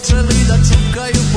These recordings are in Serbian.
počeli da čupkaju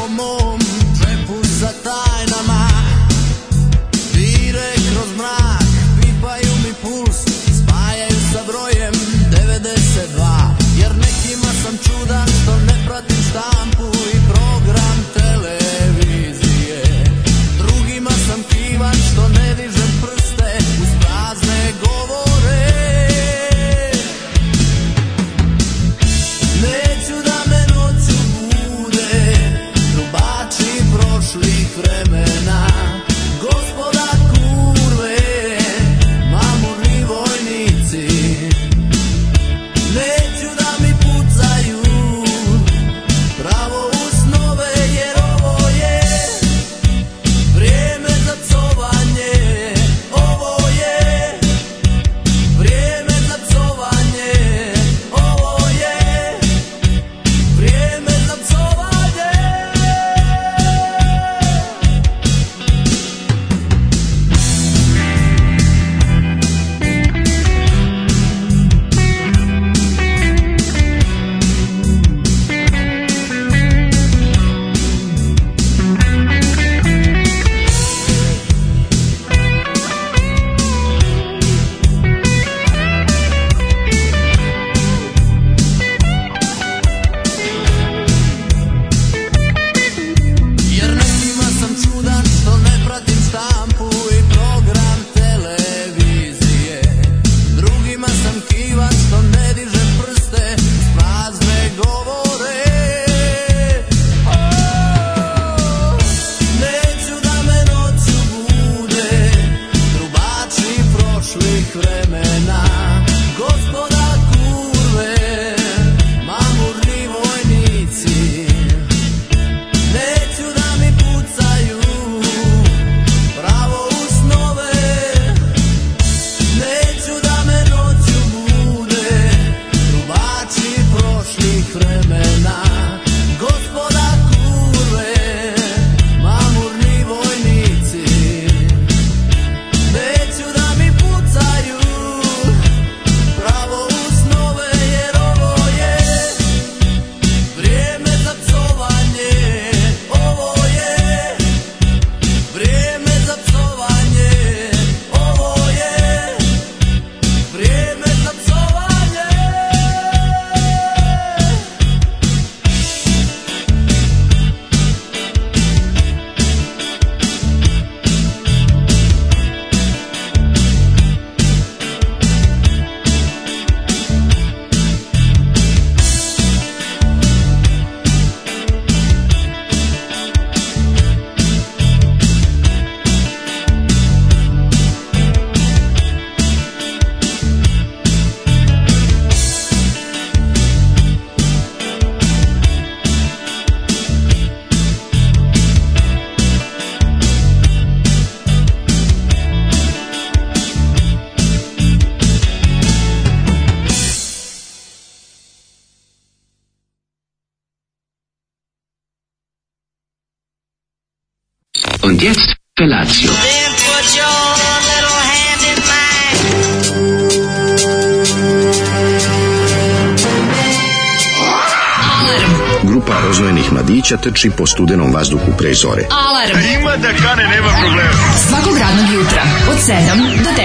mladića trči po studenom vazduhu pre zore. Alarm. Ima da kane, nema problema. Svakog radnog jutra, od 7 do 10.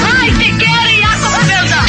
Hajde, Geri, jako se velda.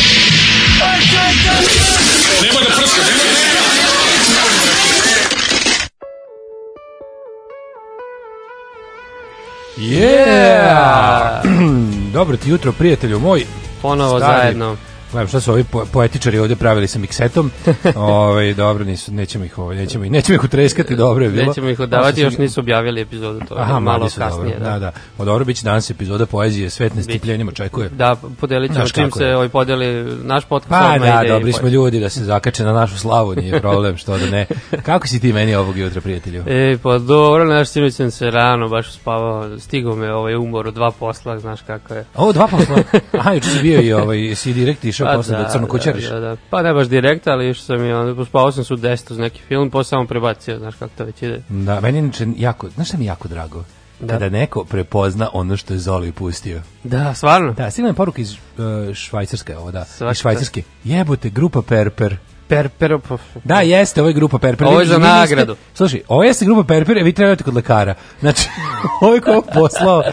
Yeah! Dobro ti jutro, prijatelju moj. Ponovo Stari. zajedno. Gledam šta su ovi po poetičari ovdje pravili sa miksetom. ovaj dobro, nisu, nećemo ih ovaj, nećemo ih, nećemo ih utreskati, dobro je bilo. Nećemo ih odavati, još su- nisu objavili epizodu, to je Aha, malo kasnije. dobro. Da, da. O, dobro, bit će danas epizoda poezije, svet nestrpljenjem očekuje. Da, podelit ćemo čim se ovaj podeli naš podcast. Pa da, dobri smo ljudi da se zakače na našu slavu, nije problem, što da ne. Kako si ti meni ovog jutra, prijatelju? E, pa dobro, naš sinoć sam se rano baš spavao, stigao me ovaj umor od dva posla, znaš kako je. Ovo dva posla. Aha, juče bio i ovaj, si direkt išao posle da, crno kućariš. Pa Da, da, Pa ne baš direkt, ali išao sam i onda, pospavao sam su 10 uz neki film, posle samo prebacio, znaš kako to već ide. Da, meni je inače jako, znaš šta mi jako drago? Da. Kada neko prepozna ono što je Zoli pustio. Da, stvarno? Da, stigla je poruka iz uh, Švajcarske, ovo da, Svaka iz Švajcarske. Jebote, grupa Perper. Per, per, pa, Da, jeste, ovo je grupa Perper. Ovo je za vi nagradu. Slušaj, ovo jeste grupa Perper, a vi trebate kod lekara. Znači, ovo je ko poslao.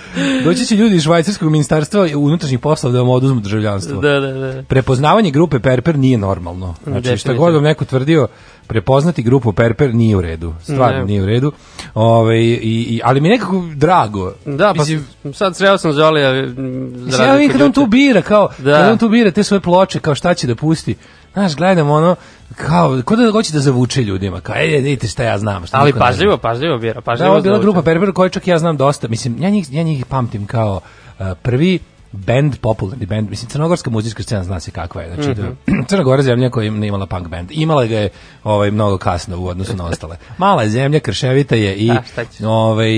Doći će ljudi iz švajcarskog ministarstva unutrašnjih poslova da vam oduzmu državljanstvo. Da, da, da. Prepoznavanje grupe Perper nije normalno. Znači, šta god vam neko tvrdio, prepoznati grupu Perper nije u redu. Stvarno nije u redu. Ove, i, i, ali mi je nekako drago. Da, pa Mislim, sad sreo sam Zolija ja vidim od kada on tu bira, kao, Da. kada on tu bira te svoje ploče, kao šta će da pusti. Znaš, gledam ono, kao, ko da hoće da zavuče ljudima, kao, ej, vidite šta ja znam. Šta Ali pažljivo, pažljivo bira, Da, pažljivo. ovo je bila grupa Perver koju čak ja znam dosta. Mislim, ja njih, ja njih pamtim kao uh, prvi band, popularni band, mislim, crnogorska muzička scena zna se kakva je. Znači, Mhm. da, Crna Gora je zemlja koja nije imala punk band. Imala ga je ovaj, mnogo kasno u odnosu na ostale. Mala je zemlja, krševita je i A, šta ćeš? ovaj,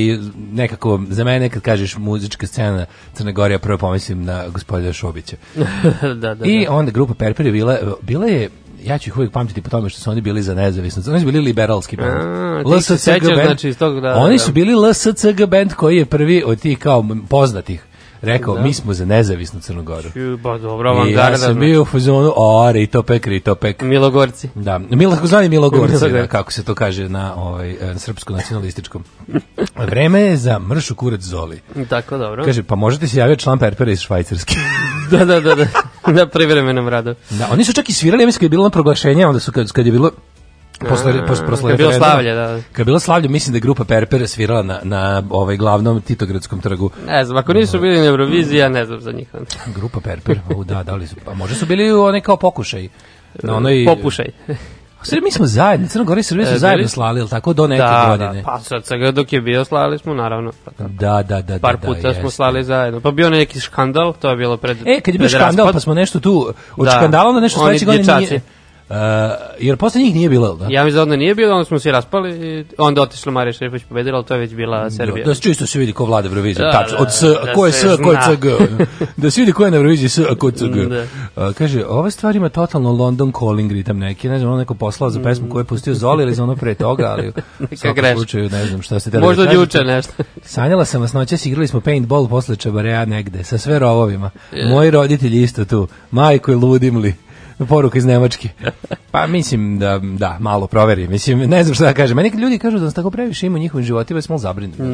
nekako, za mene kad kažeš muzička scena Crne Gore, ja prvo pomislim na gospodina Šobića. da, da, I da. onda grupa Perper je bila, bila je ja ću ih uvijek pamtiti po tome što su oni bili za nezavisnost. Oni su bili liberalski band. A, se sećaš, znači, iz tog, da, Oni da. su bili LSCG band koji je prvi od tih kao poznatih rekao, mi smo za nezavisnu Crnogoru. Ba dobro, I ja sam znači. bio u fazonu, o, Ritopek, Ritopek. Milogorci. Da, Milo, zvani Milogorci, da, Milogorci. kako se to kaže na ovaj, eh, srpsko-nacionalističkom. Vreme je za mršu kurac Zoli. Tako, dobro. Kaže, pa možete se javiti član Perpera iz Švajcarske. da, da, da, da. Na privremenom radu. Da, oni su čak i svirali, ja mislim kad je bilo na proglašenje, onda su kad, kad je bilo posle, posle, posle kad je bilo slavlje, da. Kad bilo slavlje, mislim da je grupa Perper svirala na, na ovaj glavnom Titogradskom trgu. Ne znam, ako nisu bili na Euroviziji, ja ne znam za njih. Grupa Perper, o, da, da li su, pa možda su bili oni kao pokušaj. Na onoj, Popušaj. A Sve mi smo zajedno, Crna Gora i Srbija su E, zajedno slali, ili tako, do neke Da, godine. da, pa sad svega dok je bio slali smo, naravno. Pa tako. Da, da, da, Par da, puta da, smo jeste. slali zajedno. Pa bio neki škandal, to je bilo pred E, kad je bio škandal, raspad. pa smo nešto tu, od Da. škandala onda nešto sledeće godine nije... Uh, jer posle njih nije bilo, da? Ja mislim da onda nije bilo, onda smo se raspali i onda otišla Marija Šerifović pobedila, ali to je već bila Serbija. Da, da se čisto se vidi ko vlada Euroviziju, Da, tačno. da, Od S, da ko je se S, ko je. CG. da se vidi ko je na Euroviziji S, a ko je CG. Da. A, kaže, ova stvar ima totalno London calling ritam neki, ne znam, ono neko poslao za pesmu koju je pustio Zoli ili za ono pre toga, ali u svakom slučaju ne znam šta ste teli Možda da juče nešto. Sanjala sam vas noćas, igrali smo paintball posle čabarea negde, sa sve rovovima. Moji roditelji isto tu. Majko, ludim li? Poruka iz Nemačke. Pa mislim da, da, malo proveri. Mislim, ne znam šta da kažem. Meni ljudi kažu da nas tako previše ima u njihovim životima, ja sam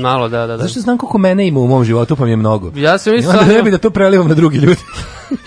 malo da, da, da. Zašto znam koliko mene ima u mom životu, pa mi je mnogo. Ja isto onda sanjao- ne bi da to prelivam na drugi ljudi.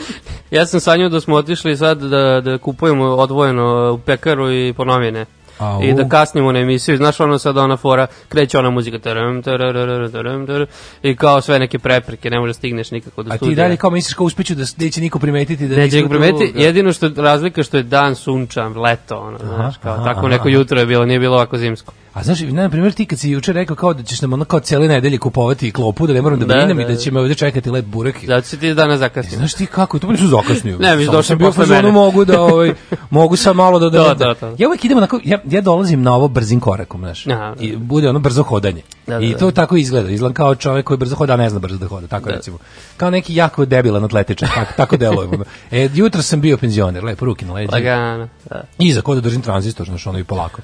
Ja sam sanjao da smo otišli sad da, da kupujemo odvojeno u pekaru i po novine. Au. I da kasnimo na emisiju, znaš ono sad ona fora, kreće ona muzika taram, tararara, taram, taram, i kao sve neke prepreke, ne može stigneš nikako do A ti studija. dalje kao misliš kao uspeću da neće niko primetiti da Neće ih primetiti, jedino što je razlika što je dan sunčan, leto, ono, znaš, kao, aha, tako aha, neko aha. jutro je bilo, nije bilo ovako zimsko. A znaš, na primjer ti kad si juče rekao kao da ćeš nam ono kao cijele nedelje kupovati klopu, da ne moram da Da, brinem da, i da da. će me ovdje čekati lep burek. Zato si ti danas zakasnio. Znaš ti kako, to pa nisu zakasnio. Ne, mi došli posle mene. mogu da, ovaj, mogu sam malo da... da, da- to. Ja uvijek idem onako, ja, ja dolazim na ovo brzim korakom, znaš. Aha, da. I bude ono brzo hodanje. Da, da, I da. to tako izgleda. Izgledam kao čovjek koji brzo hoda, a ne zna brzo da hoda, tako recimo. Kao neki jako debilan atletičar, tako, tako delujemo. E, jutro sam bio penzioner, lepo ruke na leđa. Lagano, da. I za da držim tranzistor, znaš, ono i polako.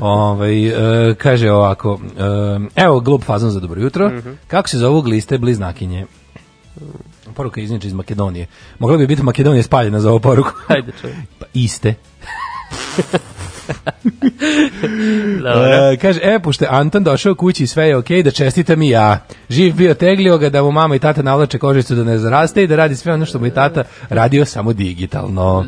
ovaj e, kaže ovako, e, evo glup fazon za dobro jutro, Mhm. kako se zovu gliste bliznakinje? Poruka izniče iz Makedonije. Mogla bi biti Makedonija spaljena za ovu poruku. Hajde čovjek. Pa iste. Dobro. E, kaže, e, pošto je Anton došao kući i sve je okej, da čestitam i ja. Živ bio teglio ga da mu mama i tata navlače kožicu da ne zaraste i da radi sve ono što mu i tata radio samo digitalno.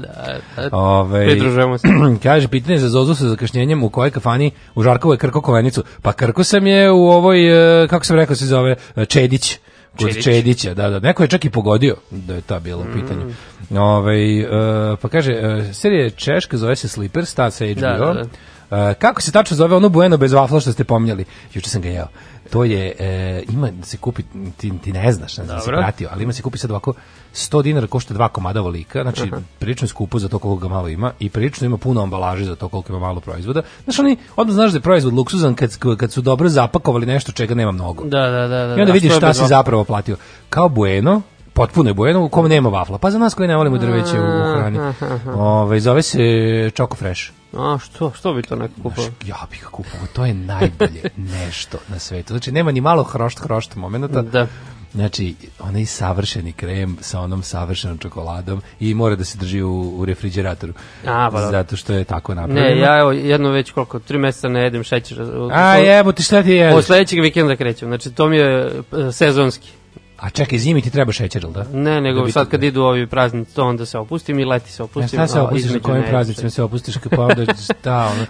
Da, Ove, Pridružujemo se. kaže, pitanje za Zozu sa zakašnjenjem u kojoj kafani u Žarkovoj Krko Kovenicu. Pa Krko sam je u ovoj, e, kako sam rekao se zove, e, Čedić. Kod Čedić. Čedića, da, da. Neko je čak i pogodio da je ta bilo u pitanju. Ovaj, e, pa kaže, e, serija Češka zove se Slippers, ta sa HBO. Da, da, E, kako se tačno zove ono bueno bez vafla što ste pominjali? Juče sam ga jeo. To je, e, ima da se kupi, ti, ti ne znaš, ne znam da Dobro. pratio, ali ima se kupi sad ovako 100 dinara košta dva komada volika, znači Mhm. prilično je skupo za to koliko ga malo ima i prilično ima puno ambalaže za to koliko ima malo proizvoda. Znaš, oni odmah znaš da je proizvod luksuzan kad, kad su dobro zapakovali nešto čega nema mnogo. Da, da, da. da I onda da, vidiš šta si zapravo platio. Kao Bueno, potpuno je Bueno, u kom nema vafla. Pa za nas koji ne volimo drveće u hrani. Ove, zove se Choco Fresh. A, što, što bi to neko kupao? Ja bih ga kupovao, to je najbolje nešto na svetu. Znači, nema ni malo hrošt, hrošt momenta. Da. Znači, onaj savršeni krem sa onom savršenom čokoladom i mora da se drži u, u refrigeratoru. A, pa. Zato što je tako napravljeno. Ne, ja evo jedno već koliko, tri meseca ne jedem šećer. A jebo ti šta ti jedeš? Od sledećeg vikenda krećem, znači to mi je e, sezonski. A čekaj, zimi ti treba šećer, jel da? Ne, nego Da sad kad idu ovi praznici, to onda se opustim i leti se Ja, opustim. šta se opustiš na kojim praznicima se opustiš pa onda šta ono.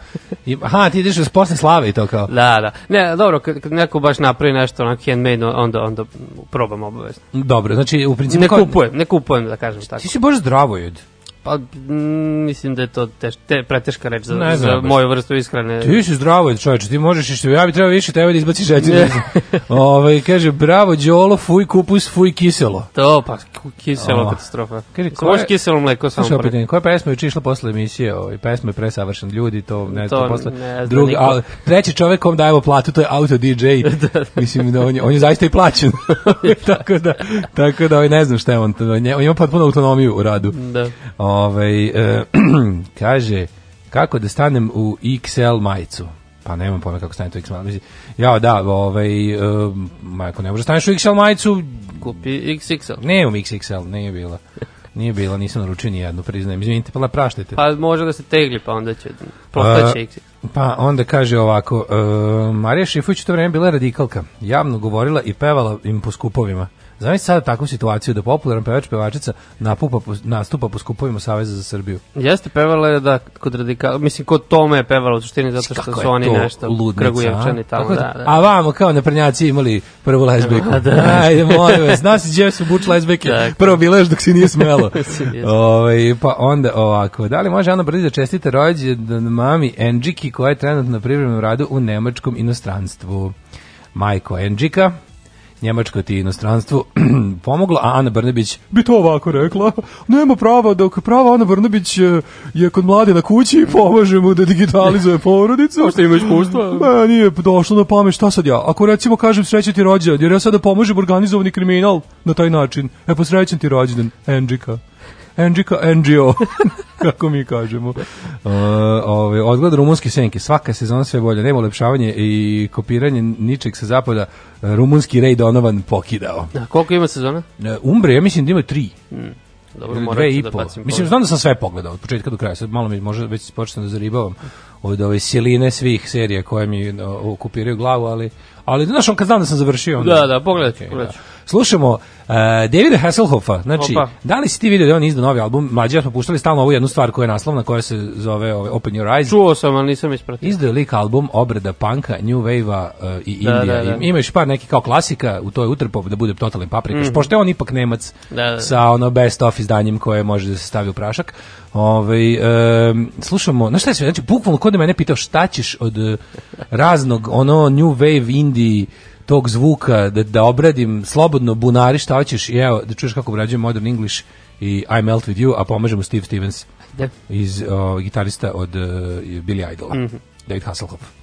I, aha, ti ideš uz posle slave i to kao. Da, da. Ne, dobro, kad, kad neko baš napravi nešto onak handmade, onda, onda probam obavezno. Dobro, znači u principu Ne kupujem, ne kupujem da kažem tako. Ti si baš zdravojed. Pa mm, mislim da je to teš, te, preteška reč za, Ne znam za baš. moju vrstu ishrane. Ti si zdravo, čoveče, ti možeš išto, ja bi trebao više tebe da izbaci šećer. Ovaj kaže bravo Đolo, fuj kupus, fuj kiselo. To, pa kiselo Oh. katastrofa. Kaže, ko je- kiselo mleko samo Slušaj, pitanje, koja pesma je išla posle emisije? Ovaj pesma je presavršen ljudi, to ne To znam posle. ne zna Drugi, niko. a, treći čovjek kom dajemo platu, to je auto DJ. Mislim da on je, on je zaista i plaćen. tako da tako da ovaj ne znam šta je on, on, je- on ima potpuno autonomiju u radu. Da. Ovaj e, kaže kako da stanem u XL majicu. Pa nemam pojma kako stanete u XL majicu. Ja, da, ovaj, e, ako ne možeš staneš u XL majicu, Kupi XXL. nemam XXL, nije bila. Nije bila, nisam naručio ni jednu, priznajem. Izvinite, pa praštajte. Pa može da se tegli, pa onda će, prostaće XXL. Pa onda kaže ovako, e, Marija Šifović u to vreme bila radikalka, javno govorila i pevala im po skupovima. Zamisli sada takvu situaciju da popularan pevač pevačica napupa, nastupa po skupovima Saveza za Srbiju. Jeste pevala je da kod radikala, mislim kod Tome je pevala u suštini zato što Kako su oni to nešto kragujevčani tamo, da, da. A vamo kao naprednjaci imali prvu lezbijku. A, da. Ajde, molim vas, nosi gdje su buč lezbijke. Tako. Prvo bileš dok si nije smelo. Jeste. Ovaj, pa onda ovako, da li može Ana Brdić da čestite rođendan mami Enđiki koja je trenutno na privremenom radu u nemačkom inostranstvu? Majko Enđika, Njemačko ti inostranstvu pomoglo, a Ana Brnebić bi to ovako rekla. Nema prava, dok prava Ana Brnebić je, je kod mlade na kući i pomaže mu da digitalizuje porodicu. Što ima iskustva? Ma, nije došlo na pamet, šta sad ja? Ako recimo kažem srećan ti rođendan, jer ja sada pomažem organizovani kriminal na taj način. E pa srećan ti rođendan, Enđika. NGO, kako mi kažemo. Uh, ovaj, odgled rumunske senke, svaka sezona sve bolje, nema ulepšavanje i kopiranje ničeg sa zapada, rumunski Ray Donovan pokidao. A koliko ima sezona? Uh, Umbre, ja mislim da ima tri. Dobro, Ili morat dve i da po. bacim Mislim, znam da sam sve pogledao od početka do kraja. Sad malo mi možda već počnem da zaribavam od ove siline svih serija koje mi okupiraju glavu, ali ali znaš on kad znam da sam završio onda. Da, da, pogledat ću, Okej, pogledat ću. Slušamo uh, Davida Hasselhoffa, znači, Opa. da li si ti vidio da on izdao novi album? Mlađi ja smo puštali stalno ovu jednu stvar koja je naslovna, koja se zove ove, Open Your Eyes. Čuo sam, ali nisam ispratio. Izdao je lik album obrada panka, New Wave-a uh, i Da, Indija. da, da. Ima još par nekih kao klasika, u to je utrpao da bude totalni paprikaš, pošto je on ipak Nemac Mhm. Da, da. sa ono best of izdanjem koje može da se stavi u prašak. Ovaj em, slušamo, znaš šta je sve, znači bukvalno kod mene pitao šta ćeš od eh, raznog ono New Wave indie tog zvuka da, da obradim slobodno bunari šta hoćeš i evo da čuješ kako obrađujem Modern English i I Melt With You, a pomažemo Steve Stevens Da. iz o, gitarista od uh, Billy Idola, David Hasselhoff.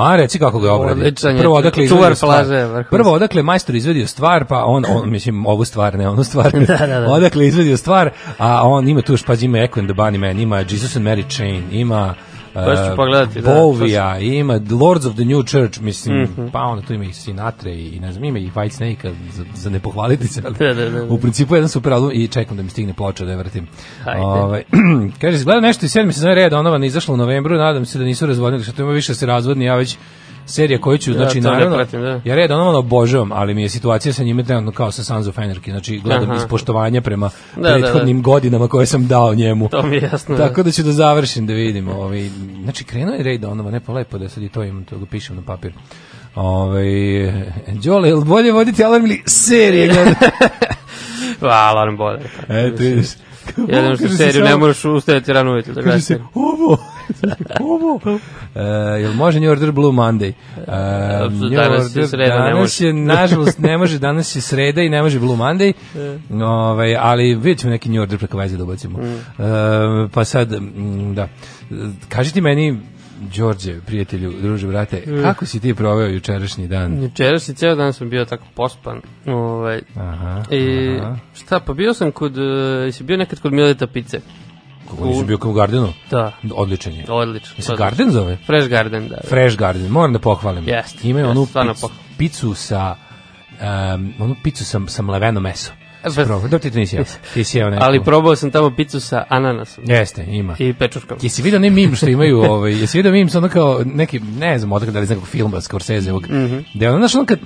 A reci kako ga obradi. Prvo odakle Čuvar plaže. Prvo odakle majstor izvadio stvar, pa on, on mislim ovu stvar, ne onu stvar. Da, da, da. Odakle izvadio stvar, a on ima tu pa ima Echo and the Bunny Man, ima Jesus and Mary Chain, ima Baš ću pogledati, da, Bovija, ima Lords of the New Church, mislim, Mhm. pa onda tu ima i Sinatra i, i ne znam, ima i White Snake za, za ne pohvaliti se, ali Da, da, da, da. u principu jedan super album i čekam da mi stigne ploča da je vrtim. Ajde. Ovaj, kaže, izgleda nešto iz sedmi sezone Red Donovan izašlo u novembru, nadam se da nisu razvodnili, što tu ima više da se razvodni, ja već serija koju ću, znači, to ne naravno, pratim, da. ja Red Donovan obožavam, ali mi je situacija sa njime trenutno kao sa Sons of Anarchy, znači gledam Aha. iz poštovanja prema Da, da, da. prethodnim godinama koje sam dao njemu. To mi je jasno. da. Tako da ću da završim da vidim. Ovaj, znači, krenuo je Ray Donovan, ne pa lepo da sad i to imam, to ga pišem na papir. Ovaj, Đole, je li bolje voditi alarm ili serije gledati? Hvala, Alan Boder. Eto, vidiš. Jedino što Kaže se seriju ne moraš ustajati rano ujutro da gledaš ovo, ovo. E, jel može New Order Blue Monday? E, New danas je sreda, ne danas može. je, nažalost, ne može, danas je sreda i ne može Blue Monday, ovaj, ali vidjet ćemo neki New Order preko veze da ubacimo. Mm. E, pa sad, da, kaži ti meni, Đorđe, prijatelju, druže, brate, Mm. kako si ti proveo jučerašnji dan? Jučeras i ceo dan sam bio tako pospan. Ovaj, Aha, I aha. šta, pa bio sam kod, uh, jesi bio nekad kod Mileta Pice? Kako nisi bio kao u Gardenu? Da, Odličan je. odlično. Jesi odlično. Garden zove? Fresh Garden, da. da. Fresh Garden, moram da pohvalim. Jeste, Imaju jeste, onu picu, picu sa um, onu picu sa, sa mleveno meso. Probao? Da ti to nisi jeo. Ti si jeo neku. Ali probao sam tamo picu sa ananasom Jeste, ima. i pečurkama. Jesi vidio onaj mim što imaju, ovaj, jesi vidio mim sa ono kao neki, ne znam, odakle da li iz nekog filma Scorseseovog, mm. -hmm. da je ono, znaš, ono kad,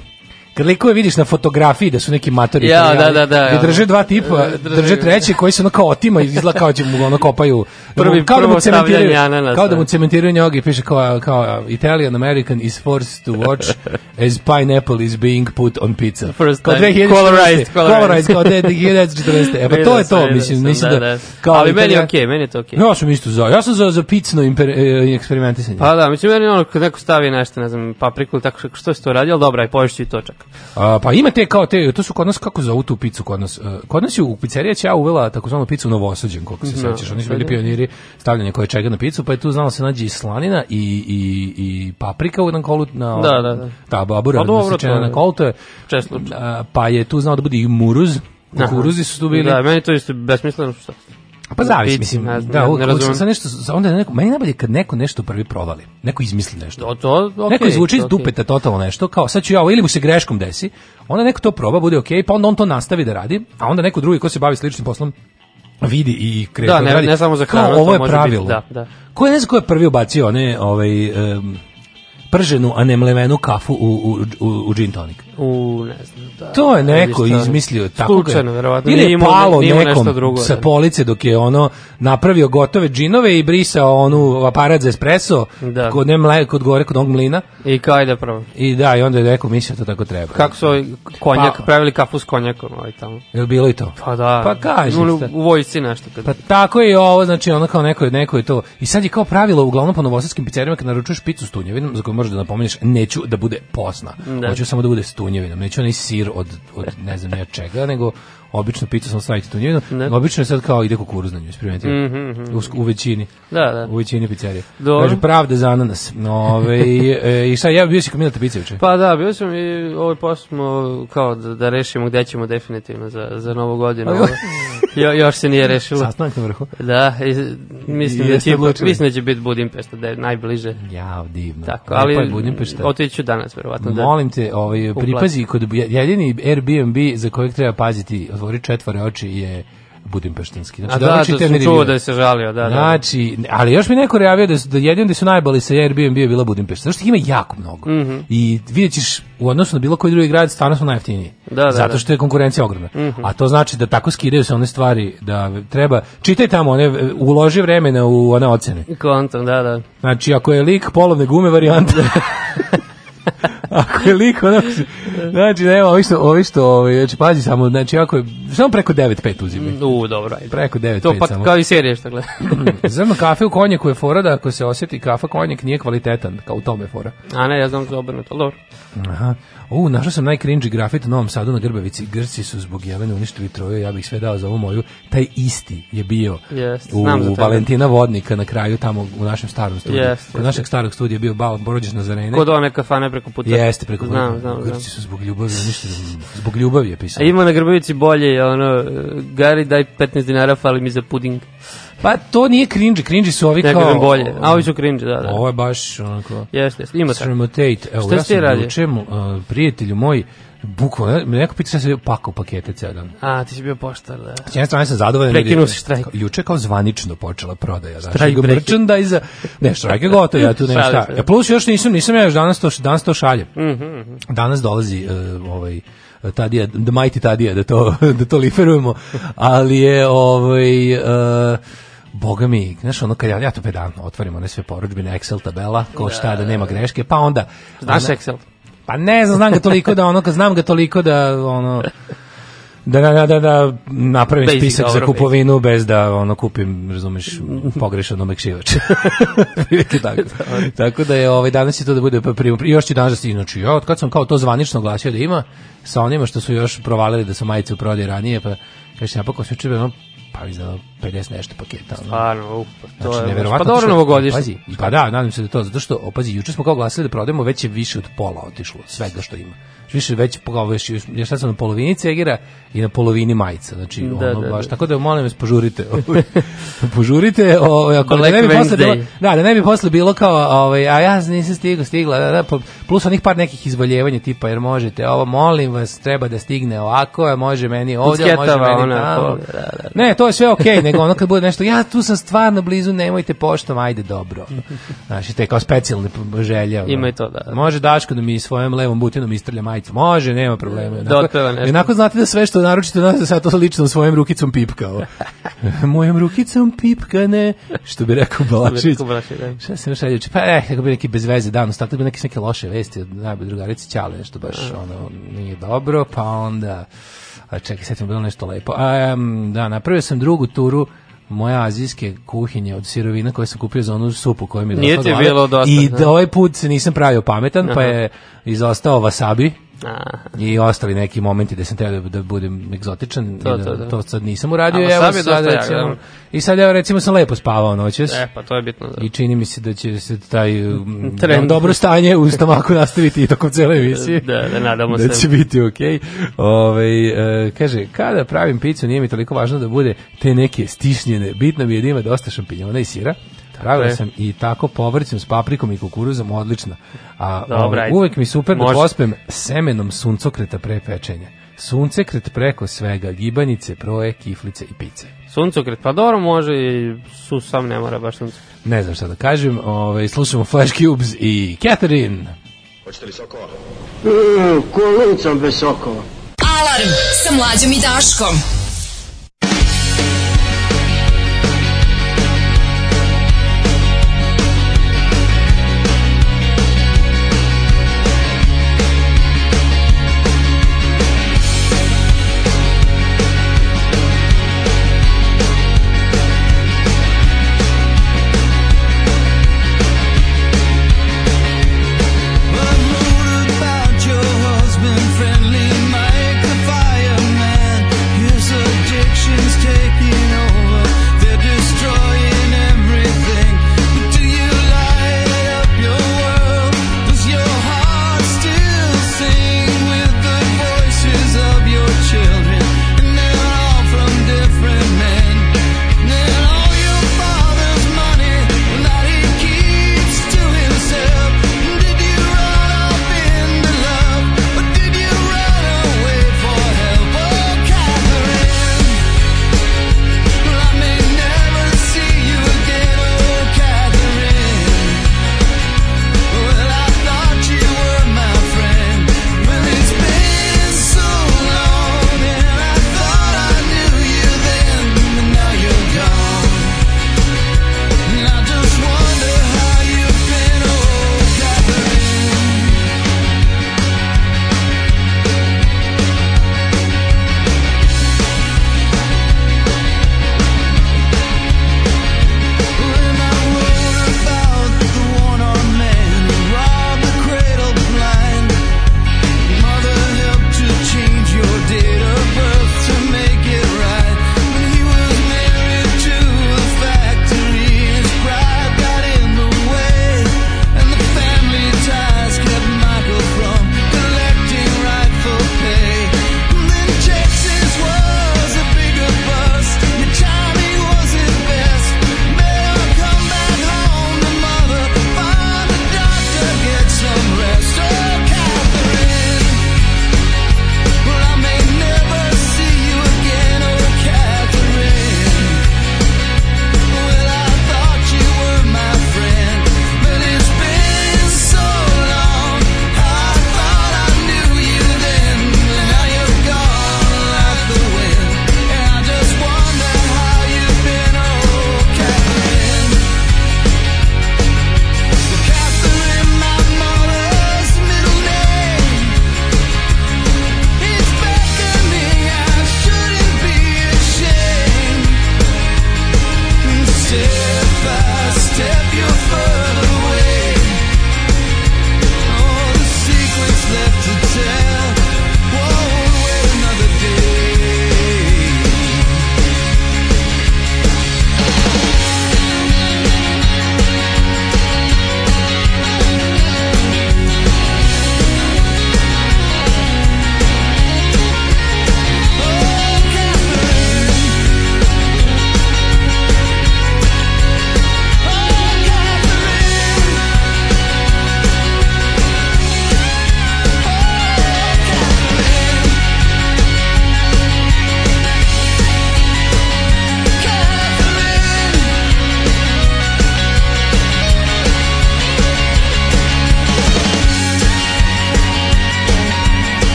kad likove vidiš na fotografiji da su neki matori Ja, italijani, da, da, da, ja. drže dva tipa, Drže- drže treći koji se ono kao otima i izgleda kao će mu ono kopaju Prvi- kao da mu cementiraju ananasa. kao da mu cementiraju njog i piše kao, kao Italian American is forced to watch as pineapple is being put on pizza First kao time. 2014. Colorized, colorized. kao de- 1940 e pa to je to mislim mislim da, kao Ali meni je okej, meni je to okej. ja sam isto za. Ja sam za za picno e, eksperimentisanje. Pa da, mislim, meni je ono kad neko stavi nešto, ne znam, papriku ili tako što, što se to radi, ali dobra, poješću i to čak. A, pa ima te kao te, to su kod nas kako zovu tu picu kod nas. E, kod nas je u pizzerija ja uvela takozvanu picu novosađen, koliko se Da, sećaš. Oni su bili je. pioniri stavljanja koje čega na picu, pa je tu znalo se nađe i slanina i, i, i paprika u jedan kolu na Da, da, da. ta babura Pa dobro, to je na kolu, to je Čest slučaj. a, pa je tu znao da bude i muruz kukuruzi su tu bili. Da, meni to isto besmisleno što. Pa zavisi, mislim, ne da, ne- ne razumem. sam nešto, onda je neko, meni je najbolje kad neko nešto prvi provali, neko izmisli nešto. To, to, okej. neko izvuče iz dupeta totalno nešto, kao sad ću ja ovo, ili mu se greškom desi, onda neko to proba, bude okej, pa onda on to nastavi da radi, a onda neko drugi ko se bavi sličnim poslom vidi i krene Da, ne- radi. ne samo za hranu, to ovo je može pravilo. biti, da, da. Ko je, ne znam ko je prvi ubacio one, ovaj, em, prženu, a ne mlevenu kafu u, u, u, u gin tonic. U, ne znam, da. To je neko izmislio tako ga. Slučajno, verovatno. Ili je palo nekom drugo, sa da. police dok je ono napravio gotove džinove i brisao onu aparat za espresso Da. kod, ne mle, kod gore kod onog mlina. I kao ide pravo. I da, i onda je rekao, mislio to tako treba. Kako su konjak, Pa- pravili kafu s konjakom ovaj tamo. Je li bilo i to? Pa da. Pa kaži U, u vojsci nešto. Kad... Pa tako je i ovo, znači ono kao neko neko je to. I sad je kao pravilo uglavnom po novosadskim pizzerijama kad naručuješ picu s tunjevinom, za koju možeš da napomeneš, neću da bude posna. Da. Hoću samo da bude s tunjevinom. Neću onaj sir od, od ne znam ja čega, nego obično picu samo staviti tunjevinu. Ne. Obično je sad kao ide kukuruz na nju, eksperimentirati. Mhm, u, u većini. Da, da. U većini pizzerije. Dobro. Kaže, pravda za ananas. Ove, e, I šta, ja bio si kod Mileta juče? Pa da, bio sam i ovaj posao smo kao da, da rešimo gde ćemo definitivno za, za novu godinu. Jo, još se nije rešilo. Sastanak na vrhu. Da, i, mislim, I da će, mislim da će biti Budimpešta, da je najbliže. Ja, divno. Tako, Lepo ali je Budimpešta. otiću danas, verovatno. Da. Molim te, ovaj, pripazi, kod jedini Airbnb za kojeg treba paziti, otvori četvore oči je budimpeštanski. Znači, A da, Terni sam čuo da je se žalio, da, da. Znači, ali još mi neko rejavio da, su- da jedin da su najbali sa Airbnb je bila Budimpešta. Ih ima jako mnogo. Mhm. I vidjet ćeš u odnosu na bilo koji drugi grad stvarno su najjeftiniji. Da, da, Zato da. Što je konkurencija ogromna. A to znači da tako skidaju se one stvari da treba, čitaj tamo, one, uloži vremena u one ocene. Kontom, da, da. Znači, ako je lik polovne gume varijanta, ako je lik ono, Znači, nema, ovi što, ovi što, ovi, znači, pazi samo, znači, ako je, samo preko 9-5 uzimi. U, dobro, ajde. Preko 9-5 To pa samo. kao i serije što gleda. Zrno kafe u konjaku je fora da ako se osjeti kafa konjak nije kvalitetan, kao u tome fora. A ne, ja znam za obrnuto, ali dobro. Aha. U, našao sam najcringy grafit u Novom Sadu na Grbavici. Grci su zbog Jelene uništili troju, ja bih sve dao za ovu moju. Taj isti je bio Jeste, u znam tebe. Valentina Vodnika na kraju tamo u našem starom studiju. Jeste, Kod našeg starog studija je bio bal Borođić Nazarene. Kod one kafane preko puta. Jeste, preko Znam, znam, znam. Grci su zbog ljubavi uništili. Zbog ljubavi je pisao. A ima na Grbavici bolje, ono, Gari daj 15 dinara, fali mi za puding. Pa to nije cringe, cringe su ovi Ne kao... kažem bolje, a ovi su cringe, da, da. Ovo je baš onako... Jeste, jeste, ima tako. Sramotate. Evo, Šta ja sam mu, uh, prijatelju moj, bukvalno, neko pita se pakao pakete ceo dan. A, ti si bio poštar, da. S jedne strane sam zadovoljan. Prekinuo si štrajk. Juče kao zvanično počela prodaja. Znači, Štrajk prekid. merchandise Ne, štrajk je gotov, ja tu nema Šalim šta. se. Ja plus još nisam, nisam ja još danas to, danas to šaljem. Mhm, Danas dolazi uh, ovaj Tadija, the mighty Tadija, da to, da to liferujemo, ali je ovaj, uh, Boga mi, znaš ono kad ja, ja to pedantno otvorim one sve poručbine Excel tabela, ko šta da nema greške, pa onda Znaš ona- Excel? pa ne znam, znam ga toliko da ono, kad znam ga toliko da ono, da, da, da, da napravim Basic, spisak za kupovinu bez da ono kupim, razumeš, pogrešan omekšivač. Tako. tako da je ovaj danas će to da bude pa primo. I još će danas da. Znači, ja od kad sam kao to zvanično glasio da ima, sa onima što su još provalili da su majice u prodaji ranije, pa kaže napako sve čebe, ono, pa izdano 50 nešto paketa. Stvarno, uf, pa to Znači, je... neverovatno. Pa dobro novogodišnje. Pazi, pa da, nadam se da to, zato što, o, pazi, juče smo kao glasili da prodajemo, već je više od pola otišlo, svega što ima. Više već, kao, već, još sad sam na polovini cegira i na polovini majica, znači, Da, ono, da, baš, da. tako da, molim vas, požurite. požurite, ovaj, ako da Black ne bi posle bilo, da, da ne bi posle bilo kao, ovaj, a ja nisam stigao, stigla, da, da, pa- plus onih par nekih izvoljevanja tipa, jer možete, ovo, molim vas, treba da stigne ovako, a može meni ovdje, može meni ona, tamo. da, da, da. Ne, to je sve okej, nego ono kad bude nešto, ja tu sam stvarno blizu, nemojte poštom, ajde dobro. Znači, te kao specijalne želje. Ima i to, da. Može Daško da mi svojom levom butinom istrlja majicu. Može, nema problema. Da nešto. Jednako znate da sve što naročito nas da sad to lično svojim rukicom pipkao. Mojom rukicom pipkane, što bi rekao Balašević, da. Šta još radio? Pa eh, kako bi neki bez veze dan, tako da bi neke, neke loše vesti od najbolje drugarice Ćale, nešto baš ono, nije dobro, pa onda, a čekaj, sad bilo nešto lepo. A, da, napravio sam drugu turu moje azijske kuhinje od sirovina koje sam kupio za onu supu koju mi je Nije došla ti glave. bilo dosta, I da. da ovaj put se nisam pravio pametan, pa Aha. je izostao wasabi A, i ostali neki momenti da sam trebao da, da budem egzotičan To, da, to, da. to sad nisam uradio. Evo sad jak, recimo, da. I sad evo recimo sam lepo spavao noćas. e, pa to je bitno. Da. I čini mi se da će se taj um, Trend. dobro stanje u stomaku nastaviti i tokom cele emisije. Da, da, nadamo da se. će biti okej. Ovaj, e, kaže, kada pravim picu nije mi toliko važno da bude te neke stišnjene. Bitno mi je da ima dosta šampinjona i sira. Pravila sam i tako povrćem s paprikom i kukuruzom, odlično. A Dobro, ovaj, uvek mi super da pospem semenom suncokreta pre pečenja. Suncekret preko svega, gibanice, proje, kiflice i pice. Suncokret, pa dobro može i su sam ne mora baš suncokret. Ne znam šta da kažem, ovaj, slušamo Flash Cubes i Catherine. Mm, ko lucom bez sokova. Alarm sa mlađom i Daškom.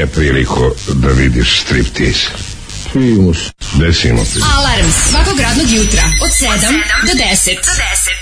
Imao ranije priliku da vidiš striptease? Primus. Desimo ti. Alarm svakog radnog jutra od 7 do 10. Do 10.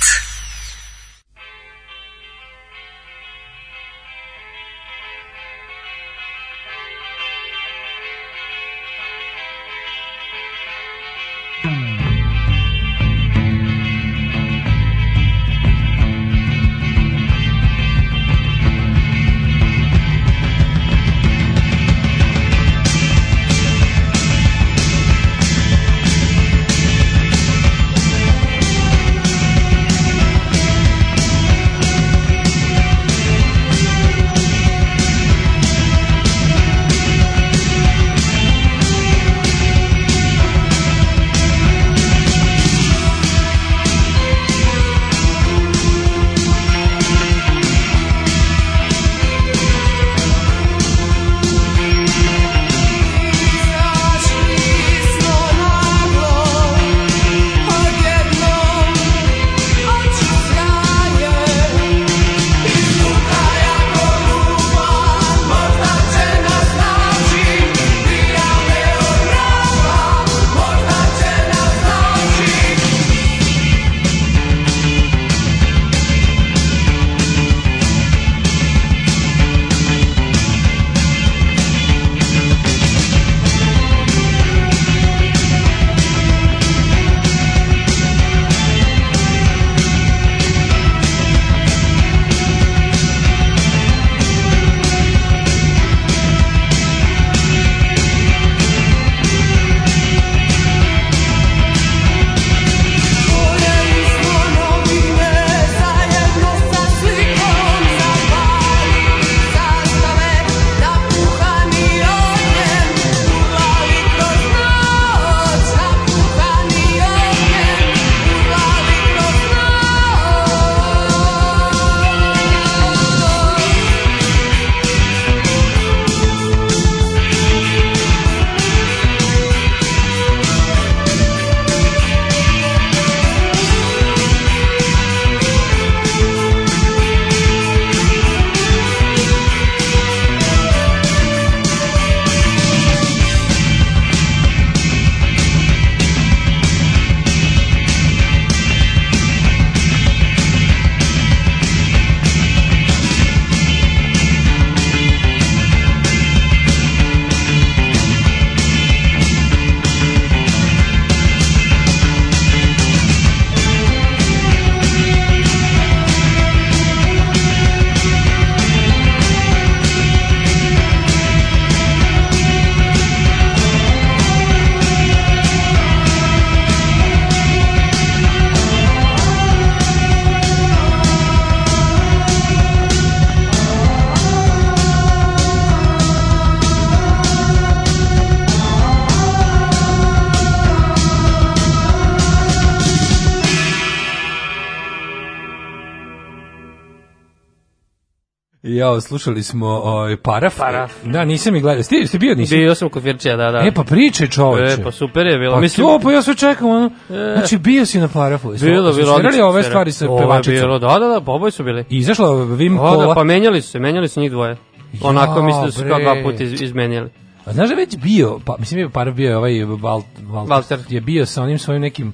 Slušali smo ovaj paraf. Paraf. Da, nisam ih gledao. Ste, ste bio nisi? Bio sam kod Firčija, da, da. E pa pričaj čoveče. E, pa super je bilo. Pa Mislim, to, pa ja sve čekam, ono. Znači, bio si na parafu. Bilo, bilo. svirali odlično ove stvari sa pevačicom. bilo, Da, da, da, pa oboje su bili. I izašla Vim O, Kola. da, pa menjali su se, menjali su njih dvoje. Onako Ja, mislim da su kao dva puta iz, izmenjali. A znaš da već bio, pa mislim je par bio ovaj Val, Walter, Walter. je bio sa onim svojim nekim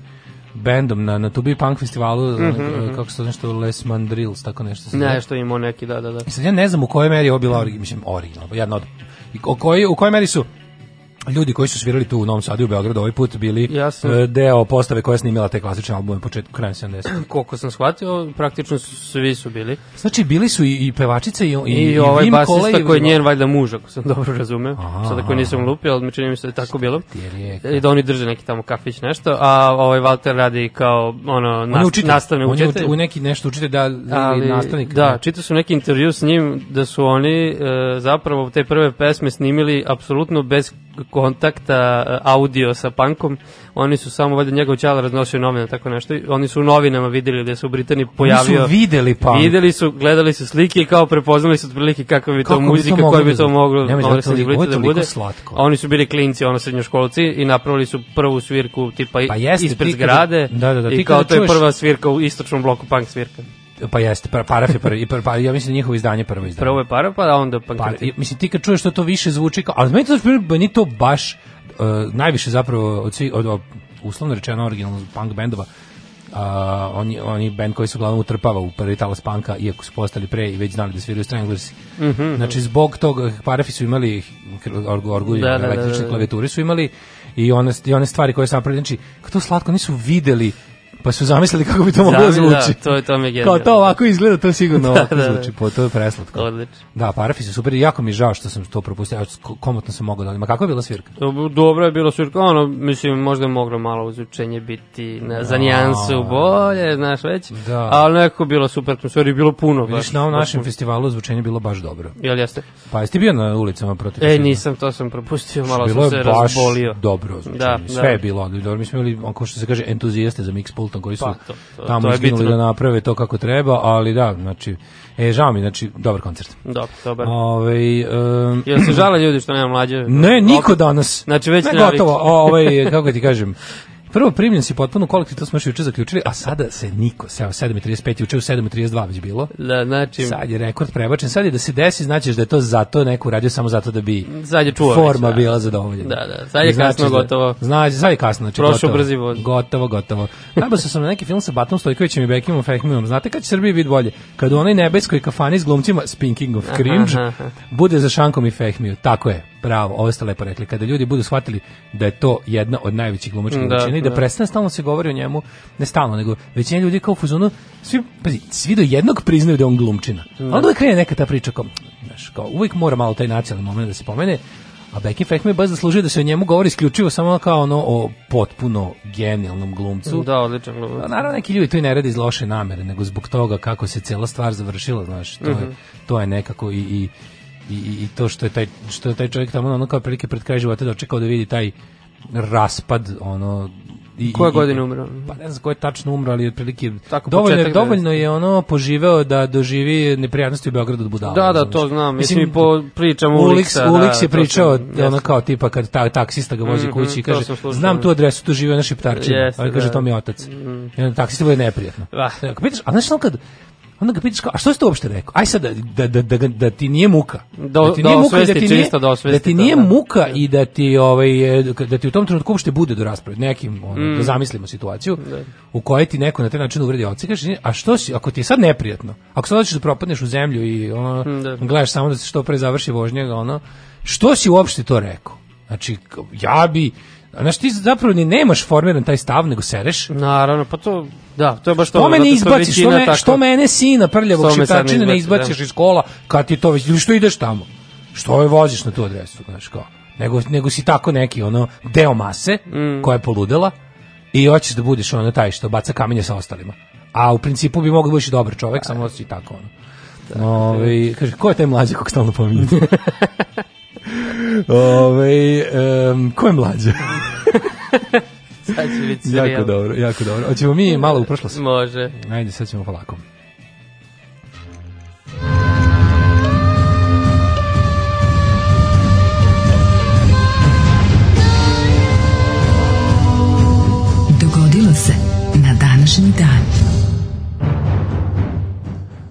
bendom na na Tubi Punk festivalu, mm kako se to nešto Les Mandrills, tako nešto se. Ne, što imao neki, da, da, da. I sad ja ne znam u kojoj meri je ovo bila mislim original, jedna od i o kojoj u kojoj meri su ljudi koji su svirali tu u Novom Sadu i u Beogradu ovaj put bili Jasno. e, deo postave koja je snimila te klasične albume početku kraja 70. Koliko sam shvatio, praktično su, svi su bili. Znači bili su i, i pevačica i i, I, ovaj basista koji je njen valjda muž, ako sam dobro razumeo. Aha. Sada koji nisam lupio, ali mi čini mi se da je tako bilo. I da oni drže neki tamo kafić nešto, a ovaj Walter radi kao ono On nas, učitelj, nastavni on je učitelj. u, u neki nešto učitelj da ali, ali, nastavnik. Da, čitao sam neki intervju s njim da su oni e, zapravo te prve pesme snimili apsolutno bez kontakta e, audio sa punkom. Oni su samo valjda njegov ćala raznosio novine tako nešto. Oni su u novinama videli da se u Britaniji pojavio. Oni su videli punk. Videli su, gledali su slike i kao prepoznali su otprilike kakva bi to Kako to muzika, koja bi da to moglo da toliko- da bude. slatko. A oni su bili klinci, ono srednjoškolci i napravili su prvu svirku tipa Pa jeste, ispred zgrade da, da, da, i kao to je prva svirka u istočnom bloku punk svirka. Pa jeste, pa, paraf je prvi, i par, pa, ja mislim da njihovo izdanje prvo izdanje. Prvo je para, pa onda Pa, pankreti. i- mislim, ti kad čuješ što to više zvuči kao, ali meni to, meni to baš uh, najviše zapravo od svih, od, od, uslovno rečeno originalno punk bendova, Uh, oni, oni band koji se uglavnom utrpava u prvi talas panka, iako su postali pre i već znali da sviraju Stranglers. Mhm. Znači, zbog toga, Parafi su imali orgu, orgulje, Da, da, da, da, da. klavijature su imali i one, i one stvari koje sam napravili, znači, kao to slatko, nisu videli pa su zamislili kako bi to moglo da da, zvuči. to je- to mi je Kao to ovako izgleda, to sigurno ovako da, da. zvuči, po, to je preslatko. Odlično. Da, Parafi su super jako mi je žao što sam to propustio, komotno sam mogao da... Ma kako je bila svirka? Dobro je bilo svirka, ono, mislim, možda je moglo malo uzučenje biti na, za nijansu bolje, znaš već, Da. ali nekako bilo super, atmosfera i bilo puno. Vidiš, baš, na ovom baš našem festivalu zvučenje je bilo baš dobro. Jel jeste? Pa jesi ti bio na ulicama protiv? E, nisam, to sam propustio, malo bilo sam je se baš razbolio. dobro zvučenje. Da, Sve da. je bilo dobro. Mi smo imali, onako što se kaže, entuzijaste za mix pultom koji su Pa, to- to- tamo to izginuli da naprave to kako treba, ali da, znači, e, žao mi, znači, dobar koncert. Dobro, dobar. Ove, um, Jel se žale ljudi što nema mlađe? Ne, niko danas. Znači, već ne, gotovo. ovaj, kako ti kažem, Prvo primljen si potpuno kolektiv, to smo još juče zaključili, a sada se niko, seo 7.35, juče u 7.32 već bilo. Da, znači, Sad je rekord prebačen, sad je da se desi, znači da je to zato neko uradio samo zato da bi Sad je čuo forma već, da. bila zadovoljena. Da, da, sad je Znači kasno da- gotovo. Znači, sad je kasno, znači Prošao gotovo. brzi voz. Gotovo, gotovo. Nabasao sam na neki film sa Batom Stojkovićem i Bekimom Fehmijom. Znate kad će Srbiji biti bolje? Kad u onoj nebeskoj kafani s glumcima Speaking of Cringe Aha, aha. bude za šankom i Fehmiju. Tako je, bravo, ovo ste lepo rekli. Kada ljudi budu shvatili da je to jedna od najvećih glumačkih Da, veličina i da da. prestane stalno se govori o njemu, ne stalno, nego većina ljudi kao u fuzonu, svi, pazi, svi do jednog priznaju da je on glumčina. A onda uvek krene neka ta priča kao, znaš, kao, uvijek mora malo taj nacionalni moment da se pomene, a Becky Fehmi je baš zaslužio da se o njemu govori isključivo samo kao ono o potpuno genijalnom glumcu. Da, odličan glumac. Naravno neki ljudi to i ne rade iz loše namere, nego zbog toga kako se cela stvar završila, znaš, to Mhm. je to je nekako i i i, i to što je taj što je taj čovjek tamo ono kao prilike pred kraj života dočekao da vidi taj raspad ono i, Koje godine umro? Pa ne znam ko je tačno umro, ali otprilike Tako, dovoljno, dovoljno je ono poživeo da doživi neprijatnosti u Beogradu od budala. Da, da, to znam. Mislim, i po pričama Ulix, Ulix da, je pričao sam- ono kao tipa kad ta, taksista ga vozi Mhm, kući i kaže znam da. tu adresu, tu žive na Šiptarčinu. Jeste, Ali kaže da. to mi je otac. I onda taksista bude neprijatno. Da. Pitaš, a znaš kad onda ga pitaš kao, a što si to uopšte rekao? Aj sad da, da, da, da, da ti nije muka. Da- ti da nije muka i osvesti, ti nije, čisto da da ti to, nije da. muka i da ti ovaj e, da ti u tom trenutku uopšte bude do rasprave nekim ono, da zamislimo situaciju u kojoj ti neko na taj način uvredi kažeš a što si ako ti je sad neprijatno ako sad hoćeš da propadneš u zemlju i ono Da. gledaš samo da se što pre završi vožnja ono što si uopšte to rekao znači ja bi Znaš, ti zapravo ni nemaš formiran taj stav, nego sereš. Naravno, pa to, da, to je baš to. Što me ne zato što izbaciš, što, me, što mene sina prljavog sad ne izbaciš da. iz kola kad ti to već, ili što ideš tamo? Što je voziš na tu adresu, znaš kao? Nego, nego si tako neki ono deo mase Mm. koja je poludela i hoćeš da budeš ono taj što baca kamenje sa ostalima. A u principu bi mogao da budeš i dobar čovek, samo si tako ono. Ove, kaže, ko je taj mlađi kog stalno pominjete? Ove, em, ko je mlađa? Sad će biti jako serijal. dobro, jako dobro. Hoćemo mi malo u prošlost? Može. Ajde, sad ćemo polako. Dogodilo se na današnji dan.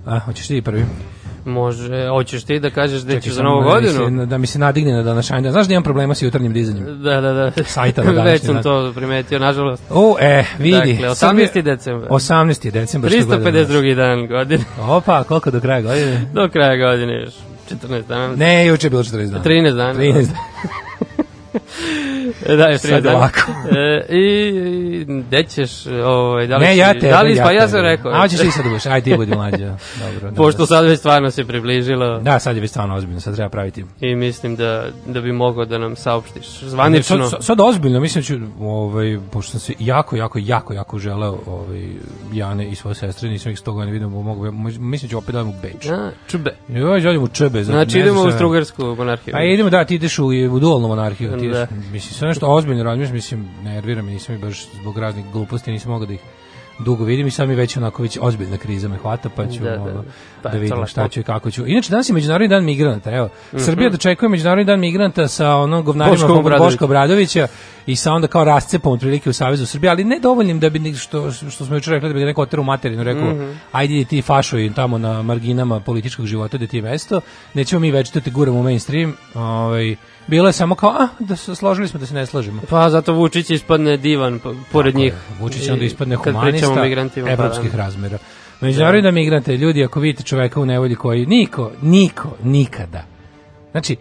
A, hoćeš ti prvi? Može, hoćeš ti da kažeš da ćeš za novu da mi godinu? Se, da mi se nadigne na današnji dan. Znaš da imam problema sa jutarnjim dizanjem? Da, da, da. Sajta na današnji Već sam dan. to primetio, nažalost. O, e, vidi. Dakle, sad mi- 18. decembar. 18. decembar. što god da znaš. 352. dan godine. Opa, koliko do kraja godine? Do kraja godine još 14 dana. Ne, juče je bilo 40 dana. 13 dana. 13 dana. Da, je 13 Sad dana. E, I gde ćeš, ovaj, da li Ne, si- ja te. Da li, pa ja sam rekao. A, hoćeš ti sad da budeš. Ajde, ti budi mlađa. Dobro. Pošto sad već stvarno se približilo Da, sad je već stvarno ozbiljno, sad treba praviti. i mislim da, da bi mogao da nam saopštiš zvanično. Sad, sad, sad ozbiljno, mislim da ću, ovaj, pošto sam se jako, jako, jako, jako želeo ovaj, Jane i svoje sestre, nisam ih s toga ne vidio, mogu, mislim da ću opet da u Beč. A, čube. Joj, idemo u Čebe. za- Znači ne idemo u Strugarsku monarhiju. A idemo, da, ti ideš u, u dualnu monarhiju. Ti ideš, mislim, sve nešto ozbiljno razmišljam, mislim, nervira me, nisam mi baš zbog raznih gluposti, nisam mogao da ih dugo vidim i sad mi već onako već ozbiljna kriza me hvata, pa ću Da, da, da. da, Pa, da vidim to šta ću i kako ću. Inače, danas je Međunarodni dan migranata, evo. Mhm. Srbija dočekuje Međunarodni dan migranata sa onom govnarima Obradović. Boška Obradovića i sa onda kao rascepom otprilike u Savezu Srbije, ali ne dovoljnim da bi što, što smo jučer rekli da bi neko oterao u materinu, rekao Mhm. ajde idi ti fašoj tamo na marginama političkog života da ti je mesto, nećemo mi već da te guramo u mainstream, ovaj, bilo je samo kao, a, da se složili smo da se ne slažemo. Pa zato Vučić ispadne divan po- pored njih. Vučić onda ispadne humanista pričamo o migrantima, pa evropskih da. razmera. Međunarodni da migrante, ljudi, ako vidite čoveka u nevolji koji niko, niko, nikada. Znači,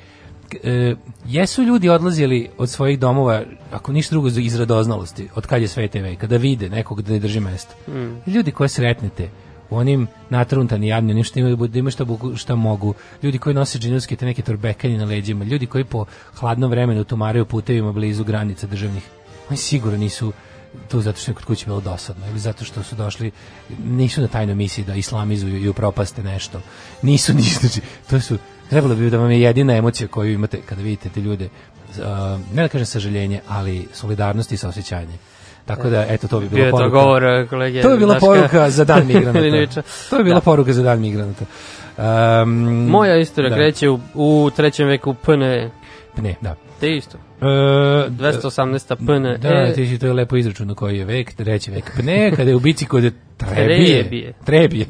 e, jesu ljudi odlazili od svojih domova, ako ništa drugo iz radoznalosti, od kad je sve TV, kada vide nekog da ne drži mesto. Mm. Ljudi koje sretnete u onim natruntani jadni, onim što imaju, da imaju šta, šta mogu, ljudi koji nose džinovske te neke torbekanje na leđima, ljudi koji po hladnom vremenu tumaraju putevima blizu granica državnih, oni sigurno nisu tu zato što je kod kuće bilo dosadno ili zato što su došli nisu na tajnoj misiji da islamizuju i upropaste nešto nisu nisu znači, to su trebalo bi da vam je jedina emocija koju imate kada vidite te ljude ne da kažem sažaljenje ali solidarnost i saosećanje tako da eto to bi bilo to poruka govor eh, kolege to bi bila poruka za dan migranata to bi bila Da. poruka za dan migranata um, Moja istorija da. kreće u, u trećem veku PNE. ne da Te isto. E, 218. PNE. Da, ti si to je lepo izračuno koji je vek, treći vek. Pa ne, kada je u bici kod Trebije. Trebije.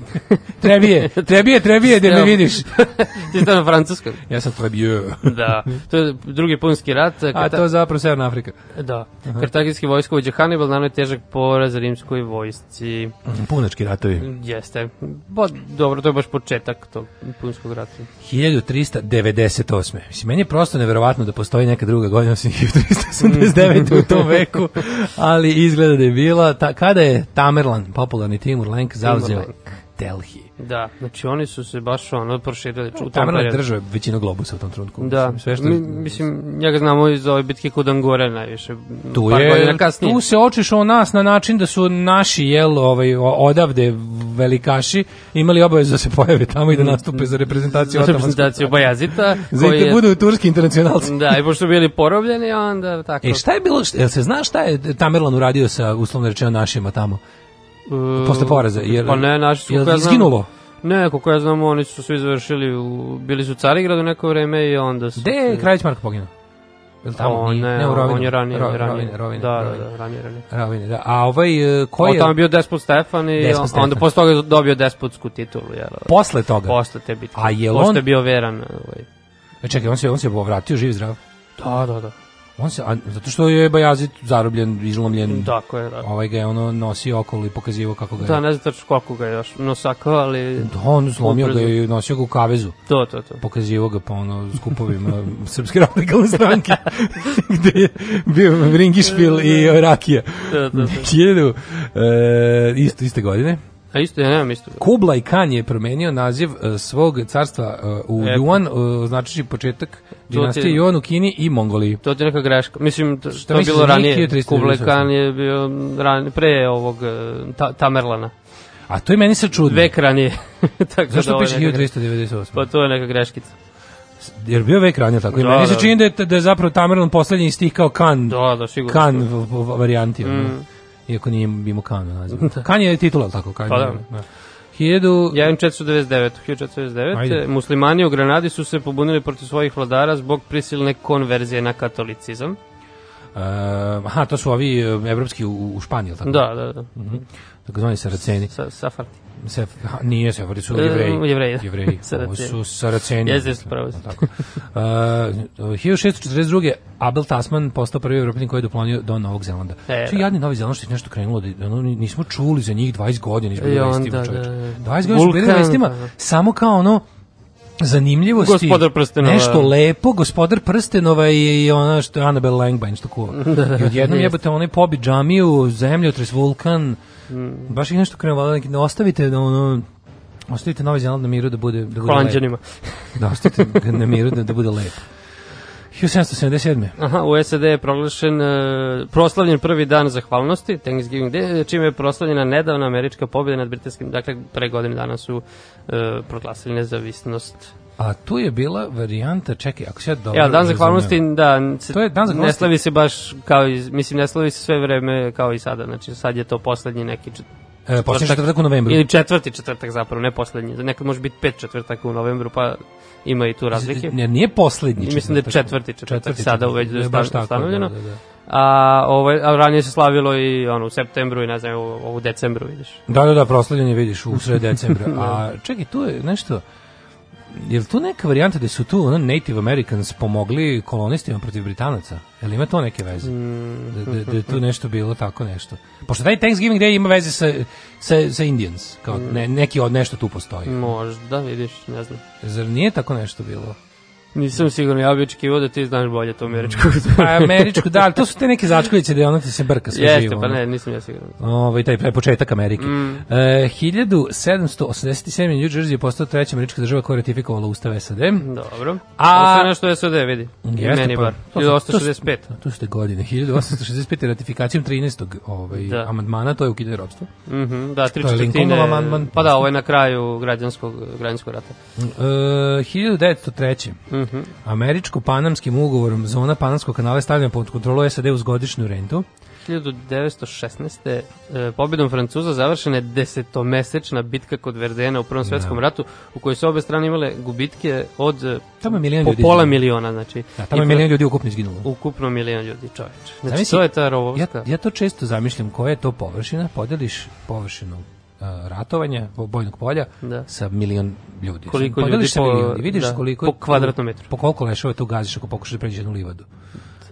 Trebije. Trebije. Trebije, da me vidiš. Ti si to na francuskom. Ja sam Trebije. Da. To je drugi punski rat. A to je zapravo Severna Afrika. Da. Kartagijski vojskovođa Hannibal nanio je težak poraz rimskoj vojsci. Punački ratovi. Jeste. Bo, dobro, to je baš početak tog punskog rata. 1398. Mislim, meni je prosto neverovatno da postoji neka druga godina osim 1389. u tom veku, ali izgleda da je bila. Ta, kada je Tamerlan, popularni Timur Lenk, zauzeo. Delhi. Da, znači oni su se baš ono proširili u tom periodu. držao većinu globusa u tom trenutku. Da, Mislim, sve što... Mi, mislim, njega znamo iz ove bitke kod Angore najviše. tu je, tu se očišao nas na način da su naši jel ovaj odavde velikaši imali obavezu da se pojave tamo i da nastupe za reprezentaciju za reprezentaciju Bajazita. Za koji da je- budu turski internacionalci. Da, i pošto bili porobljeni, onda tako. E šta je bilo, šta- jel se zna šta je Tamerlan uradio sa uslovno rečeno našima tamo? Uh, posle poraza, jer- pa ne, naši su, jel ja izginulo? Ne, koliko ja znam, oni su svi završili, u, bili su u Carigradu neko vreme i onda su... Gde je Kraljić Marko poginuo? Jel tamo? O, Nije, ne, u Rovinu. on je ranije, Ro- ranije. Rovine, Rovine, da, Rovine. da, da, ranije, ranije. Rovine, da. A ovaj, e, ko O, je tamo je bio Despot Stefan i Despot onda Stefan. posle toga dobio despotsku titulu. Jel? posle toga? Posle te bitke. A Pošto on- je bio veran. Ovaj. E, čekaj, on se, on se povratio živ zdrav. Da, da, da. On se, a, zato što je Bajazit zarobljen, izlomljen. Tako je, da. Ovaj ga je ono nosio okolo i pokazivao kako ga je. Da, ne znam tačno koliko ga je još nosakao, ali... Da, on slomio ga i nosio ga u kavezu. To, to, to. Pokazivao ga po ono skupovima Srpske radikalne stranke gde je bio Ringišpil i Rakija. Da, da, da. Hiljadu, e, isto, iste godine. A isto, ja nemam isto. Kublai Khan je promenio naziv e, svog carstva e, u E, Yuan, e, značići početak dinastije ti- Yuan u Kini i Mongoliji. To je neka greška. Mislim, to, Šta to je bilo ranije. 1398? Kublai Khan je bio ranije, pre ovog ta, Tamerlana. A to je meni se čudno. Vek ranije. Tako Zašto da ovo je piše neka greška. 1398? Pa to je neka greškica. Jer bio vek ranije tako. I Da, meni se da. čini da je, da je zapravo Tamerlan poslednji iz tih kao kan, Da, da, sigurno. v- varijanti. Mm. Iako nije imao kan u nazivu. Kan je titula, tako? Kan Pa da. da. 1000... 1499. 1499. Ajde. Muslimani u Granadi su se pobunili protiv svojih vladara zbog prisilne konverzije na katolicizam. Uh, aha, to su ovi uh, evropski u, u Španiji, tako? Da, da, da. Mhm. Tako zvani Saraceni. Sa, Safarti. Sef, nije Sefari, su E, jevreji. Jevreji, da. Jevreji. Ovo Saraceni. su Saraceni. Jeste, jeste, pravo. Tako. Uh, 1642. Abel Tasman postao prvi evropljan koji je doplonio do Novog Zelanda. E, Što da. jadni Novi Zeland što je nešto krenulo, da, ono, nismo čuli za njih 20 godina izbili I onda, vestima, da. 20 godina su bili vestima, da. samo kao ono, zanimljivosti. Gospodar prstenova. Nešto lepo, gospodar prstenova i, ona što je Annabelle Langbein što kuva. I odjednom jebate onaj pobi džamiju, zemljotres, vulkan. Baš ih nešto valjda, ne ostavite da ono Ostavite Novi Zeland na miru da bude da bude lep. Holandjanima. Da ostavite na miru da, da bude lep. 1777. Aha, u SAD je proglašen, e, proslavljen prvi dan zahvalnosti, Thanksgiving Day, čime je proslavljena nedavna američka pobjeda nad britanskim, dakle, pre godine dana su e, proglasili nezavisnost. A tu je bila varijanta, čekaj, ako se ja dobro Ja, dan zahvalnosti, da, se, To je dan ne zahvalnosti. slavi se baš kao i, mislim, ne slavi se sve vreme kao i sada, znači sad je to poslednji neki E, posljednji četvrtak u novembru. Ili četvrti četvrtak zapravo, ne poslednji. Nekad može biti pet četvrtaka u novembru, pa ima i tu razlike. Jer nije poslednji I Mislim da je četvrtak. četvrti četvrtak, Četvrti sada četvrtak. već Da je baš tako, ustanovljeno. da, da, da. A, ovaj, a ranije se slavilo i ono, u septembru i ne znam, u, u decembru, vidiš. Da, da, da, proslavljanje vidiš u sred decembra. A čekaj, tu je nešto, je li tu neka varijanta da su tu ono, Native Americans pomogli kolonistima protiv Britanaca? Je li ima to neke veze? Da, da, da je tu nešto bilo tako nešto. Pošto taj Thanksgiving Day ima veze sa, sa, sa Indians, kao ne, neki od nešto tu postoji. Možda, vidiš, ne znam. Zar nije tako nešto bilo? Nisam siguran, ja bih očekivao da ti znaš bolje to američko. Pa američku, da, ali to su te neke začkoljice da ono ti se brka sve Jeste, živo. pa ono. ne, nisam ja siguran. Ovaj taj pre početak Amerike. Mm. E, 1787. New Jersey je postao treća američka država koja je ratifikovala ustav SAD. Dobro. A-. Ovo nešto SOD, vidi. I Jeste, meni pa, bar. to su- to su- 1865. Tu su te godine. 1865. ratifikacijom 13. Ovaj, Da. amandmana, to je ukidanje ropstva. Mhm, da, tri četvrtine. Amandman. Pa da, ovo je na kraju građanskog, građanskog rata. E, 1903. Mhm. Američko-panamskim ugovorom zona Panamskog kanala je stavljena pod kontrolu SAD uz godišnju rentu. 1916. E, pobjedom Francuza završena je desetomesečna bitka kod Verdena u Prvom svetskom ratu, u kojoj su obe strane imale gubitke od e, Tamo je milion po ljudi pola izginulo. miliona. Znači, Da, tamo je milion ljudi ukupno izginulo. Ukupno milion ljudi, čoveče. Znači, Zamisli, to je ta Ja, rovovska. ja to često zamišljam koja je to površina, podeliš površinu ratovanja, bo- bojnog polja, Da. sa milion ljudi. Koliko Podeliš ljudi po- milion vidiš da, koliko... po kvadratnom metru. Po koliko lešova tu gaziš ako pokušaš da pređeš jednu livadu.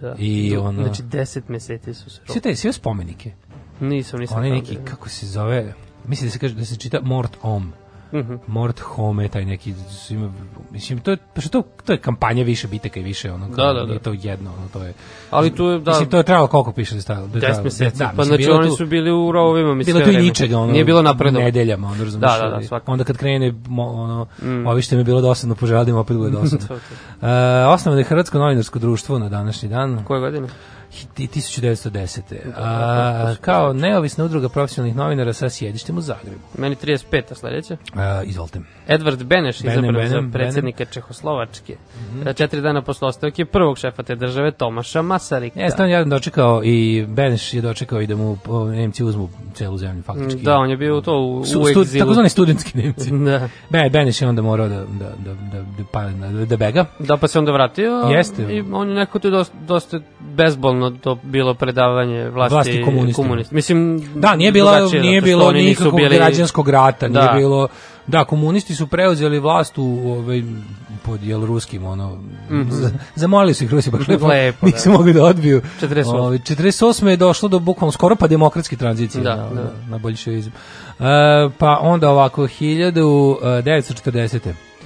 Da. I ono- Znači, deset meseci su se Sve te, sve spomenike. Nisam, nisam. Oni neki, kako se zove, mislim da se kaže da se čita Mort Om. Mhm. Mort Home, taj neki, ima, mislim, to je, pa što to, to je kampanja više bitaka i više, ono, Da, da, da. to jedno, ono, to je, Ali tu je, da, mislim, to je trebalo koliko piše da je stajalo? Da je 10 trajalo? meseci. Da, pa znači oni su bili u rovovima, mislim. bilo tu i ničega, ono, Nije bilo napredo. nedeljama, ono, razumiješ? Da, da, da, svakako. Onda kad krene, ono, Mm. ovi što mi je bilo dosadno, poželim, opet bude dosadno. E, osnovno je Hrvatsko novinarsko društvo na današnji dan, Koje godine? I 1910. A, kao neovisna udruga profesionalnih novinara sa sjedištem u Zagrebu. Meni 35. sledeće. A, izvolite. Edvard Beneš Benem, izabran Benem, za Benem. predsjednika Čehoslovačke. E, Četiri dana posle ostavke prvog šefa te države Tomaša Masarika. Jeste, on je dočekao i Beneš je dočekao i da mu Nemci uzmu celu zemlju faktički. Da, on je bio to u, Su, u stu, egzilu. takozvani studentski Nemci. Da. Be, Beneš je onda morao da, da, da, da, da, pa, da, da bega. Da, pa se onda vratio. Jeste. I on je nekako to dosta, dosta bezbolno to bilo predavanje vlasti, Vlasti komunistima. komunist. Mislim, Da, nije drugačije, nije bilo nikakvog bili- građanskog rata, nije Da. bilo Da, komunisti su preuzeli vlast u ovaj pod jel ruskim ono za- zamolili su ih Rusi baš lepo. Lepo, da. nisu mogli da odbiju. 48. Ovaj 48 je došlo do bukvalno skoro pa demokratske tranzicije Da, na, da. na, na boljševizam. E, pa onda ovako 1940.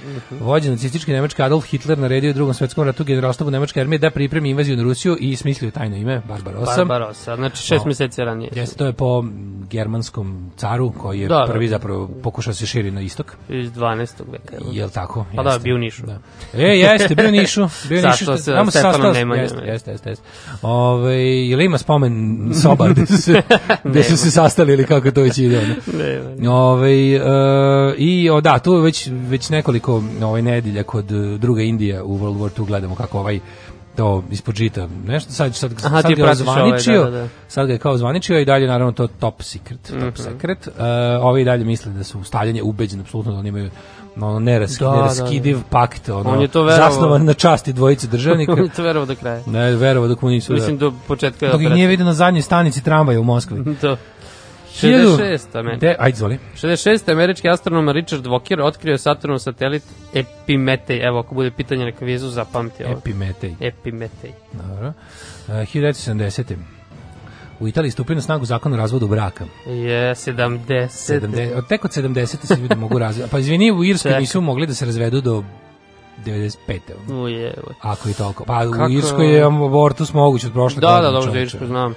Mhm. Vođen nacistički nemački Adolf Hitler naredio u drugom svetskom ratu generalstabu nemačke armije da pripremi invaziju na Rusiju i smislio tajno ime Barbarossa. Barbarossa, znači šest O. meseci ranije. Jeste, to je po germanskom caru koji je Da, da. prvi zapravo pokušao se širi na istok. Iz 12. veka. jel? Jel tako? Pa da, Jeste. bio u Nišu. Da. E, jeste, bio u Nišu. Bio Nišu. Sastao se sa Stefanom Nemanjom. Jeste, jeste, jeste. jeste. Ove, je li ima spomen soba gde su se, gde su se sastali ili kako to već ide? Ne, ne. Ove, e, I o, da, tu je već, već nekoliko ovaj, nedelja kod e, druga Indija u World War II gledamo kako ovaj to ispod žita, nešto, sad, sad, Aha, sad ga pratiš ovaj, da, da, da. sad ga je kao ozvaničio i dalje naravno to top secret, top secret. Uh, ovi dalje misle da su stavljanje ubeđeni apsolutno da oni imaju ono nerask, Da, da, neraskidiv pakt, ono, On je to verovao. zasnovan na časti dvojice državnika. On je to verovao do kraja. ne, verovo dok mu nisu. Mislim da. do početka Dok ih nije vidio na zadnjoj stanici tramvaja u Moskvi. To. Hiljadu- 66. meni. De, ajde, zvoli. 66. američki astronom Richard Walker otkrio Saturnov satelit Epimetej. Evo, ako bude pitanje neka vizu, zapamti ovo. Epimetej. Epimetej. Dobro. Uh, 1970. U Italiji stupio na snagu zakon o razvodu braka. Je, 70. 70, od tek od 70. se ljudi mogu razvesti. Pa izvini, u Irskoj Čekaj. nisu mogli da se razvedu do 95. ono. Uje, Ako i toliko. Pa Kako- u Irskoj je abortus moguć od prošle Da, godine. da, dobro, za čoveče. Irsku znam.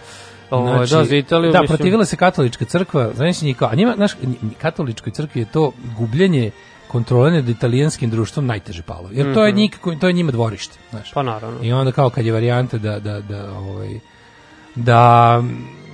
Ovo, da, za Italiju, da, mislim- protivila se katolička crkva, kao, a njima, znaš, katoličkoj crkvi je to gubljenje kontrole nad italijanskim društvom najteže palo. Jer to je, Mhm. nikako, to je njima dvorište, znaš. Pa naravno. I onda kao kad je varijanta da, da, da, ovaj, da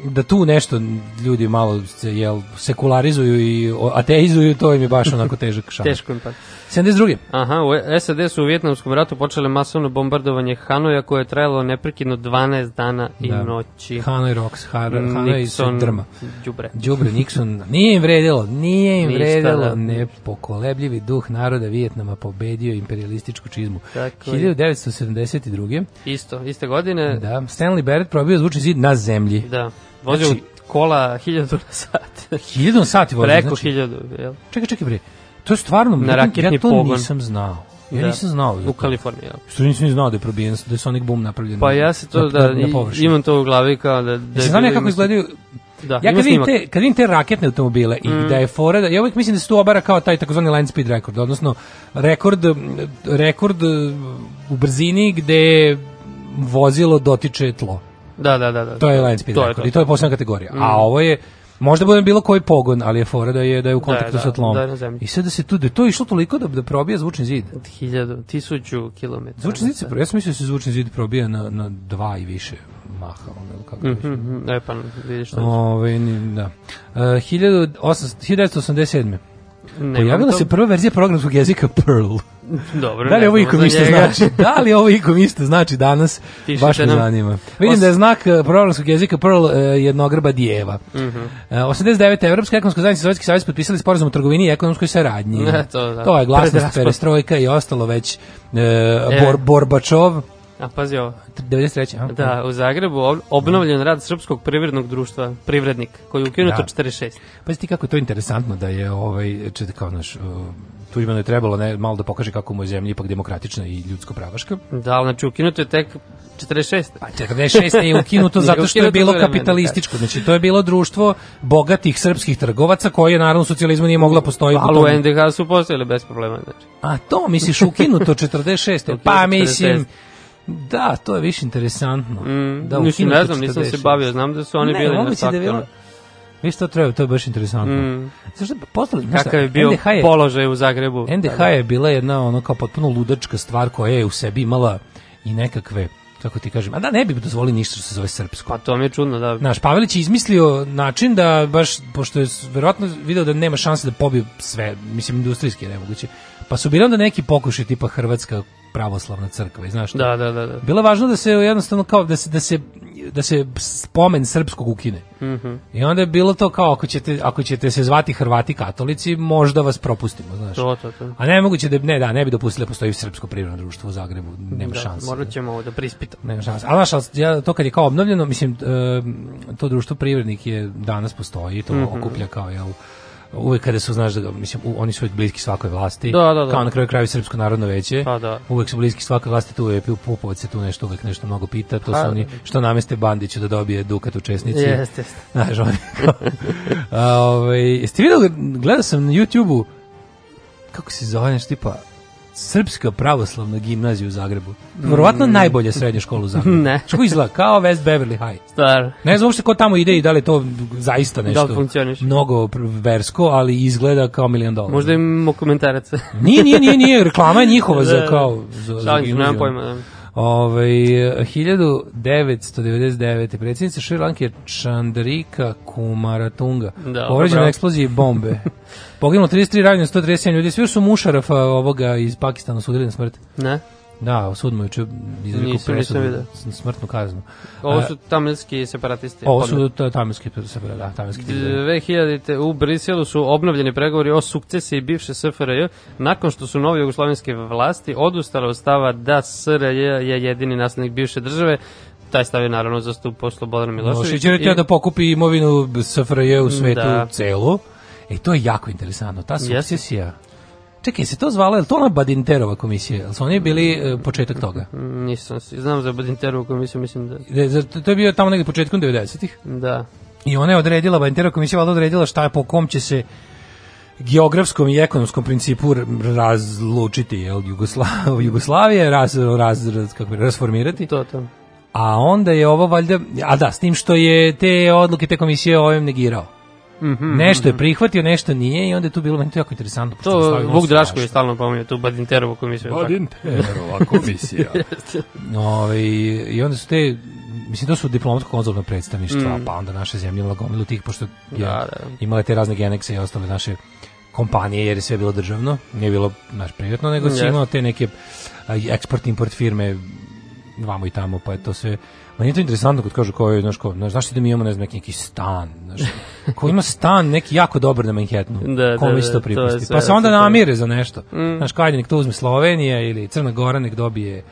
da tu nešto ljudi malo se jel sekularizuju i ateizuju, to im je baš onako težak šamar. Teško im pa. 72. Aha, u SAD su u Vjetnamskom ratu počele masovno bombardovanje Hanoja koje je trajalo neprekidno 12 dana i Da. noći. Hanoi Rocks, Har, se Nixon, drma. Đubre. Đubre Nixon, nije im vredilo, nije im Ništa, vredilo, da. nepokolebljivi duh naroda Vijetnama pobedio imperialističku čizmu. Tako je. 1972. Isto, iste godine. Da, Stanley Barrett probio zvučni zid na zemlji. Da. Vozio Znači- kola 1000 na sat. 1000 sati vozio. Preko znači, 1000, jel? Čekaj, čekaj bre. To je stvarno, Na ja, raketni ja to pogon. nisam znao. Ja Da. nisam znao. U. Kaliforniji, jel? Što nisam ni znao da je probijen, da je Sonic Boom napravljen. Pa ja se to na, da na, na imam to u glavi kao da da Jesi bilo- ja kako izgledaju Da, ja kad vidim, te, kad vidim te raketne automobile i Mm. da je fora, da, ja uvijek mislim da se tu obara kao taj takozvani line speed rekord, odnosno rekord, rekord u brzini gde vozilo dotiče tlo. Da, da, da, da. To je line speed To je rekord to. i to je posebna kategorija. Mm. A ovo je Možda bude bilo koji pogon, ali je fora da je da je u kontaktu da, sa tlom. da je na zemlji. I sad da se tu da je to išlo toliko da da probija zvučni zid. Hiljadu, tisuću kilometara. Zvučni zid se ja sam mislio da se zvučni zid probija na na dva i više maha, ono ili kako Mhm, već. mhm, E pa, vidiš što. Ove, ni- da. Uh, 1800 1987. Nemam Pojavila to. se prva verzija programskog jezika Perl. Dobro, Da li ne ovo ikom isto znači? Da li ovo ikom isto znači danas? Pišite Baš me nam. zanima. Vidim Os- da je znak eh, programskog jezika Perl eh, jednogrba dijeva. Mhm. Eh, 89. Evropska ekonomska zajednica i Sovjetski savez potpisali sporazum o trgovini i ekonomskoj saradnji. Ne, to da. to je glasnost perestrojka i ostalo već eh, E. Bor, Borbačov A pazi ovo. 93. a? Da, u Zagrebu ob- obnovljen rad Srpskog privrednog društva, Privrednik, koji je ukinut Da. od 46. Pazi ti kako je to interesantno da je ovaj čet kao naš uh, Tuđmanu je trebalo ne, malo da pokaže kako mu je zemlja ipak demokratična i ljudsko pravaška. Da, ali znači ukinuto je tek 46. Pa 46. je ukinuto zato što je ukinuto bilo kapitalističko. Znači to je bilo društvo bogatih srpskih trgovaca koje naravno u socijalizmu nije mogla postoji. Ali u NDH su postojali bez problema. Znači. A to misliš ukinuto 46. Ukinuto pa mislim 46. Da, to je više interesantno. Mm, da, mislim, ne znam, nisam se 46. bavio, znam da su oni ne, bili na moguće da je bilo- faktoru. Viš to treba, to je baš interesantno. Mm. Zašto šta, Kakav je bio NDH je, položaj u Zagrebu. NDH je bila jedna ono kao potpuno ludačka stvar koja je u sebi imala i nekakve kako ti kažem, a da ne bi dozvoli ništa što se zove srpsko. Pa to mi je čudno, da. Znaš, Pavelić je izmislio način da baš, pošto je verovatno video da nema šanse da pobije sve, mislim, industrijski je nemoguće, pa su bili onda neki pokušaj tipa Hrvatska pravoslavna crkva i znaš šta? Da, da, da. da. Bilo je važno da se jednostavno kao da se da se da se spomen srpskog ukine. Mhm. I onda je bilo to kao ako ćete ako ćete se zvati Hrvati katolici, možda vas propustimo, znaš. To, to, to. A ne moguće da ne da ne bi dopustili da postoji srpsko privredno društvo u Zagrebu, nema Da, šanse. Morat ćemo ovo da prispitamo. Nema šanse. Ali znaš, ja, to kad je kao obnovljeno, mislim, e, to društvo privrednik je danas postoji, to Mhm. okuplja kao, jel, uvek kada su, znaš, da, ga- mislim, u- oni su uvek bliski svakoj vlasti, Da, da, da. kao na kraju kraju Srpsko narodno veće, Pa da. uvek su bliski svakoj vlasti, tu je Pupovac se tu nešto uvek nešto mnogo pita, to Pa, su oni što nameste Bandiću da dobije dukat u česnici. Jeste, jeste. Znaš, oni ovaj, jeste vidjeli, gledao sam na YouTube-u, kako se zove nešto tipa, Srpska pravoslavna gimnazija u Zagrebu. Verovatno najbolja srednja škola u Zagrebu. Mm. Ne. Što izgleda? Kao West Beverly High. Star. Ne znam uopšte ko tamo ide i da li to zaista Da nešto li funkcioniše? mnogo versko, ali izgleda kao milion dolara. Možda imamo komentaraca. Nije, nije, nije, nije, reklama je njihova za Da. kao za, za nemam gimnaziju. pojma. Ove, 1999. predsjednica Šrilanke Chandrika Kumaratunga Da, povređena na eksploziji bombe. Poginulo 33 ranjeno 137 ljudi. Svi su Mušarafa ovoga iz Pakistana sudili na smrt. Ne? Da, sud mu juče izrekao presudu, smrtnu kaznu. Ovo su tamilski separatisti. ovo su ta- tamilski, da, tamilski tigre. 2000. u Briselu su obnovljeni pregovori o sukcesiji bivše SFRJ nakon što su nove jugoslovenske vlasti odustale od stava da SRJ je jedini naslednik bivše države. Taj stav je naravno zastupao Slobodan Milošević. Milošević je da pokupi imovinu SFRJ u svetu Da. celu. E, to je jako interesantno. Ta sukcesija... Čekaj, se to zvala, je li to ona Badinterova komisija? Jel su oni bili e, početak toga? Mm, Nisam znam za Badinterovu komisiju, mislim da... De- za- To je bio tamo negde početkom 90-ih. Da. I ona je odredila, Badinterova komisija valjda odredila šta je po kom će se geografskom i ekonomskom principu razlučiti jel, Jugosla, Jugoslavije, raz, raz, raz, kako bi, rasformirati. To, to. A onda je ovo valjda, a da, s tim što je te odluke te komisije ovim negirao. Mhm, Nešto je mhm. prihvatio, nešto nije i onda je tu bilo meni to jako interesantno. To Vuk Draško je stalno pominjao tu Badinterovu komisiju. Badinterova komisija. Ove, I onda su te, mislim, to su diplomatsko-konzolna predstavništva, Mm. pa onda naše zemlje imala gomilu tih, pošto je Da, da. imale te razne genekse i ostale naše kompanije, jer je sve bilo državno, nije bilo naš privatno, nego si Jeste. imao te neke a, eksport, import firme vamo i tamo, pa je to sve Meni je to interesantno kad kažu je, znaš, ko, znaš, zašto da mi imamo, ne znam, neki, neki stan, znaš, ko ima stan neki jako dobar na Manhattanu, Da, kome da, će da, to to sve- pa se onda namire za nešto, Mm. znaš, kad nek to uzme Slovenija ili Crna Gora nek dobije,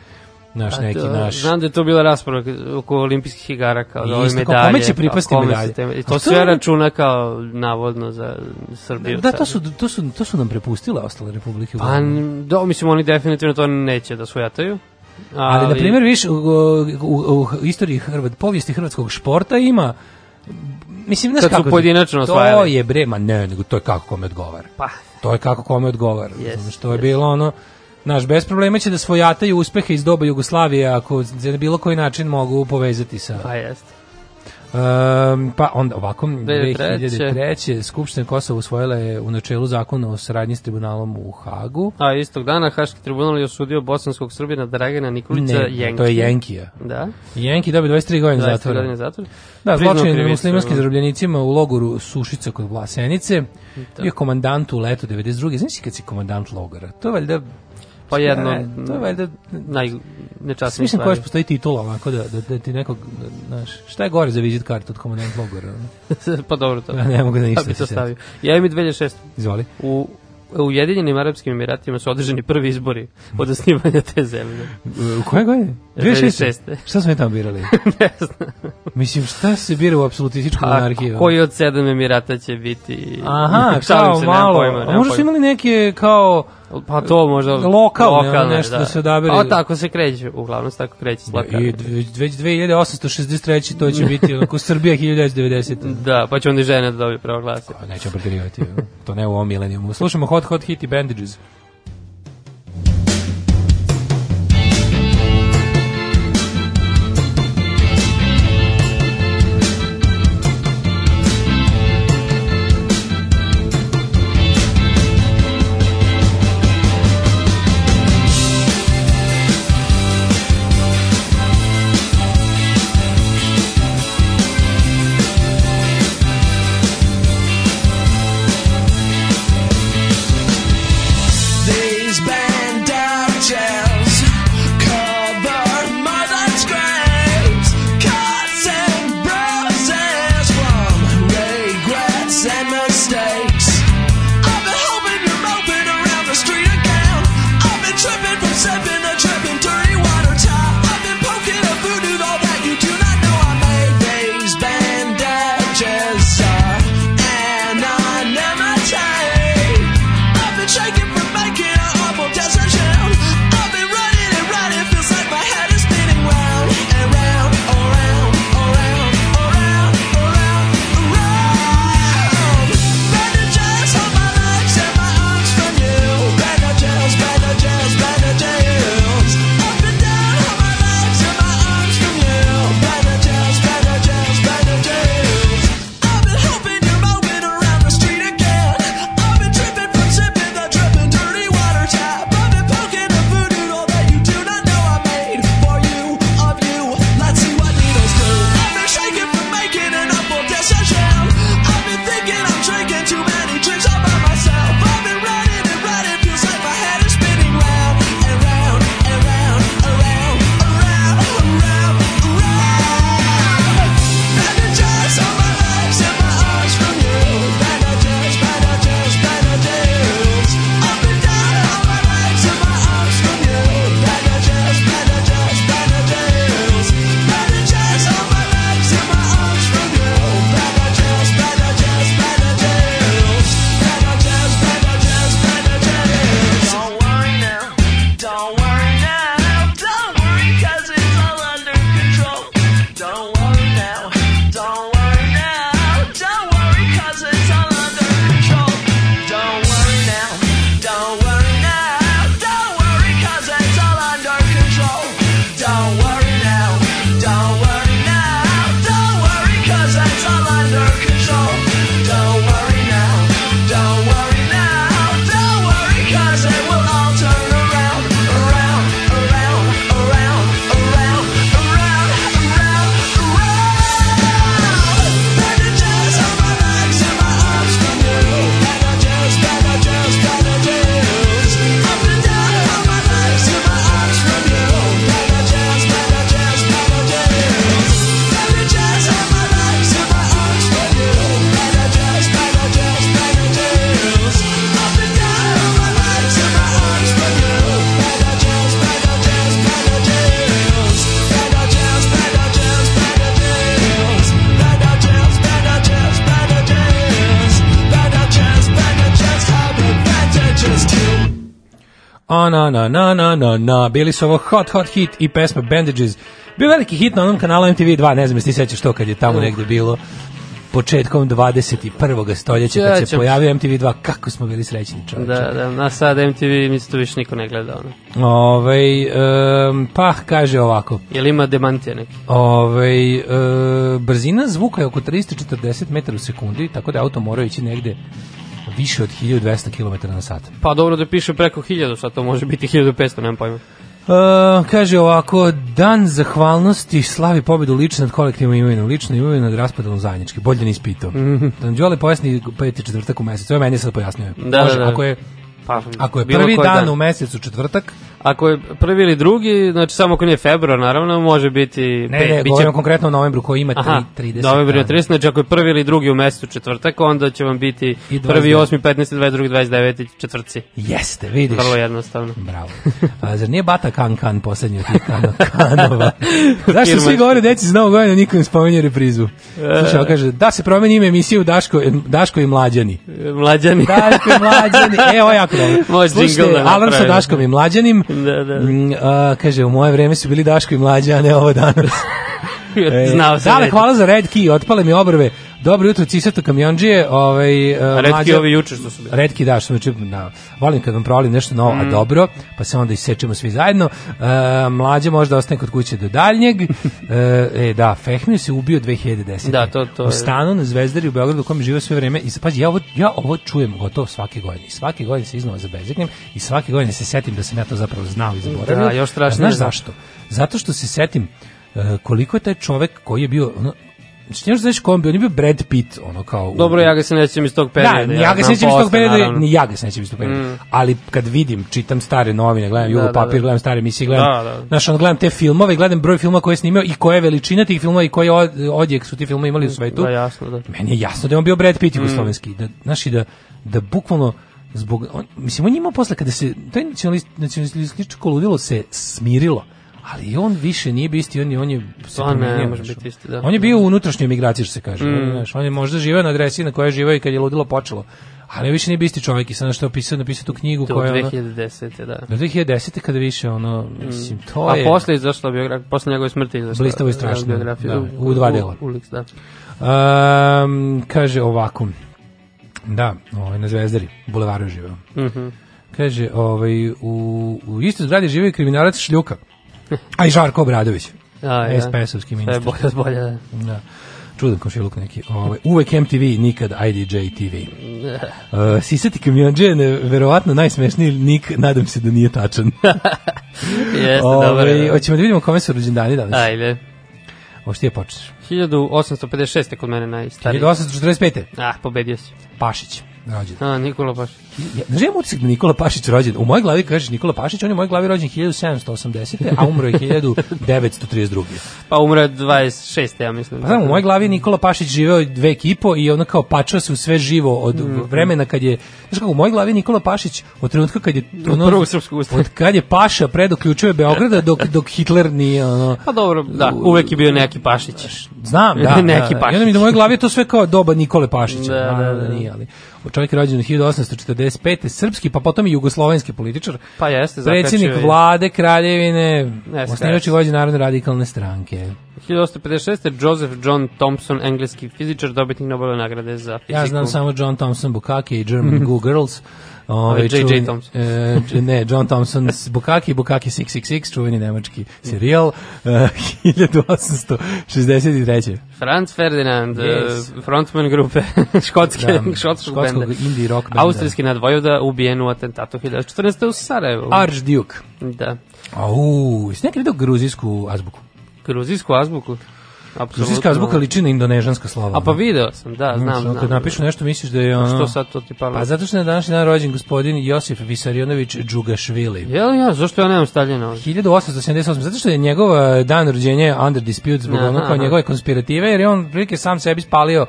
znaš, A neki to- naš... Znam da je to bila rasprava oko olimpijskih igara kao da ove Isto, kao medalje. kome će kao pripasti kome se medalje? te- to to sve računa kao navodno za Srbiju. Da, to su, to su, to su nam prepustile ostale republike. Pa, da, mislim, oni definitivno to neće da svojataju. Ali, na primjer, viš, u, u, u istoriji Hrvat, povijesti hrvatskog športa ima Mislim, znaš kako, pojedinačno To je bre, ma ne, nego to je kako kome odgovara. Pa, To je kako kome odgovara. Jest, Znaš, to je jest. bilo ono, Naš bez problema će da svojataju uspehe iz doba Jugoslavije ako na bilo koji način mogu povezati sa... pa jeste. Um, pa onda ovako 2003. 2003. Skupština Kosova usvojila je u načelu zakona o saradnji s tribunalom u Hagu. A istog dana Haški tribunal je osudio bosanskog Srbina Dragana Nikolića Ne, Jenki. to je Jenkija. Da. Jenki dobio 23 godine 20 zatvora. godine zatvora. Da, zločin muslimanskim da. zarobljenicima u logoru Sušica kod Vlasenice. Bio komandant u letu 92. Znaš kad si komandant logora? To je valjda... Pa jedno, Ne, to je valjda... najnečasnije Mislim koja postoji titula onako da, da, da ti nekog, znaš, šta je gore za vizit kartu od komandant logora? pa dobro to. Ja ne mogu da ništa Ja bi to stavio. Ja im i 2006. Izvoli. U u Ujedinjenim Arapskim Emiratima su održani prvi izbori od osnivanja te zemlje. U koje godine? 2006. 2006. Šta smo mi tamo birali? ne znam. Mislim, šta se bira u apsolutističku A monarhiju? koji od sedam Emirata će biti... Aha, kao se, malo. pojma, a možda su imali neke kao... Pa to možda... Lokalne, ono, nešto da se odabere. A tako se kreće, uglavnom se tako kreće slaka. I već 2863. to će biti onako Srbija 1990. Da, pa će onda i žene da dobiju pravo glasa. Pa nećemo preterivati. to ne u ovom milenijumu. Slušamo Hot Hot Hit i Bandages. Na. Bili su ovo Hot Hot Hit i pesma Bandages. Bio veliki hit na onom kanalu MTV2, ne znam jesi ti sećaš to kad je tamo negde bilo početkom 21. stoljeća kad se se. pojavio MTV2, kako smo bili srećni čovječe. Da, da, na sad MTV mislim to više niko ne gleda. Ono. Ovaj, em, pa kaže ovako, Jel ima demantija neki? ovaj, e, brzina zvuka je oko 340 metara u sekundi, tako da auto mora ići negde više od 1200 km na sat. Pa dobro da piše preko 1000, sad to može biti 1500, nemam pojma. E, kaže ovako, dan zahvalnosti slavi pobedu lično nad kolektivnom imovinom, lično imovinu nad raspadom zajednički, bolje da nisi pitao. Mm -hmm. Đole pojasni peti četvrtak u mesecu, ovo meni sad pojasnio. Da, Može, da, da. Ako je, Pa, ako je prvi koji dan, u mesecu četvrtak, Ako je prvi ili drugi, znači samo ako nije februar, naravno, može biti... ne, pet, ne, biće- govorimo konkretno o novembru koji ima Aha, 3, 30 novembar je dana. 30, znači ako je prvi ili drugi u mesecu četvrtak, onda će vam biti prvi, 29. 8, 15, 22, 29 četvrtci. Jeste, vidiš. Vrlo jednostavno. Bravo. A, zar nije Bata Kan Kan poslednji od tih kan, kanova? Zašto svi govore deci novog godina, niko ne spomenje reprizu? Slušaj, on kaže, da se promeni ime emisije u Daško, Daško i Mlađani. Mlađani. Daško i Mlađani. E, ovo je jako dobro. Može Slušajte, da sa. Daškom i Mlađanim. Da, da. Mm, a, kaže, u moje vreme su bili Daško i Mlađa, a ne ovo danas. Znao sam. Dale, hvala za red key, otpale mi obrve. Dobro jutro, cisato kamionđije. Ovaj, uh, Retki Mlađa- ovi juče što su bili. Redki da, što me čip, da, volim kad vam provalim nešto novo, Mm. a dobro, pa se onda isečemo svi zajedno. E, mlađe možda ostane kod kuće do daljnjeg. E, e, da, Fehmir se ubio 2010. Da, to- to U je- stanu na Zvezdari u Beogradu u kojem je živio sve vreme. I pazi, ja ovo, ja ovo čujem gotovo svake godine. I svake godine se iznova zabezeknem i svake godine se setim da sam ja to zapravo znao i zaboravio. Da, još strašnije Znaš da. zašto? Zato što se setim e, koliko je taj čovek koji je bio ono, Znači, ne znaš ko je on on je bio Brad Pitt, ono kao... u- Dobro, ja ga se nećem iz tog perioda. da, ja ga znam sećam iz tog perioda, ni ja ga se sećam iz tog perioda. Mm. Ali kad vidim, čitam stare novine, gledam Jugo Da, da, papir, da. gledam stare emisije, gledam, Da, da. znaš, ono, gledam te filmove, gledam broj filmova koje je snimao i koja je veličina tih filmova i koji od, odjek su ti filmovi imali u svetu. Da, jasno, da. Meni je jasno da je on bio Brad Mm. Pitt jugoslovenski, da, znaš, i da, da bukvalno zbog, on, mislim, on je imao posle kada se, taj nacionalist, nacionalističko ludilo se smirilo, ali on više nije bio isti, on je, on je se To ne promenio, može biti isti, da. On je bio u unutrašnjoj migraciji, što se kaže. Mm. On, znaš, on je možda živeo na adresi na kojoj je živeo i kad je ludilo počelo, ali više nije bio isti čovjek i sad što je opisao, napisao tu knjigu To koja je ono, 2010. da. do 2010. kada više ono, mislim, to A je... posle je izašla biografija, posle njegove smrti je izašla. Blistavo i strašno, biografija. da, u dva dela. U, Ulix, da. Um, kaže ovako, da, ovaj, na Zvezdari, bulevaru je živeo. Mhm. Kaže, ovaj, u, u istoj zgradi žive i kriminalac Šljuka, a i Žarko Obradović. A, ja. SPS-ovski Sve ministar. bolje od bolje, da. Da. Čudan komšiluk neki. Ovaj, uvek MTV, nikad IDJ TV. Uh, sisati kamionđe je verovatno najsmešniji nik, nadam se da nije tačan. Jeste, Ovaj, dobro. da. Hoćemo da vidimo kome su rođendani danas. Ajde. Ovo što ti je počneš. 1856. je kod mene najstariji. 1845. Ah, pobedio si. Pašić, rođen. A, Nikola Pašić. Ja, znaš, ja utisak da Nikola Pašić rođen, u mojoj glavi kažeš Nikola Pašić, on je u mojoj glavi rođen 1780. a umro je 1932. pa umro je 26. ja mislim. Pa znam, u mojoj glavi Nikola Pašić živeo dve i i ono kao pačao se u sve živo od mm. vremena kad je, znaš kako, u mojoj glavi Nikola Pašić od trenutka kad je ono, Prvo srpsko. Od kad je Paša predoključuje Beograda dok, dok Hitler nije ono... Pa dobro, da, uvek je bio neki Pašić. Znam, da. neki Pašić. I onda mi u mojoj glavi je to sve kao doba Nikole Pašića. Da, da, da, da, nije, ali da, da, rođen da, 95. srpski, pa potom i jugoslovenski političar. Pa jeste, Predsjednik vlade, kraljevine, osnivač vođe narodne radikalne stranke. 1856. Joseph John Thompson, engleski fizičar, dobitnik Nobelove nagrade za fiziku. Ja znam samo John Thompson Bukake i German Goo Girls. Ovaj, J.J. čuveni- Thompson. e, ne, John Thompson Bukaki, Bukaki 666, čuveni nemački serijal, e, 1863. Franz Ferdinand, Yes. yes. frontman grupe škotske, Da, škotskog škotskog benda. indie rock benda. Austrijski nadvojvoda ubijen u atentatu 1914. u Sarajevu. Archduke. Da. Au, jesi nekad vidio gruzijsku azbuku? Gruzijsku azbuku. Apsolutno. Gruzijska azbuka liči na indonežanska slova. A pa video sam, da, znam, znam. Kad napišu nešto misliš da je ono... Što sad to ti palo? Pa zato što je na današnji dan rođen gospodin Josif Visarionović Džugašvili. Jel ja, zašto ja nemam stavljeno ovdje? 1878. Zato što je njegov dan rođenja under dispute zbog Aha, ono kao aha. njegove konspirative, jer je on prilike sam sebi spalio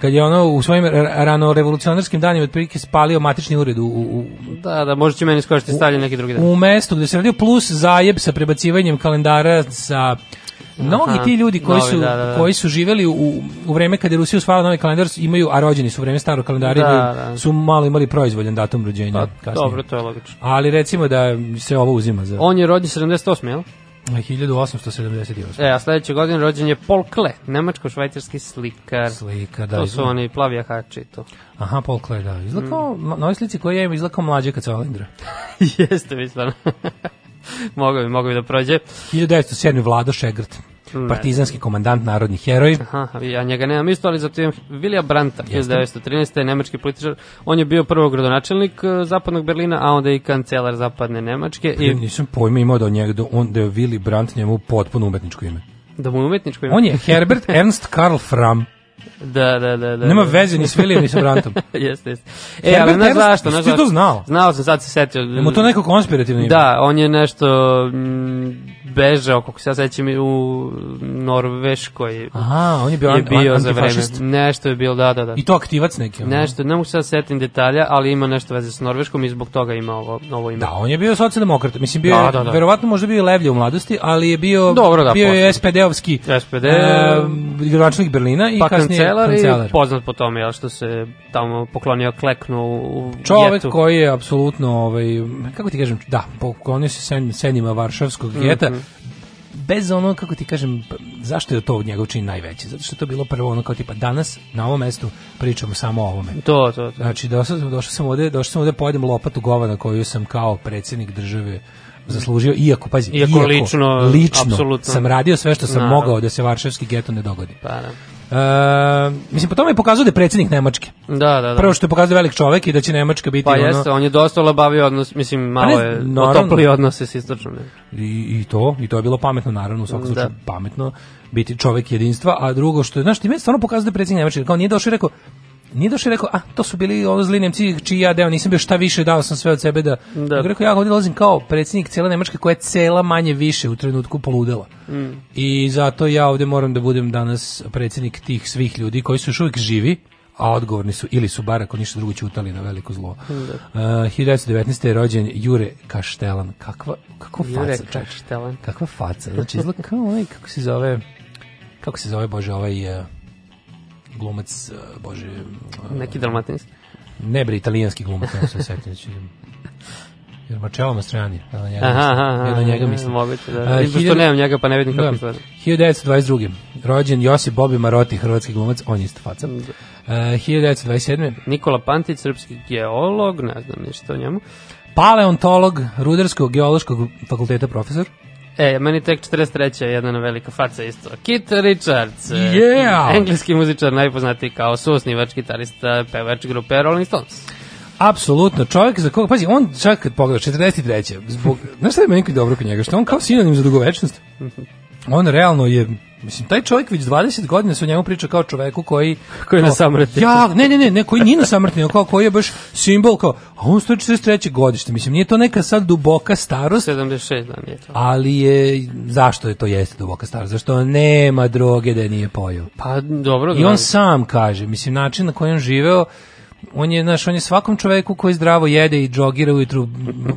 kad je ono u svojim ra- rano revolucionarskim danima otprilike spalio matični ured u, u, u- Da, da, možda će meni skočiti stavljen neki drugi dan. u mestu gde se radio plus zajeb sa prebacivanjem kalendara sa Mnogi ti ljudi koji novi, su, da, da, da. koji su živeli u, u vreme kada je Rusija usvajala novi kalendar imaju, a rođeni su u vreme starog kalendara, Da, da. su malo imali proizvoljan datum rođenja. Pa, dobro, to je logično. Ali recimo da se ovo uzima za On je rođen 78, jel? 1878. E, a sledeće godine rođen je Paul Klee, nemačko-švajcarski slikar. Slika, da. To su oni plavi jahači i to. Aha, Paul Klee, da. Izgleda kao, na ovoj slici koju ja imam, izgleda kao mlađe kad se Olindra. Jeste mi stvarno. mogu bi, mogu bi da prođe. 1907. Vlado Šegrt, Ne. partizanski komandant, narodni heroj. Aha, ja njega nemam isto, ali zato imam Vilija Branta, 1913. nemački političar. On je bio prvo gradonačelnik eh, zapadnog Berlina, a onda i kancelar zapadne Nemačke. I... I Nisam pojma imao da, njega, da, on, da je Willy Brandt njemu potpuno umetničko ime. da mu je umetničko ime. On je Herbert Ernst Karl Fram. Da, da, da. da Nema da. veze ni s Willijem ni sa Brantom. jeste, jeste. E, Herbert ali znaš Ernst, zašto? Znaš ti to znao? Znao sam, sad se setio. Mu to neko konspirativno ime? Da, on je nešto mm, bežao, kako se ja sećam, i u Norveškoj. Aha, on je bio, je an- bio za vreme. Nešto je bilo, da, da, da. I to aktivac neki. ono. Nešto, ne mogu se sad setim detalja, ali ima nešto veze s Norveškom i zbog toga ima ovo, ovo ime. Da, on je bio socijaldemokrat. Mislim, bio Da, da, da. verovatno možda bio levlje u mladosti, ali je bio, Dobro, da, bio je. SPD-ovski SPD, e, gradonačelnik Berlina i pa kasnije kancelar, kancelar. i poznat po tome, jel, što se tamo poklonio kleknu u Čovek getu. koji je apsolutno, ovaj, kako ti kažem, da, poklonio se sen, senima varšavskog geta, Mhm. bez ono, kako ti kažem, zašto je to njegov čin najveći? Zato što je to bilo prvo ono kao tipa, danas na ovom mestu pričamo samo o ovome. To, to, to. Znači, došao sam, došao sam ovde, došao sam ovde pojedem lopatu govana koju sam kao predsjednik države zaslužio, iako, pazi, Iako lično, lično apsolutno. sam radio sve što sam Naravno. mogao da se varšavski geto ne dogodi. Pa, da. E, mislim, po tome je pokazao da je predsjednik Nemačke. Da, da, da. Prvo što je pokazao velik čovek i da će Nemačka biti Pa ono... jeste, on je dosta olabavio odnos, mislim, malo ne, je otoplio odnose s istočnom. I, I to, i to je bilo pametno, naravno, u svakom Da. slučaju pametno biti čovek jedinstva, a drugo što je, znaš, ti meni stvarno pokazao da je predsjednik Nemačke, kao nije došao i rekao, nije došao i rekao, a, to su bili ono zli Nemci, čiji ja deo, nisam bio šta više, dao sam sve od sebe da, Da. nego rekao, ja ovdje dolazim kao predsjednik cijele Nemačke koja je cela manje više u trenutku poludela. Mm. I zato ja ovdje moram da budem danas predsjednik tih svih ljudi koji su još uvijek živi, a odgovorni su, ili su bar ako ništa drugo ćutali na veliko zlo. Uh, 1919. je rođen Jure Kaštelan. Kakva, Jure faca, čovječe. Kaštelan. Kakva faca. Znači, izgleda kao onaj, kako se zove, kako se zove, bože, ovaj uh, glumac, uh, bože, uh, Neki dalmatinski. ne bre, italijanski glumac, ne se setim, znači, jer Marcello Mastrani, ja na njega, Aha, aha, ja na njega mislim. Moguće, da. A, I pošto hiljadu- nemam njega, pa ne vidim kako Da. izgleda. 1922. Rođen Josip Bobi Maroti, hrvatski glumac, on je isto faca. Uh, 1927. Nikola Pantić, srpski geolog, ne znam ništa o njemu. Paleontolog Rudarskog geološkog fakulteta profesor. E, meni tek 43. je jedna velika faca isto. Kit Richards. Yeah! Engleski muzičar, najpoznatiji kao suosnivač, gitarista, pevač grupe Rolling Stones. Apsolutno, čovjek za koga, pazi, on čak kad pogledaš, 43. Zbog, znaš šta je meni dobro kod njega, što on kao sinonim za dugovečnost. On realno je, mislim, taj čovjek već 20 godina se o njemu priča kao čoveku koji... Koji je na samrti. Ja, ne, ne, ne, ne, koji nije na samrti, nego kao koji je baš simbol, kao, a on stoji 43. godište, mislim, nije to neka sad duboka starost, 76 dan je to. ali je, zašto je to jeste duboka starost? Zašto nema droge da je nije pojeo? Pa dobro, I on sam kaže, mislim, način na koji on živeo, on je, znaš, on je svakom čoveku koji zdravo jede i džogira ujutru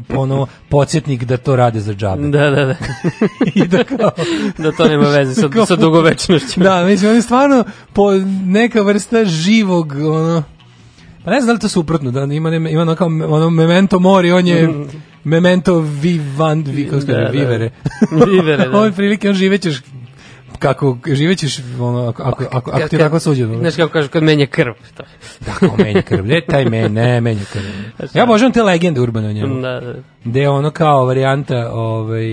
ono, podsjetnik da to rade za džabe. Da, da, da. I da kao, da to nema veze sa, Kao- sa dugovečnošću. da, mislim, on je stvarno po neka vrsta živog, ono, pa ne znam da li to suprotno, da ima, ne- ima ono kao ono memento mori, on je memento vivant, vi, kako Da, da. vivere. Vivere, da. on je prilike, on živećeš kako živećeš ono ako ako ako, ako ti je tako suđeno. Znaš kako kažu, kad menje krv. To. Da, kao menja krv. Ne, taj men, ne, menja krv. Ja obožavam te legende urbane o njemu. Da, da. Gde je ono kao varijanta, ovaj,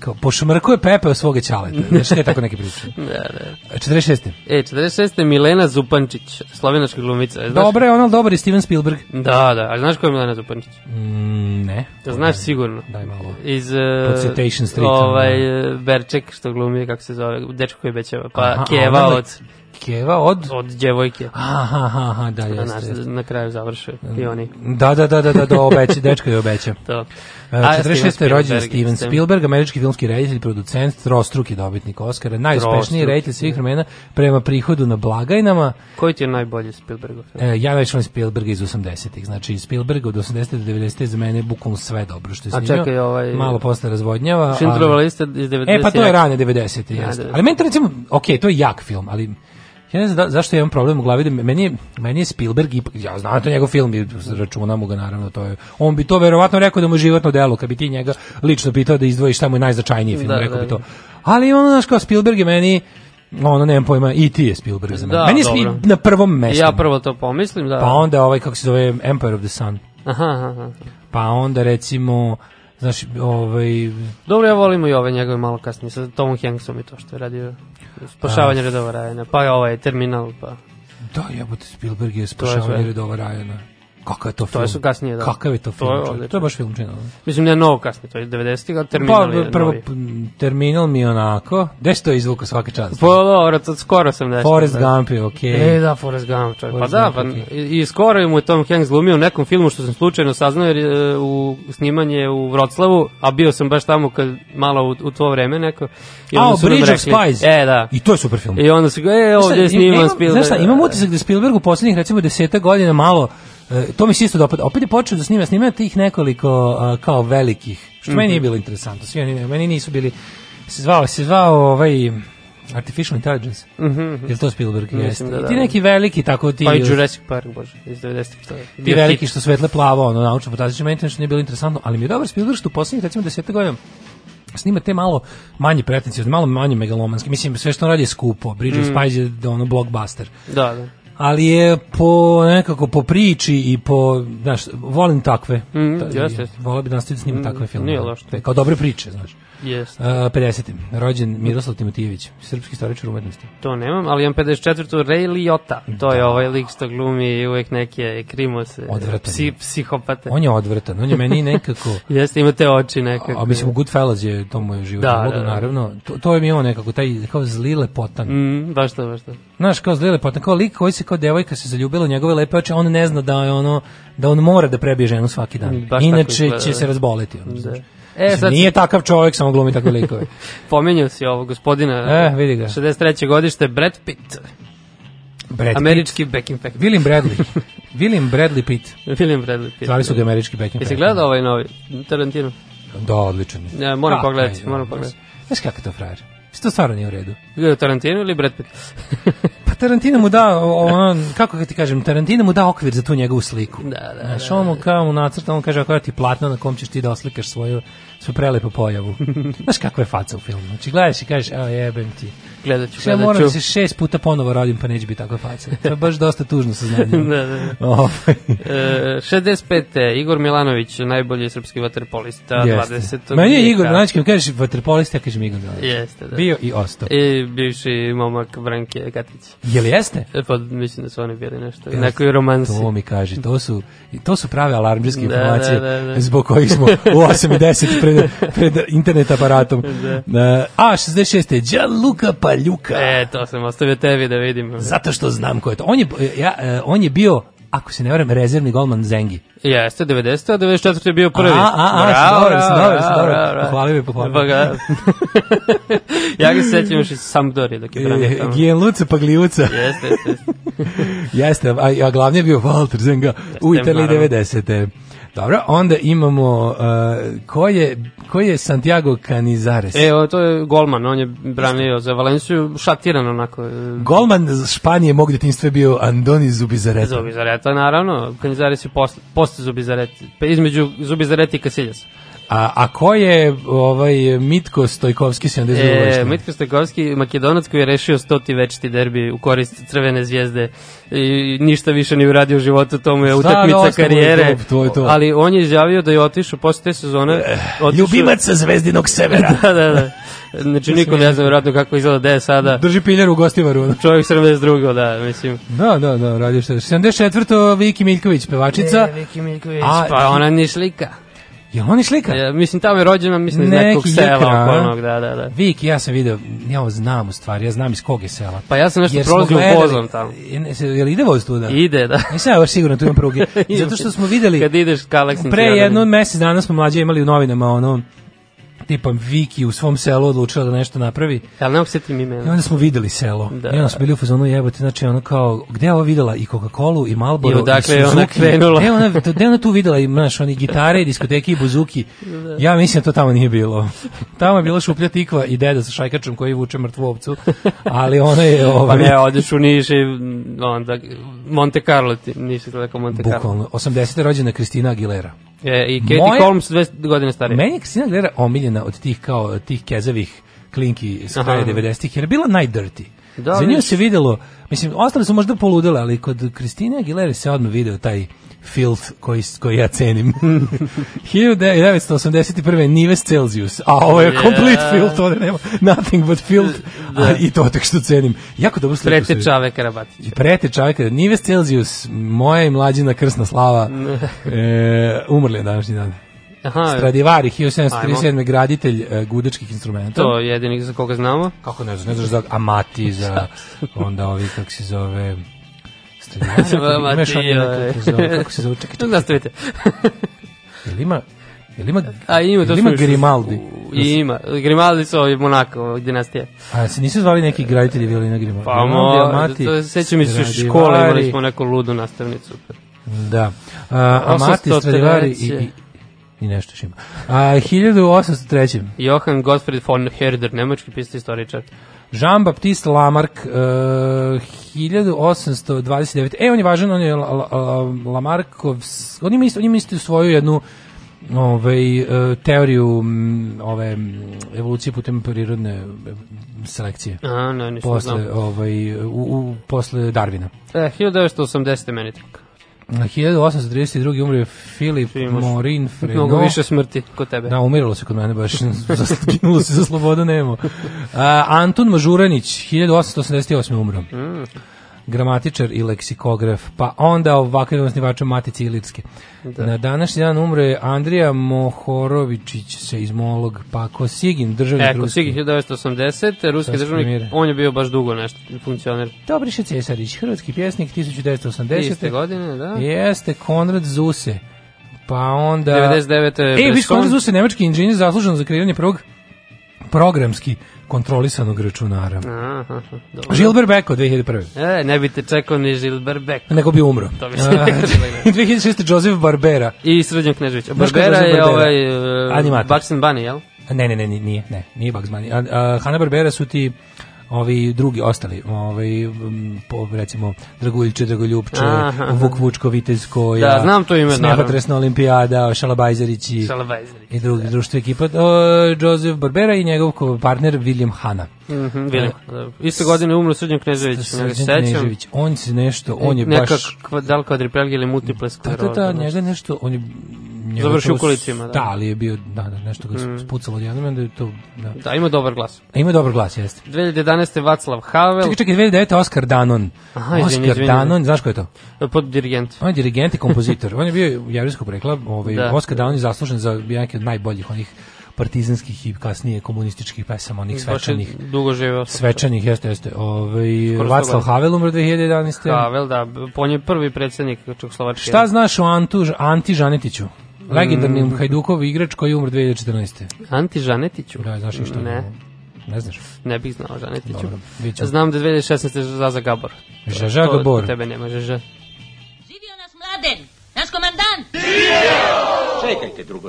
kao pošmrkuje pepe od svoga ćaleta. Znači, ne tako neke priče. Da, da. 46. E, 46. Milena Zupančić, slovenačka glumica. Znaš, Dobro je ono, dobar je Steven Spielberg. Da, da. A znaš ko je Milena Zupančić? Mm, ne. Da znaš sigurno. Daj malo. Iz uh, Pod Citation Street, ovaj uh, Berček što glumi kako se zove dečko koji bećava pa Aha, Keva ona- od Keva od... Od djevojke. Aha, aha, aha, da, Na, jeste, jeste. na kraju završe i oni. Da, da, da, da, da, do obeća, dečko je obeća. To. E, A, 46. Steven rođen Steven. Spielberg, američki filmski reditelj, producent, trostruki dobitnik Oscara, najuspešniji reditelj svih vremena prema prihodu na blagajnama. Koji ti je najbolji Spielbergov film? E, ja najviše volim Spielberga iz 80-ih. Znači, Spielberg od 80. do 90. za mene je bukvalno sve dobro što je A snimio. čekaj, ovaj- Malo posle razvodnjava. Schindlerova lista iz 90. E, pa to je rane 90. Ja, jeste. da. Ali meni to recimo, ok, to je jak film, ali ja ne znam da, zašto imam problem u glavi da me- meni je, meni je Spielberg ipak, ja znam da to njegov film računamo ga naravno to je on bi to verovatno rekao da mu je životno delo kad bi ti njega lično pitao da izdvoji šta mu je najznačajniji film Da, rekao da, bi to da. ali ono znaš kao Spielberg je meni ono nemam pojma i ti je Spielberg za mene Da, meni je dobro. Na prvom mestu Ja prvo to pomislim, da. pa onda ovaj kako se zove Empire of the Sun Aha, aha, aha. pa onda recimo znaš ovaj Dobro, ja volimo i ove njegove malo kasnije sa Tomom Hanksom i to što je radio spašavanje redova Rajana, pa ovaj Terminal, pa. Da, jebote, Spielberg je spašavanje redova Rajana. Kakav je to film? To su kasnije, da. Kakav je to To film? je čovječe? odlično. to je baš film čino. mislim ne novo kasnije, to je 90-ih, ali Terminal Pa, je prvo, novi. Terminal mi je onako, gde si to izvuka svaka čast? Pa dobro, to skoro sam nešto. Forrest da. Gump je okej. E, da, Forrest Gump, čovjek. Pa Forrest da, Gump, pa, okej. i, i skoro mu je Tom Hanks glumio u nekom filmu što sam slučajno saznao jer je, u snimanje u Vroclavu, a bio sam baš tamo kad malo u, u to vreme neko. I A, su Bridge of Spies. E, da. I to je super film. I onda su ga, e, ovdje je im- sniman Spielberg. Znaš šta, imam utisak da Spielberg u poslednjih recimo deseta godina malo e, to mi se isto dopada. Opet je počeo da snima, snima tih nekoliko kao velikih, što meni Mhm. nije bilo interesantno. Svi oni, meni nisu bili, se zvao, se zvao ovaj Artificial Intelligence. Je li to Spielberg? Jeste. da da. ti neki veliki, tako ti... Pa i Jurassic Park, bože, iz 90-ih. to je ti veliki hit. što svetle plavo, ono naučno fantastično, meni to nije bilo interesantno, ali mi je dobar Spielberg što u poslednjih recimo 10 godina snima te malo manje pretencijozne, malo manje megalomanske. Mislim, sve što on radi je skupo. Bridge of Mm. Spies je ono blockbuster. Da, da. Ali je po nekako po priči i po, znaš, volim takve. Mm, jeste, jeste. Volio bi da nastaviti da snima Mm, takve filmove. nije loše. Kao dobre priče, znaš. Jest. Uh, 50. Rođen Miroslav Timotijević, srpski istoričar umetnosti. To nemam, ali imam 54. Ray Liotta. To je ovaj lik što glumi uvek neke krimose, Odvratan psi, psihopate. On je odvratan, on je meni nekako... Jeste, ima te oči nekako. A mislim, u Goodfellas je to mu je život Da, da, da, da. naravno. To, to je mi imao nekako, taj kao zli lepotan. Mm, baš to, baš to. Znaš, kao zli lepotan, kao lik koji se kao devojka se zaljubila u njegove lepe oči, a on ne zna da je ono, da on mora da prebije ženu svaki dan. Baš Inače će da. se razboleti. Ono, Da. znaš. E, sad nije takav čovjek, samo glumi takve likove. pomenjao si ovo gospodina. E, vidi ga. 63. godište, Brad Pitt. Brad Američki Beckham Pack. William Bradley. William Bradley Pitt. William Bradley Pitt. Zvali su ga američki Beckham Jesi gledao ovaj novi Tarantino? Da, odličan. je. Ja, moram pogledati, moram da. pogledati. Znaš kakav to frajer? Mislim, To stvarno nije u redu. Gledao Tarantino ili Brad Pitt? Pa Tarantino mu da, o- ono, kako ga ti kažem, Tarantino mu da okvir za tu njegovu sliku. Da, da, Znaš, on mu kao mu nacrta, on kaže, ako ja ti platno na kom ćeš ti da oslikaš svoju, svoju prelepu pojavu. Znaš kakva je faca u filmu. Znači, gledaš i kažeš, evo jebem ti. Gledat ću, gledat moram da se šest puta ponovo rodim, pa neće biti takva faca. To je baš dosta tužno saznanje. da, da, da. Ovaj, E, 65. Igor Milanović, najbolji srpski vaterpolista, jeste. 20. Meni je Igor, veka. znači, kad mi kažeš vaterpolista, ja kažem Igor Milanović. Jeste, da. Bio i ostao. I bivši momak Branke Katić. Je li jeste? E, Pa mislim da su oni bili nešto, Jeste. nekoj romansi. To mi kaže, to su, to su prave alarmđerske Da, informacije da, da, da. zbog kojih smo u 8 i 10 pred, pred internet aparatom. Da. A, 66. Gianluca Paljuka. E, to sam ostavio tebi da vidim. Zato što znam ko je to. On je, ja, e, on je bio, ako se ne varam, rezervni golman Zengi. Jeste, 90. a 94. je bio prvi. A, a, a, Bravo, dobro, bravo, dobro, bravo, dobro. Pohvali me, pohvali Pa me. ga... ja ga se sećam još iz Sampdorije dok je branio E, tamo. Gianluca Pagliuca. Jeste, jeste, jeste. Jeste, a, a glavni je bio Walter Zenga u Italiji naravno. 90. Dobro, onda imamo uh, ko, je, ko je Santiago Canizares? E, o, to je golman, on je branio za Valenciju, šatiran onako. e, Golman Španije mog detinjstva je bio Andoni Zubizareta. Zubizareta, naravno. Kanizares je posle, posle Zubizareti. Pa između Zubizareti i Kasiljasa. A, a ko je ovaj Mitko Stojkovski 72 E? Mitko Stojkovski, makedonac koji je rešio stoti večiti derbi u korist Crvene zvijezde i ništa više ni uradio u životu, to mu je da, utakmica je karijere. to, to je to. Ali on je izjavio da je otišao posle te sezone. otišao- Ljubimac sa Zvezdinog severa. da, da, da. Znači niko ne zna vjerojatno kako izgleda gde je sada. Drži piljar u gostivaru. Čovjek 72. da, mislim. Da, da, da, radi što. 74. Viki Miljković, pevačica. Viki Miljković, A, pa ona ni slika. Jel on iz Lika? Ja, mislim, tamo je rođena, mislim, iz Neki nekog sela jekra, a? okolnog, da, da, da. Vik, ja sam video, ja ovo znam u stvari, ja znam iz kog je sela. Pa ja sam nešto prolazio vozom tamo. Je- se- Jel ide voz tu da? Ide, da. Nisam ja baš sigurno tu imam pruge. Zato što smo videli, Kad ideš ka Aleksinu pre jedno mesec dana smo mlađe imali u novinama ono, tipa Viki u svom selu odlučila da nešto napravi. Ali ne mogu se tim I imena. onda smo videli selo. Da. I onda smo bili u fazonu jebote, znači ono kao, gde je ovo videla i Coca-Cola i Marlboro I odakle je ona Suzuki. krenula. Gde ona, gde ona tu videla i, znaš, oni gitare, i diskoteke i buzuki. Ja mislim da to tamo nije bilo. Tamo je bila šuplja tikva i deda sa šajkačom koji vuče mrtvu ovcu. Ali ona je, Pa ovaj, ne, odeš u Niš i onda Monte Carlo, ti nisi rekao Monte Carlo. bukvalno, 80. rođena Kristina Aguilera. E, I Katie Moje- Holmes 200 godine starije. Meni je Kristina Aguilera omiljena od tih kao tih kezavih klinki s kraja Aha. 90-ih, jer je bila najdirty. Da, Za nju se videlo, mislim, ostali su možda poludele, ali kod Kristine Aguilere se odmah video taj filth koji, koji ja cenim. 1981. Nives Celsius, a ovo je Yeah. complete filth, ovde nema nothing but filth, a, i to tek što cenim. Jako dobro sliku. Prete Čave i prete čovjeka, Nives Celsius, moja i mlađina krsna slava, e, umrli je današnji dan. Aha, Stradivari, 1737. graditelj e, gudačkih instrumenta. to je jedini za koga znamo. Kako ne znaš, ne znaš za Amati, za onda ovi, kako se zove... Imaš oni joj. neko, kako se zove, se čekaj, čekaj, Nastavite. jel ima, jel ima, A ima, to ima Grimaldi? I ima. Grimaldi su ovi Monako, dinastija. A se nisu zvali neki graditelji violina Grimaldi? Pa mo, Amati, to se sećam iz Stradivari. škole, imali smo neku ludu nastavnicu. Da. A, Amati, 803. Stradivari i, i, i nešto još ima. A, 1803. Johann Gottfried von Herder, nemački pisatelj istoričar. Jean-Baptiste Lamarck, uh, 1829. E, on je važan, on je La- La- La- Lamarckov, on ima isto, on ima isto svoju jednu ovaj, e, teoriju ove evolucije putem prirodne e, selekcije. A, ne, nisam Posle, znao. ovaj, u, u, posle Darvina. E, 1980. meni tako. Na 1832. umre Filip Morin Freno. Mnogo više smrti kod tebe. Da, umiralo se kod mene baš, ginulo se za slobodu nemo. A, Antun Mažuranić, 1888. umro. Mm. Gramatičar i leksikograf, pa onda ovakav osnivača Matice Ilirske. Na današnji dan umre Andrija Mohorovičić, seizmolog, pa Kosigin, državnik E, Kosigi 1980. Ruski Sasvim državnik, on je bio baš dugo nešto, funkcioner. Dobriše Cesarić, hrvatski pjesnik, 1980. Iste godine, da. Jeste Konrad Zuse. Pa onda... 99. E, viš. Konrad Zuse, nemački inženjer zaslužen za kreiranje prvog programski kontrolisanog računara. Aha, dobro. Gilbert Beko, 2001. E, ne bi te čekao ni Žilber Beck. Nego bi umro. To bi se rekao. 2006. Joseph Barbera. I Srđan Knežević. Barbera je ovaj uh, Animator. Bugs and Bunny, jel? Ne, ne, ne, ni- nije, ne, nije Bugs Bunny. A, a, Hanna Barbera su ti ovi drugi ostali, ovaj po, recimo Draguljče, Dragoljupče, Aha. Vuk Vučko, Vitezkoja, Da, znam to ime. Snehotresna olimpijada, Šalabajzerići Šalabajzeri. i drugi društvo ekipa, o, Joseph Barbera i njegov partner William Hanna. Mhm, vidim. Iste godine umro Srđan Knežević, ne se sećam. On se nešto, on je Neka baš... kva- da li kvadriplegija ili multiple Da, skleroza. da, da, njega nešto, on je... Završio u kolicima, da. Da, ali je bio, da, da, nešto ga mm. spucalo odjednom, onda je to, da. Da, ima dobar glas. A ima dobar glas, jeste. 2011. Vaclav Havel, Čekaj, čekaj, 2009. Oskar Danon. Aha, izvini, Oskar izvini. Danon, znaš ko je to? pod dirigent. On je dirigent i kompozitor. On je bio jevrijskog porekla. Ovaj, Da. Oskar Danon je zaslužen za neke od najboljih onih partizanskih i kasnije komunističkih pesama, onih Baš je svečanih. dugo živeo. Svečanih, jeste, jeste. Ovaj, Vaclav. Havel umro 2011. Havel, da, on je prvi predsjednik Čekoslovačke. Šta znaš o Antu, Anti Žanetiću? Legendarni Hajdukov igrač koji je umro 2014. Anti Žanetiću? Da, znaš ništa? Ne, Ne znaš? ne bih znao Žanetiću. Dobro. Znam da je 2016. Zaza Gabor. Žaža Gabor. Tebe nema, Žaža. Živio nas mladen, naš komandant. Čekajte drugo.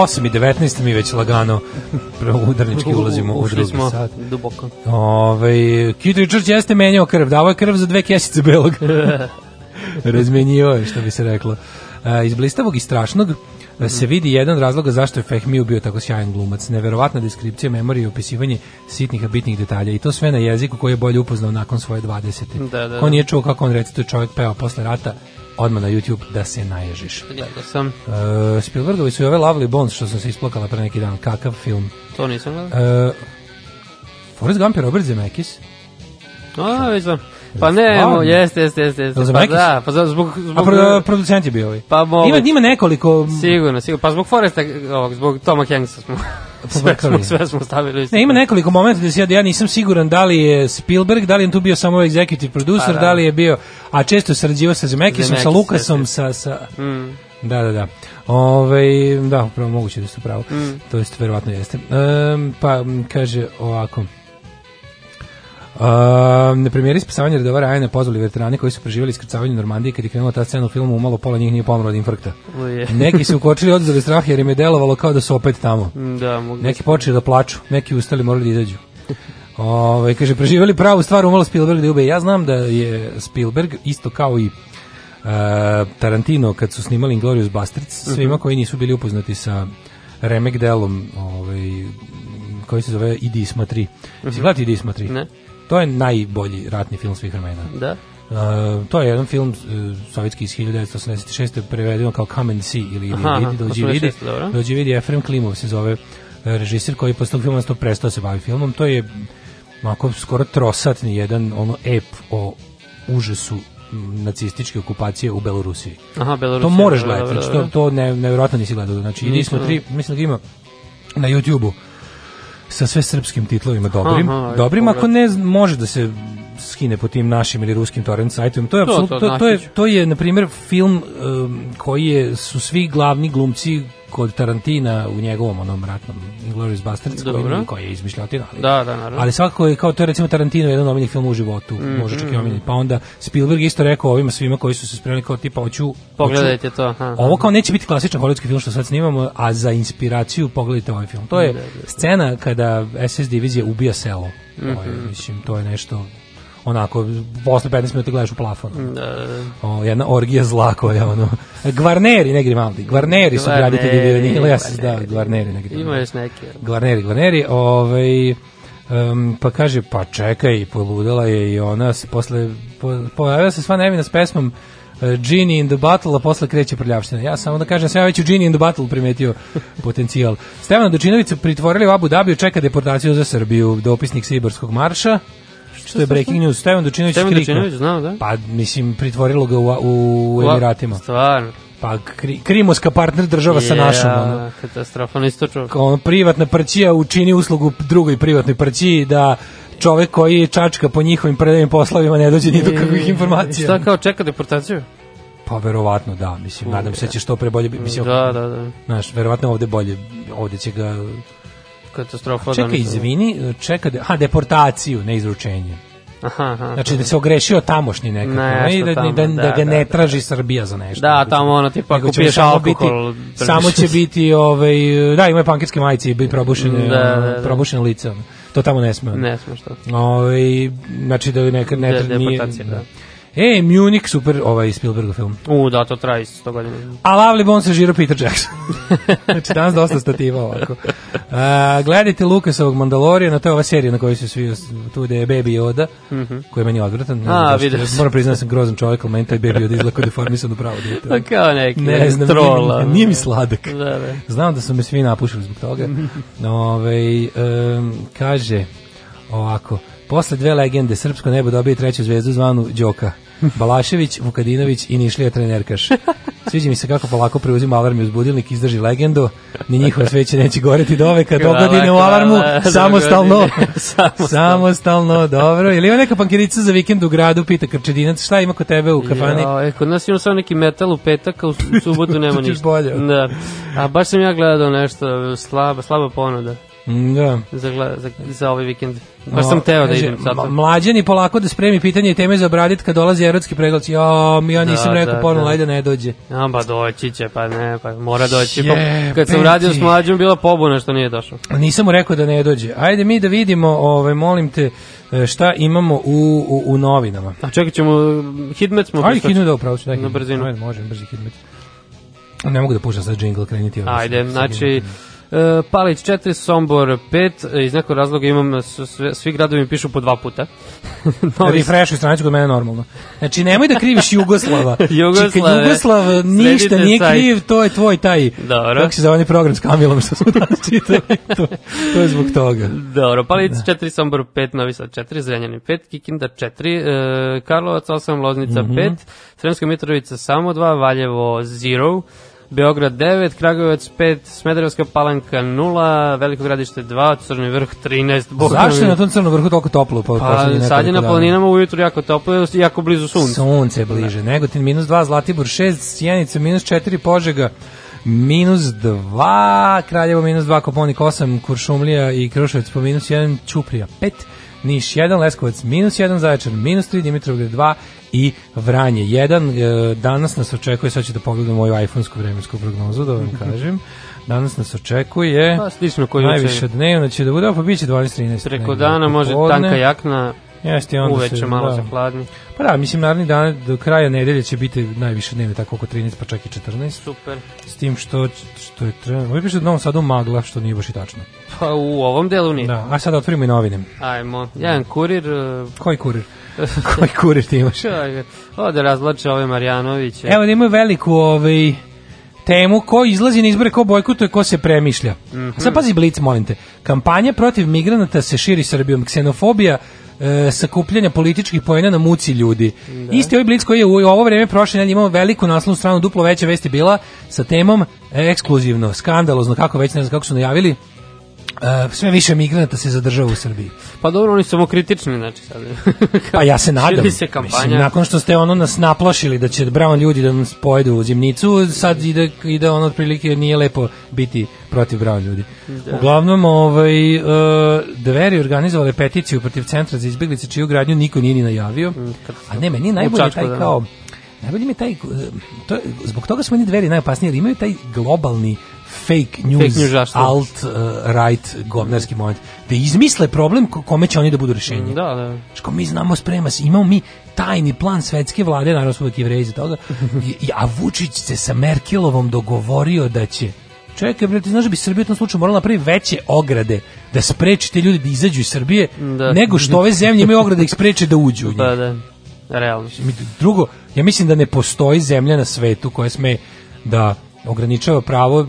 8 i 19 mi već lagano udarnički ulazimo u drugi smo sat. duboko. Ove, Keith Richards jeste menjao krv, davao je krv za dve kesice belog. Razmenjivao je, što bi se reklo. E, iz blistavog i strašnog e, se vidi jedan od razloga zašto je Fehmiju bio tako sjajan glumac. Neverovatna deskripcija memorije i opisivanje sitnih a bitnih detalja. I to sve na jeziku koji je bolje upoznao nakon svoje 20. Da, da, da. nije čuo kako on recituje čovjek peo posle rata, odmah na YouTube da se naježiš. Gledao sam, Uh, Spielbergovi su i ove Lovely Bones što sam se isplakala pre neki dan. Kakav film. to nisam gledao. Uh, Forrest Gump je Robert Zemeckis. A, već znam. Pa ne, mo, jeste, jeste, jeste. jeste. Pa da, pa zbog... A zbog pro, producent je bio ovaj. Pa mogu. Ima, ima nekoliko... Sigurno, sigurno. Pa zbog Foresta, ovog, zbog Toma Hanksa smo... sve, Pobrkali. smo, sve smo stavili. Ne, ima nekoliko momenta gde se ja, ja nisam siguran da li je Spielberg, da li je tu bio samo executive producer, Pa da. da. li je bio, a često je sarađivao sa Zemekisom, sa Lukasom, sa, sa, Mm. Da, da, da. Ove, da, upravo moguće da ste pravo. Mm. To jest, verovatno jeste. Um, pa, kaže ovako. Um, na premijeri spasavanja redova Rajana pozvali veterane koji su preživjeli iskrcavanje u Normandiji kad je krenula ta scena u filmu, umalo pola njih nije pomro od infarkta. Uje. Neki su ukočili odzali strah jer im je delovalo kao da su opet tamo. Da, mogu. Neki počeli da plaču, neki ustali morali da izađu. Ove, kaže, preživjeli pravu stvar, umalo Spielberg da ubije. Ja znam da je Spielberg, isto kao i uh, Tarantino, kad su snimali Inglourious Basterds, svima koji nisu bili upoznati sa remek delom ovaj, koji se zove Idi Isma 3. Uh Si gledati Idi Isma 3? Ne. To je najbolji ratni film svih vremena. Da. Uh, to je jedan film uh, sovjetski iz 1986. prevedeno kao Come and See ili Aha, Aha, vidi, dođi vidi. 86, dobro. Dođi vidi, Efrem Klimov se zove uh, režiser koji posle tog filma prestao da se bavi filmom. To je onako skoro trosatni jedan ono ep o užasu m, nacističke okupacije u Belorusiji. Aha, Belorusija. To moraš dobro, gledati, dobro, znači to, to ne, nevjerojatno nisi gledao. Znači, idi smo Nisam. tri, mislim da ima na YouTube-u sa sve srpskim titlovima dobrim. Aha, dobrim ako ne može da se skine po tim našim ili ruskim torrent sajtovima. To je To, to, to, to je to je na primjer film um, koji je su svi glavni glumci kod Tarantina u njegovom onom ratnom Inglourious Basterds koji, koji je izmišljotina. Ali, Da, da, naravno. ali svakako je kao to je recimo Tarantino jedan od omiljenih filmova u životu, Mhm. može čak i omiljeni. Pa onda Spielberg isto rekao ovima svima koji su se spremili kao tipa hoću hoću- Pogledajte to. Aha. ovo kao neće biti klasičan hollywoodski film što sad snimamo, a za inspiraciju pogledajte ovaj film. To je scena kada SS divizija ubija selo. To je, Mhm. mislim, to je nešto onako, posle 15 minuta gledaš u plafon. Da. O, jedna orgija zla koja ono Gvarneri, ne Grimaldi. Gvarneri su graditelji se da, Gvarneri. Ne Grimaldi. Ima još neki. Gvarneri, Gvarneri, ovaj um, pa kaže, pa čekaj, poludela je i ona se posle, po, pojavila se sva nevina s pesmom uh, Genie in the Battle, a posle kreće prljavština. Ja samo da kažem, sam ja već u Genie in the Battle primetio potencijal. Stevana Dočinović su pritvorili u Abu Dhabiju, čeka deportaciju za Srbiju, dopisnik Sibarskog marša, što je breaking news. Stevan Dočinović Stevan. Dučinović, znao, da? Pa, mislim, pritvorilo ga u, u Emiratima. Stvarno. Pa, kri, krimoska partner država sa našom. Ono. Ja, Katastrofa, nisi to čuo. Privatna prćija učini uslugu drugoj privatnoj prćiji da čovek koji čačka po njihovim predavim poslovima ne dođe ni do kakvih informacija. Šta kao čeka deportaciju? Pa verovatno da, mislim, nadam se da će što pre bolje. Mislim, Da, da, da. Znaš, verovatno ovde bolje, ovde će ga... Katastrofa. Čekaj, da izvini, čeka, de, aha, deportaciju, ne izručenje. Aha, aha. Znači da se ogrešio tamošnji nekako, ne, i da, tamo, da, da, da ga da, ne da, traži Srbija za nešto. Da, tamo ono, tipa, nego ako će piješ samo alkohol, biti, samo će biti, ovaj, da, ima pankirske majice i biti probušene, Da, da, da. probušene lice. To tamo ne sme. Ne smeš to. Ovaj, znači da neka ne, nije, deportacija, da. E, Munich, super, ovaj Spielbergov film. U, da, to traje isto 100 godina. A Lovely Bones se žiro Peter Jackson. znači danas dosta stativa ovako. A, gledajte Lukasovog Mandalorija, to je ova serija na kojoj su svi, tu gde je Baby Yoda, koji je meni odvratan. A, vidio sam. Moram priznati da sam grozan čovjek, ali meni taj Baby Yoda izgleda kao deformisano pravo dete. Pa kao neki Ne znam, troll, nije, nije mi sladak. Da, da. Znam da su me svi napušili zbog toga. Ove, um, kaže ovako, posle dve legende Srpsko nebo dobije treću zvezdu zvanu Đoka. Balašević, Vukadinović i Nišlija trenerkaš. Sviđa mi se kako polako preuzima alarm i uzbudilnik, izdrži legendu, ni njihova sveće neće goreti do veka, do Hvala, godine u alarmu, samostalno. Samostalno. samostalno, dobro. Ili ima neka pankirica za vikend u gradu, pita Krčedinac, šta ima kod tebe u kafani? Ja, e, kod nas ima samo neki metal u petak, a u su- subotu nema ništa. bolje. Da. A baš sam ja gledao nešto slaba, slaba ponuda. Da. za, za, za ovaj vikend. Baš sam teo da idem sad. Mlađani polako da spremi pitanje i teme za obradit kad dolazi erotski pregled. Ja, ja nisam Da, rekao da, ponovno, da. ajde ne dođe. A, pa doći će, pa ne, pa mora doći. Pa, kad sam radio s mlađom, bila pobuna što nije došao. Nisam mu rekao da ne dođe. Ajde mi da vidimo, ovaj, molim te, e, šta imamo u, u, u novinama. A čekat ćemo, hitmet smo Ajde, hitno da upravo ću. Na hitmet. brzinu. Ajde, može, brzi hitmet. Ne mogu da puštam sad džingl, kreniti. ovaj Ajde, znači, hitmetom. E, Palić 4, Sombor 5, iz nekog razloga imam, sve, svi gradovi mi pišu po dva puta. Novi- Refreshuj stranicu kod mene normalno. Znači, nemoj da kriviš Jugoslava. Znači, kad Jugoslav ništa nije sajt. kriv, to je tvoj taj, Dobro. kako se zove program s Kamilom što smo danas čitali. to, to je zbog toga. Dobro, Palić 4, Sombor 5, Novi Sad 4, Zrenjanin 5, Kikinda 4, e, Karlovac 8, Loznica Mhm. 5, Sremska Mitrovica samo 2, Valjevo 0, Beograd 9, Kragujevac 5, Smederevska palanka 0, Veliko gradište 2, Crni vrh 13. Boga Zašto je na tom crnom vrhu toliko toplo? Pa, Pa sad je na dana? planinama ujutru jako toplo, jako blizu sunca. Sunce je bliže. Negotin minus 2, Zlatibor 6, Sjenica minus 4, Požega minus 2, Kraljevo minus 2, Koponik 8, Kuršumlija i Kruševac po minus 1, Ćuprija 5, Niš 1, Leskovac minus 1, Zaječar minus 3, Dimitrovgrad 2 i Vranje 1. E, Danas nas očekuje, sad ću da pogledam moju iPhone-sku vremensku prognozu, da vam kažem. Danas nas očekuje Pa, slično koji najviše dnevno će da bude, pa bit će 12-13. Preko dana može tanka jakna, Jeste, onda uveče se, malo da. hladni. Pa da, mislim, naredni dan do kraja nedelje će biti najviše dnevno, tako oko 13, pa čak i 14. Super. S tim što, što je trenutno... Ovo piše da u Novom Sadu magla, što nije baš i tačno. Pa u ovom delu nije. Da, a sad otvorimo i novine. Ajmo, jedan kurir... e, Koji kurir? Koji kurir ti imaš? Čaj, Ode razlače ove Marjanoviće. Evo da imaju veliku ovaj, temu ko izlazi na izbore, ko bojkotuje, ko se premišlja. A sad pazi Blic, molim te. Kampanja protiv migranata se širi Srbijom. Ksenofobija e, sakupljanja političkih pojena na muci ljudi. Isti ovaj Blic koji je u ovo vreme prošle nedelje imao veliku naslovnu stranu, duplo veća vest je bila sa temom e, ekskluzivno, skandalozno, kako već ne znam kako su najavili, e, sve više migranata se zadržava u Srbiji. Pa dobro, oni su samo kritični, znači sad. Pa ja se nadam. Se. Mislim, nakon što ste ono nas naplašili da će brown ljudi da nas pojedu u zimnicu, sad ide, ide ono otprilike nije lepo biti protiv brown ljudi. Uglavnom, ovaj, uh, Dveri organizovale peticiju protiv centra za izbjeglice čiju gradnju niko nije ni najavio. A ne, meni je najbolje Čačku, taj da. kao Najbolje mi taj, uh, to, zbog toga su meni dveri najopasnije, jer imaju taj globalni fake news, Fake news, zašto? alt, uh, right, govnarski moment, da izmisle problem ko- kome će oni da budu rešenje. Da, da. Što mi znamo sprema se, imamo mi tajni plan svetske vlade, naravno smo uvijek jevreji toga, i, a Vučić se sa Merkelovom dogovorio da će Čekaj, bre, ti znaš da bi Srbija u tom slučaju morala napraviti veće ograde da spreči te ljudi da izađu iz Srbije, Da. nego što ove zemlje imaju ograde da ih spreče da uđu u njih. Pa da, realno. Drugo, ja mislim da ne postoji zemlja na svetu koja sme da ograničava pravo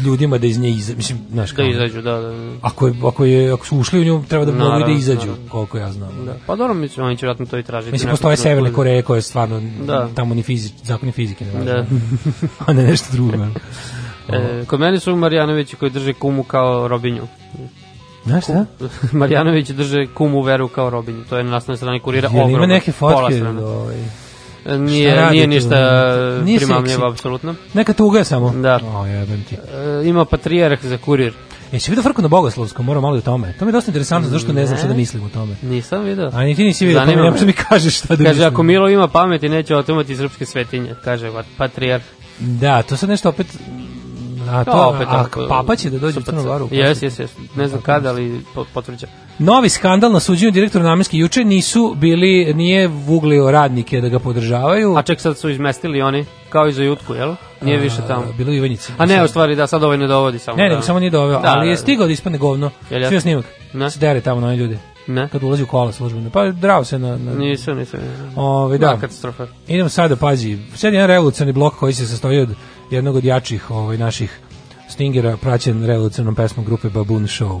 ljudima da iz nje izađu. Mislim, znaš, Da izađu, da, da. da. Ako, je, ako, je, ako su ušli u nju, treba da mogu i da izađu, naravno. koliko ja znam. Da. Pa dobro, mislim, oni će vratno to i tražiti. Mislim, postoje drugo. Severne Koreje koje stvarno Da. tamo ni fizič, zakoni fizike ne Da. važe. A ne nešto drugo. E, kod mene su Marjanovići koji drže kumu kao robinju. Znaš šta? Marjanović drže kumu veru kao robinju. To je na naslovnoj strani kurira Jel ima ogromno. neke pola fotke? strane. do, Ovaj, Nije, nije ništa Nije primamljivo, apsolutno. neka tuga je samo. Da. O, jebem ti. E, ima patrijarh za kurir. Jesi vidio frku na Bogoslovskom? Moram malo i o tome. To mi je dosta interesantno, zašto ne znam šta da mislim o tome. Nisam video. A ni ti nisi vidio, pa ne možeš da mi kažeš šta da Kaže, mislim. ako Milo ima pameti, neće otimati srpske svetinje. Kaže, patrijarh. Da, to sad nešto opet... A, to, To opet, a, ako- papa će da dođe u Crnu Goru. Jes, jes, jes. Ne znam kada, ali po- potvrđa. Novi skandal na suđenju direktora namenski juče nisu bili, nije vuglio radnike da ga podržavaju. A ček sad su izmestili oni, kao i za jutku, jel? Nije više tamo. Bilo u Ivanjici. A ne, u stvari, da, sad ovaj ne dovodi samo. Ne, da. nego samo nije doveo, Da, ali je da, stigao da ispadne govno. Jel ja? Sve snimak. Ne. Se dere tamo na one ljude. Ne, Kad ulazi u kola službeno. Pa drao se na... na... nisam, nisam. Ove, Da, da. katastrofa. Idemo sada, pazi. Sad je jedan revolucionarni blok koji se sastoji od jednog od jačih ovaj, naših stingera, praćen revolucionarnom pesmom grupe Baboon Show.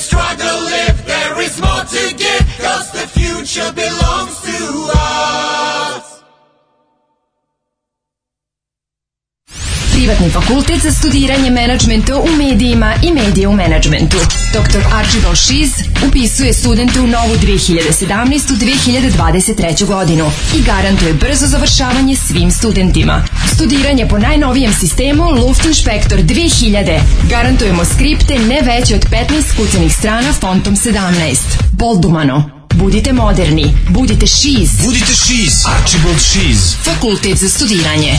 Struggle live, there is more to give, cause the future belongs to us. Privatni fakultet za studiranje menadžmenta u medijima i medije u menadžmentu. Dr. Archibald Šiz upisuje studente u novu 2017-2023. godinu i garantuje brzo završavanje svim studentima. Studiranje po najnovijem sistemu Luftinspektor 2000. Garantujemo skripte ne veće od 15 kucanih strana fontom 17. Boldumano. Budite moderni. Budite Šiz. Budite Šiz. Archibald Šiz. Fakultet za studiranje.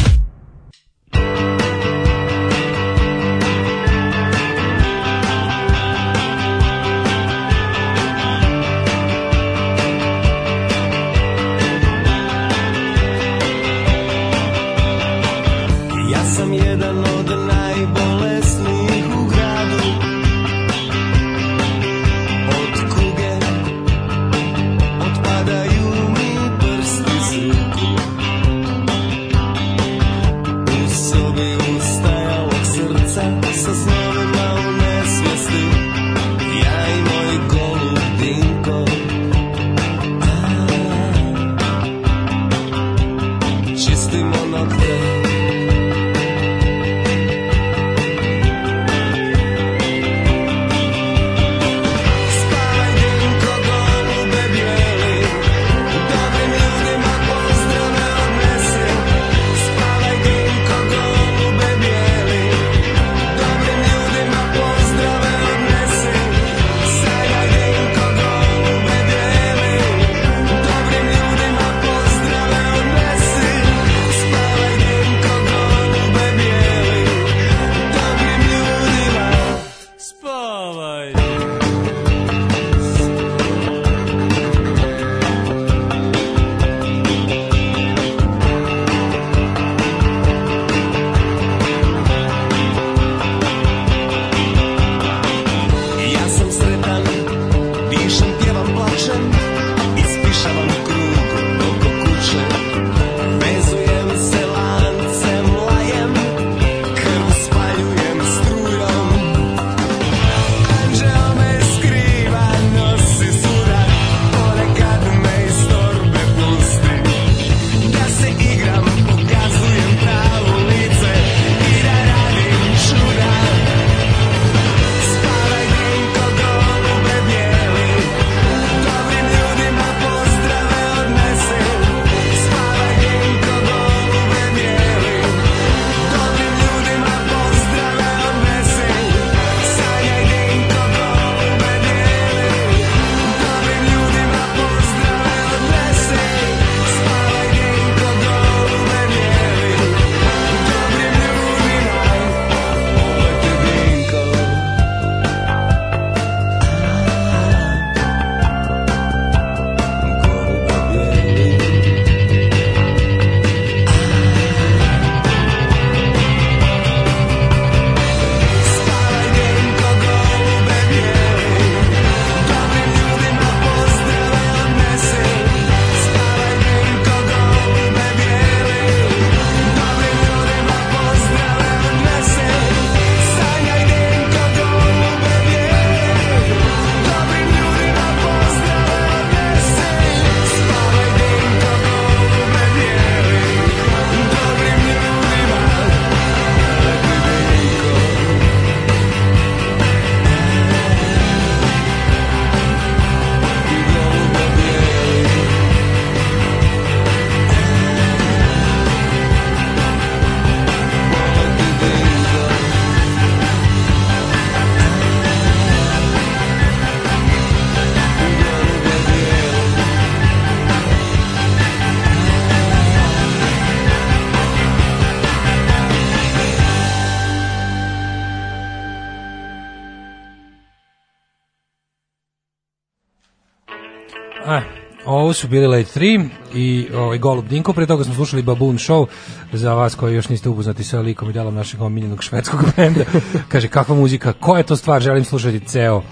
Ovo su bili Late 3 i ovaj Golub Dinko, pre toga smo slušali Baboon Show, za vas koji još niste upoznati sa likom i delom našeg omiljenog švedskog benda. Kaže, kakva muzika, koja je to stvar, želim slušati ceo. Uh,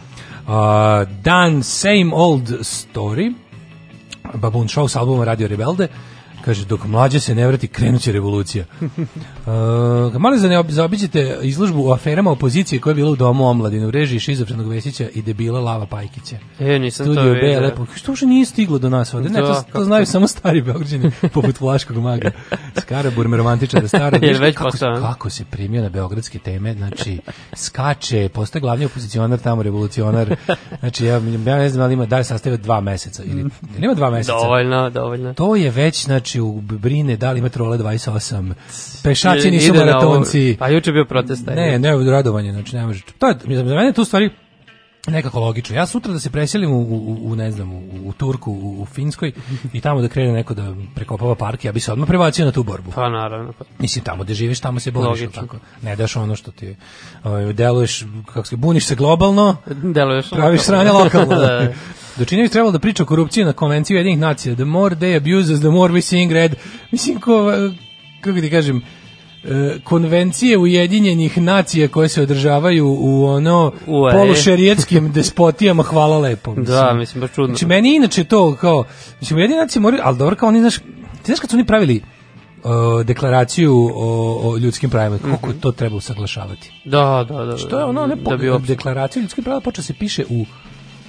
Dan Same Old Story, Baboon Show sa albuma Radio Rebelde, kaže, dok mlađe se ne vrati, krenuće revolucija. Uh, malo za ne ob- zaobiđete izložbu o aferama opozicije koja je bila u domu omladine u režiji Šizofrenog Vesića i debila Lava Pajkića. E, nisam to Studio je vidio. lepo. Što uopšte nije stiglo do nas ovde? Ne, Da, to, to kako? znaju samo stari Beograđani, poput Vlaškog maga. Skarabur me romantičar da. Jer Vidiš već kako, kako se primio na beogradske teme, znači skače, postaje glavni opozicionar tamo, revolucionar. Znači, ja, ja ne znam da li ima, da li sastavio dva meseca ili, ili ima dva meseca. Dovoljno, dovoljno. To je već, znači, u brine, da li ima trole 28, pešaci nisu maratonci. Pa juče bio protest. Ne, ne, radovanje, znači ne može. To je, za mene tu stvari nekako logično. Ja sutra da se preselim u, u, u ne znam, u, u Turku, u, u Finskoj i tamo da krene neko da prekopava park, ja bi se odmah prebacio na tu borbu. Pa naravno. Pa. Mislim, tamo gde živiš, tamo se boriš, Logično. tako? Ne daš ono što ti ovaj, deluješ, kako se, buniš se globalno, Deluješ praviš lokalno. sranje lokalno. Da. Dočinjević trebalo da priča o korupciji na konvenciji jednih nacija. The more they abuse us, the more we sing red. Mislim, ko, kako ti kažem, e, konvencije Ujedinjenih nacija koje se održavaju u ono Ue. polušerijetskim despotijama, hvala lepo. Da, mislim, baš čudno. Znači, meni inače to kao, mislim, Ujedinjene nacije moraju, ali dobro kao oni, znaš, ti znaš kad su oni pravili uh, deklaraciju o, o ljudskim pravima, koliko Mhm. je to treba usaglašavati? Da, da, da. Što je ono, ne, po, da bi deklaracija ljudskih prava počeo se piše u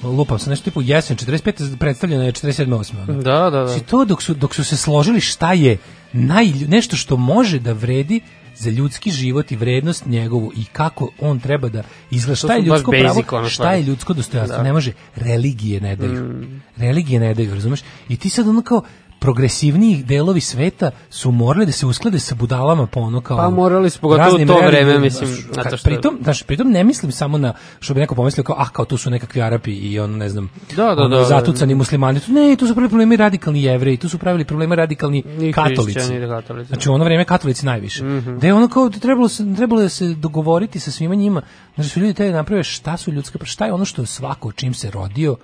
lupam se nešto tipu jesen 45 predstavljena je 47 8 Da, da, da. Znači to dok su dok su se složili šta je naj nešto što može da vredi za ljudski život i vrednost njegovu i kako on treba da izgleda šta je ljudsko pravo, ono šta je ljudsko dostojanstvo, Da. ne može religije ne daju. Mm. Religije ne daju, razumeš? I ti sad ono kao progresivniji delovi sveta su morali da se usklade sa budalama po ono kao Pa morali su, pogotovo u to vreme, mislim, zato što- pritom, znaš, pritom ne mislim samo na što bi neko pomislio kao ah kao tu su nekakvi Arapi i on ne znam Da, da, ono, da, da. zatucani muslimani tu ne tu su pravili problemi radikalni jevreji tu su pravili probleme radikalni I katolici i katolici. znači u ono vreme katolici najviše Mhm. da je ono kao da trebalo se trebalo je se dogovoriti sa svima njima znači su ljudi te naprave šta su ljudska šta je ono što svako čim se rodio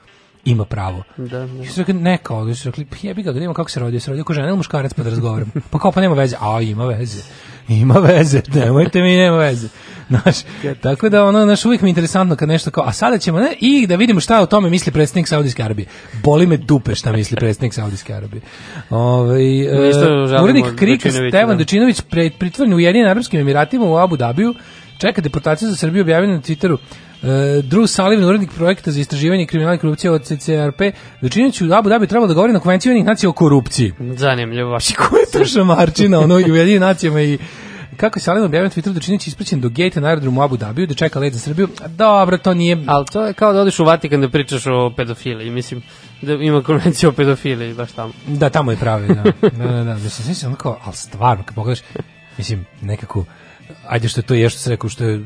ima pravo. Da, da. I su rekli, ne kao, da su rekli, pa jebi ga, da vidimo kako se rodio, se rodio kao žena ili muškarac pa da razgovaram. Pa kao, pa nema veze. A, ima veze. Ima veze, nemojte mi, nema veze. Znaš, tako da ono, znaš, uvijek mi je interesantno kad nešto kao, a sada ćemo, ne, i da vidimo šta o tome misli predsjednik Saudijske Arabije. Boli me dupe šta misli predsjednik Saudijske Arabije. Ove, isto žalimo urednik Krika Stevan da. Dečinović pre, pritvoren u Jedinim Arabskim Emiratima u Abu Dabiju, čeka deportaciju za Srbiju objavio na Twitteru. Uh, Drew Sullivan, urednik projekta za istraživanje kriminalne korupcije od CCRP, Dečinović u Abu Dhabi trebalo da govori na konvenciju Ujedinjenih nacija o korupciji. Zanimljivo baš. Ko je to šamarčina, ono, i u Ujedinim nacijama i kako je Sullivan objavio na Twitteru da Činić ispraćen do gejta na aerodromu Abu Dhabiju da čeka let za Srbiju. Dobro, to nije... Ali to je kao da odeš u Vatikan da pričaš o pedofiliji. Mislim, da ima konvenciju o pedofiliji baš tamo. Da, tamo je pravi, da. da, da, da. Mislim, mislim, ono kao, ali stvarno, kad pogledaš, mislim, nekako, ajde što je to je što se rekao, što je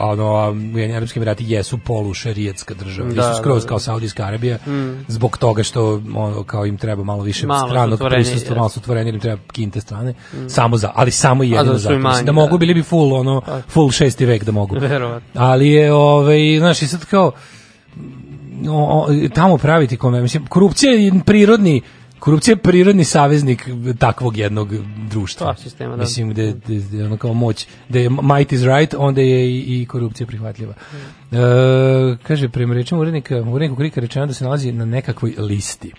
ono, Ujedinjeni Arapski Emirati jesu polušerijetska država. Da, Da, Nisu skroz da, da. kao Saudijska Arabija, Mm. zbog toga što ono, kao im treba malo više Malo stranog prisustva, malo su otvoreni, im treba kinte strane, samo za, ali samo i A jedino da zato. manji, da da. mogu, bili bi full, ono, full šesti vek da mogu. Verovatno. Ali je, ovaj, znaš, i sad kao, o, o, tamo praviti kome, mislim, korupcija je prirodni Korupcija je prirodni saveznik takvog jednog društva. Pa, sistema, da. Mislim, gde, gde, gde ono kao moć, da je might is right, onda je i, i korupcija prihvatljiva. E, kaže, prema rečima urednika, uredniku Krika rečeno da se nalazi na nekakvoj listi.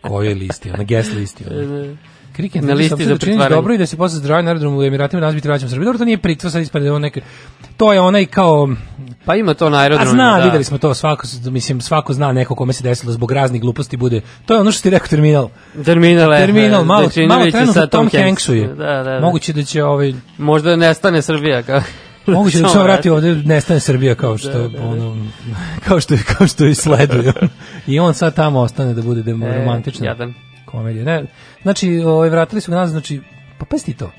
Kojoj listi? Na guest listi. Ono. Krik je Na listi za pretvaranje. dobro i da se posle zdravlja na aerodromu u Emiratima danas biti vraćam Srbiju. Dobro, to nije pritvor, sad ispade da je on neke... To je onaj kao... Pa ima to na A aerodromu. zna, da. videli smo to, svako, mislim, svako zna neko kome se desilo zbog raznih gluposti bude. To je ono što ti rekao terminal. Terminal, e, Terminal, malo, malo je trenutno Tom Tom Hanksu je. Da, da, da. Moguće da će ovaj Možda nestane Srbija. Kao... Moguće da se vrati ovde nestane Srbija kao što Da, da, da. ono kao što kao što i sleduje. I on sad tamo ostane da bude demo, E, jadan. komedija. Ne, znači, ovaj vratili su ga nazad, znači pa pa ti to.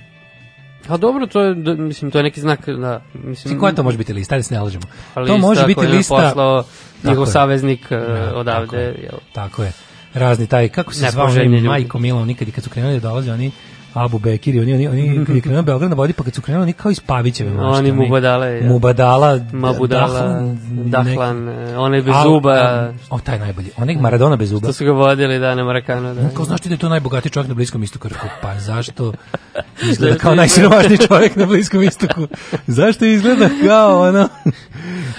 A dobro, to je, da, mislim, to je neki znak, da, mislim... Mislim, koja to može biti lista? Ajde se ne lažemo. Pa to lista može biti lista... poslao njegov je. saveznik e, Da, odavde. tako je. Tako je. Razni taj, kako se zvao. Majko Milo, nikad i kad su krenuli da dolaze, oni Abu Bekir i oni, oni, oni kad je krenuo Beograd na vodi, pa kad su krenuli, oni kao iz Pavićeve mašte. Oni Mubadale, ja. Mubadala, Mabudala, Dahlan, Dahlan, e, onaj bez zuba. a- O, taj najbolji. Onaj Maradona bez zuba. To su ga vodili, da, na Marakanu, da. Kao znaš ti da je to najbogatiji čovjek na Bliskom istoku? Rekao, pa zašto izgleda kao najsiromašniji čovjek na Bliskom istoku? Zašto izgleda kao ono,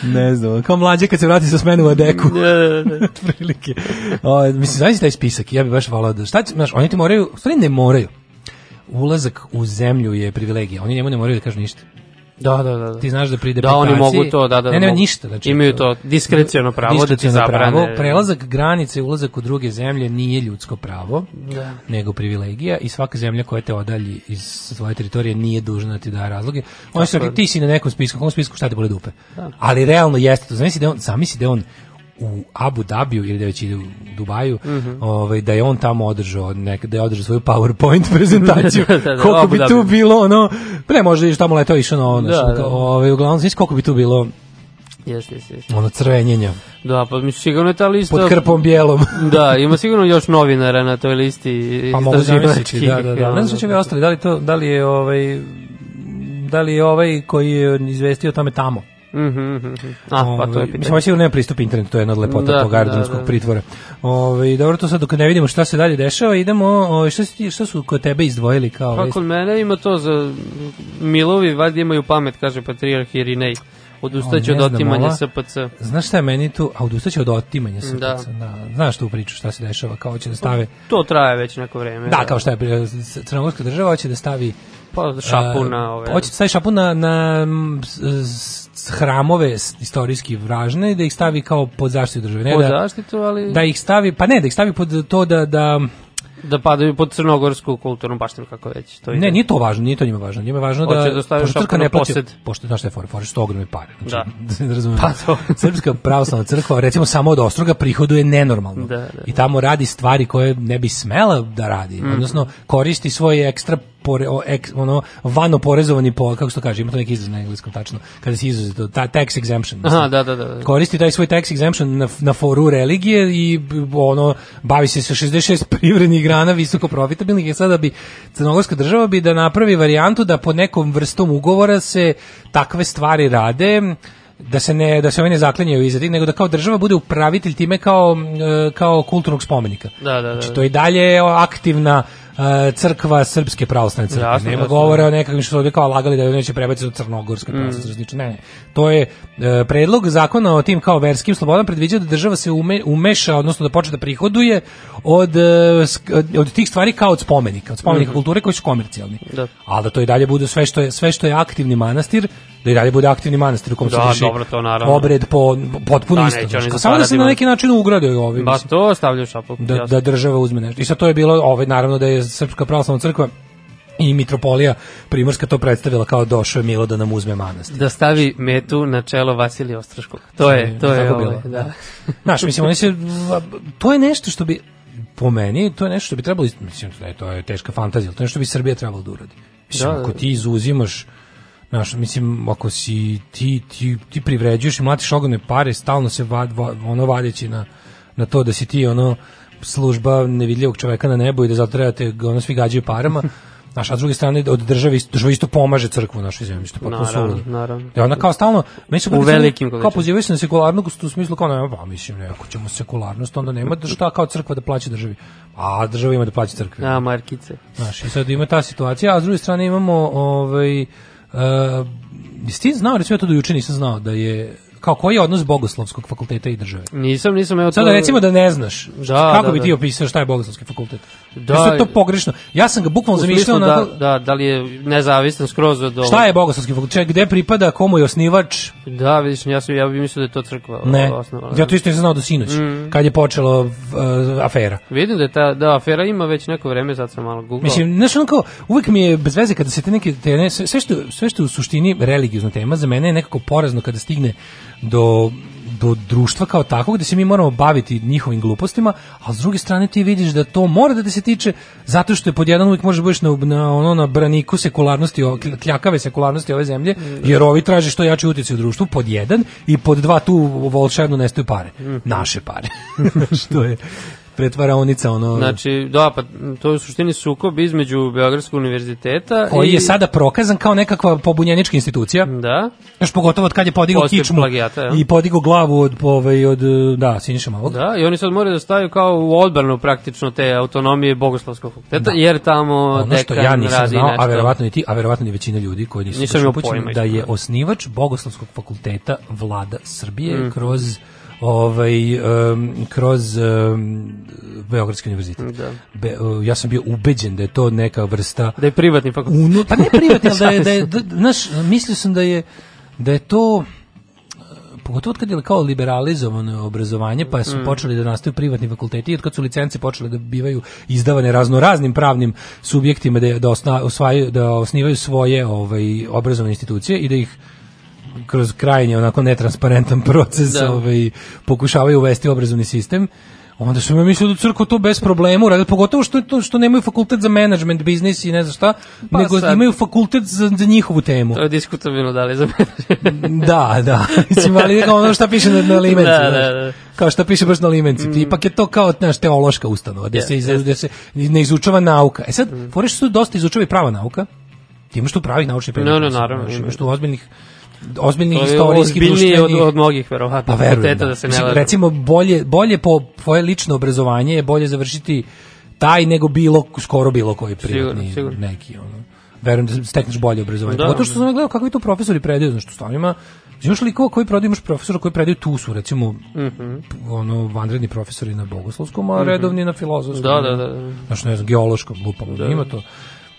ne znam, kao mlađe kad se vrati sa smene u Adeku. Da, da, da. Otprilike. O, mislim, znaš taj spisak, ja bih baš volao da, šta znaš, oni ti moraju, stvari ne moraju. Ulazak u zemlju je privilegija, oni njemu ne moraju da kažu ništa. Da, da, da. Ti znaš da pri Da, oni mogu to, da, da. Ne, ne, mogu. ništa. Znači, Imaju to diskreciono pravo da ti zabrane. pravo, prelazak granice, ulazak u druge zemlje nije ljudsko pravo, Da. nego privilegija i svaka zemlja koja te odalji iz svoje teritorije nije dužna da ti da razloge. Oni su ti si na nekom spisku, kom spisku šta te bole dupe. Da. Ali realno jeste to. Zamisli da on, zamisli da on u Abu Dabiju ili da već ide u Dubaju, Mhm. ovaj, da je on tamo održao nek, da je održao svoju PowerPoint prezentaciju. Da, da, da, koliko Abu bi tu bilo ono, ne može iš tamo leto išao na ono, Da, što- da. ovaj, uglavnom, znaš koliko bi tu bilo Jeste, jeste, jeste. ono crvenjenja Da, pa mislim, sigurno je ta lista... pod krpom bijelom. Da, ima sigurno još novinara na toj listi. Pa mogu zamisliti, da, da, da. Ne znam šta će ovi ostali, da li, to, da li je ovaj da li je ovaj koji je izvestio tome tamo. Mhm, mhm, mhm. A, pa to je Ovaj, pitanje. Mislim, sigurno nema pristup internetu, to je jedna od lepota Da, tog da, aerodromskog da. pritvora. Ovaj dobro, to sad dok ne vidimo šta se dalje dešava, idemo, ovaj, šta, si šta su kod tebe izdvojili kao Pa kod mene ima to za Milovi, valjda imaju pamet, kaže patrijarh Irinej. Odustaće od otimanja SPC. Znaš šta je meni tu, a odustaće od otimanja se. Da. da. Znaš tu priču šta se dešava, kao će da stave To traje već neko vreme. Da, kao šta je Crnogorska država hoće da stavi Pa šapu na ove... Hoće da stavi šapu na, na hramove istorijski važne i da ih stavi kao pod zaštitu države. Ne Pod da, zaštitu, ali... da ih stavi, pa ne, da ih stavi pod to da, da Da padaju pod crnogorsku kulturnu baštinu, kako već. To ne, ide. nije to važno, nije to njima važno. Njima je važno da, Hoće da pošto crkva ne plaća, posed. pošto, znaš šta je fora, fora, što ogromne pare. Znači, Da. da. razumem. Pa to. Srpska pravoslavna crkva, recimo samo od Ostroga prihoduje nenormalno. Da, da. I tamo radi stvari koje ne bi smela da radi. Mhm. Odnosno, koristi svoj ekstra pore, o, ek, ono, vano porezovani po, kako se to kaže, ima to neki izraz na engleskom tačno, kada se izuzeto, ta, tax exemption. mislim. Aha, da, da, da. Koristi taj svoj tax exemption na, na foru religije i ono, bavi se sa 66 privrednih grana visoko profitabilnih i sada bi crnogorska država bi da napravi varijantu da pod nekom vrstom ugovora se takve stvari rade da se ne da se oni ne zaklanjaju iza tih, nego da kao država bude upravitelj time kao e, kao kulturnog spomenika. Da, da, da. Znači to i dalje je aktivna crkva srpske pravoslavne crkve. Jasno, Nema jasno. govora o nekakvim što su kao lagali da je neće prebaciti u crnogorske Mm. pravoslavne crkve. Ne, ne. To je e, predlog zakona o tim kao verskim slobodama predviđa da država se ume, umeša, odnosno da počne da prihoduje od, e, od tih stvari kao od spomenika, od spomenika Mhm. kulture koji su komercijalni. Da. Ali da to i dalje bude sve što je sve što je aktivni manastir, da i dalje bude aktivni manastir u kom se Da, vrši dobro, to naravno. obred po potpuno Da, isto. kao Samo da se na neki način ugrade ovi. Ba to stavljaju šapu. da, da država uzme nešto. I sad to je bilo, ovaj, naravno da je Srpska pravoslavna crkva i mitropolija Primorska to predstavila kao došao je Milo da nam uzme manastir. da stavi metu na čelo Vasilija Ostroškog. To je, to je Tako ovaj, bilo, da. Znaš, mislim, oni se, to je nešto što bi, po meni, to je nešto što bi trebalo, mislim, ne, to je teška fantazija, to je nešto što bi Srbija trebalo da uradi. Mislim, Da, da. ako ti izuzimaš, znaš, mislim, ako si, ti, ti, ti privređuješ i mlatiš ogromne pare, stalno se vad, va- ono vadeći na, na to da si ti, ono, služba nevidljivog čoveka na nebu i da zato treba te, ono, svi gađaju parama, Znaš, a s druge strane, od države, isto- država isto pomaže crkvu u našoj zemlji, što je potpuno Naravno, naravno. I ona kao stalno, meni se U velikim kao pozivaju se na sekularnost u smislu kao nema, pa mislim, ne, ako ćemo sekularnost, onda nema da šta kao crkva da plaća državi. A država ima da plaća crkvi. A, markice. Znaš, i sad ima ta situacija, a s druge strane imamo ovaj uh, jesi ti znao, recimo ja to do juče nisam znao da je kao koji je odnos bogoslovskog fakulteta i države? Nisam, nisam, evo to... Sada recimo da ne znaš. Da, kako da, bi da. ti opisao šta je bogoslovski fakultet? Da, Da, je to pogrešno. Ja sam ga bukvalno zamišljao onako, da, da, da li je nezavistan skroz od? Šta je bogoslovski fakultet? Čekaj, Gde pripada, komu je osnivač? Da, vidiš, ja, sam, ja bih mislio da je to crkva Ne. osnovala. Ja to isto nisam znao do sinoć, Mm. kad je počela uh, afera. Vidim da je ta, da, afera ima već neko vreme, sad sam malo googlao. Mislim, znaš, ono kao, uvijek mi je bez veze kada se te neke, te ne, sve, sve što, sve što je u suštini religiozna tema, za mene je nekako porazno kada stigne do do društva kao takvog, gde se mi moramo baviti njihovim glupostima, a s druge strane ti vidiš da to mora da te se tiče zato što je pod jedan uvijek možeš budeš na, na, ono, na braniku sekularnosti, kljakave sekularnosti ove zemlje, jer ovi traže što jači utjecaj u društvu, pod jedan, i pod dva tu volšebno nestaju pare. Naše pare. što je pretvaraonica, ono... Znači, da, pa to je u suštini sukob između Beogradskog univerziteta koji i... je sada prokazan kao nekakva pobunjenička institucija. Da. Još pogotovo od kad je podigao kičmu plagijata, ja. i podigao glavu od, ovaj, od da, Siniša Malog. Da, i oni sad moraju da staju kao u odbranu praktično te autonomije Bogoslavskog fakulteta, Da. jer tamo Ono što ja nisam radi znao, nešto. a verovatno i ti, a verovatno ni većina ljudi koji nisu Nisam baš upućeni, da je osnivač Bogoslavskog fakulteta vlada Srbije Mhm. kroz ovaj um, kroz um, Beogradski univerzitet. Da. Be, uh, ja sam bio ubeđen da je to neka vrsta Da je privatni fakultet. Unu, pa ne privatni, da je, da je, da, znaš, mislio sam da je, da je to, e, pogotovo od kad je kao liberalizovano obrazovanje, pa su Mm. počeli da nastaju privatni fakulteti i od kad su licence počele da bivaju izdavane razno raznim pravnim subjektima da, da, osna, osvajaju, da osnivaju svoje ovaj, obrazovne institucije i da ih kroz krajnje onako netransparentan proces Da. ovaj, pokušavaju uvesti obrazovni sistem onda sam ja mislio da crkva to bez problema uradi, pogotovo što, to, što nemaju fakultet za management, biznis i ne znam šta, Pa nego sad- imaju fakultet za, za njihovu temu. To je diskutabilno da li za da, da. Mislim, ali kao ono šta piše na, na limenci. Da, znaš. da, da. Kao šta piše baš na limenci. Mm. Ipak je to kao naš teološka ustanova, gde, Jest, se, iz, jest. gde se ne izučava nauka. E sad, mm. fore što dosta izučava i prava nauka, ti imaš tu pravih naučnih predmeta. No, no, naravno. Imaš tu ozbiljnih ozbiljnih To je istorijskih ozbiljnije od, od mnogih, verovatno, pa verujem, da. da se ne Mislim, recimo bolje bolje po tvoje lično obrazovanje je bolje završiti taj nego bilo skoro bilo koji privatni Sigurno, neki ono. Verujem da stekneš bolje obrazovanje. Da. Pogotovo što sam gledao kakvi tu profesori predaju, znači stvarno ima Imaš likova koji predaju, imaš profesora koji predaju tu su, recimo, Mhm. ono, vanredni profesori na bogoslovskom, a Mhm. redovni na filozofskom. Da, da, da. Znaš, ne znam, geološkom, lupam, ima to.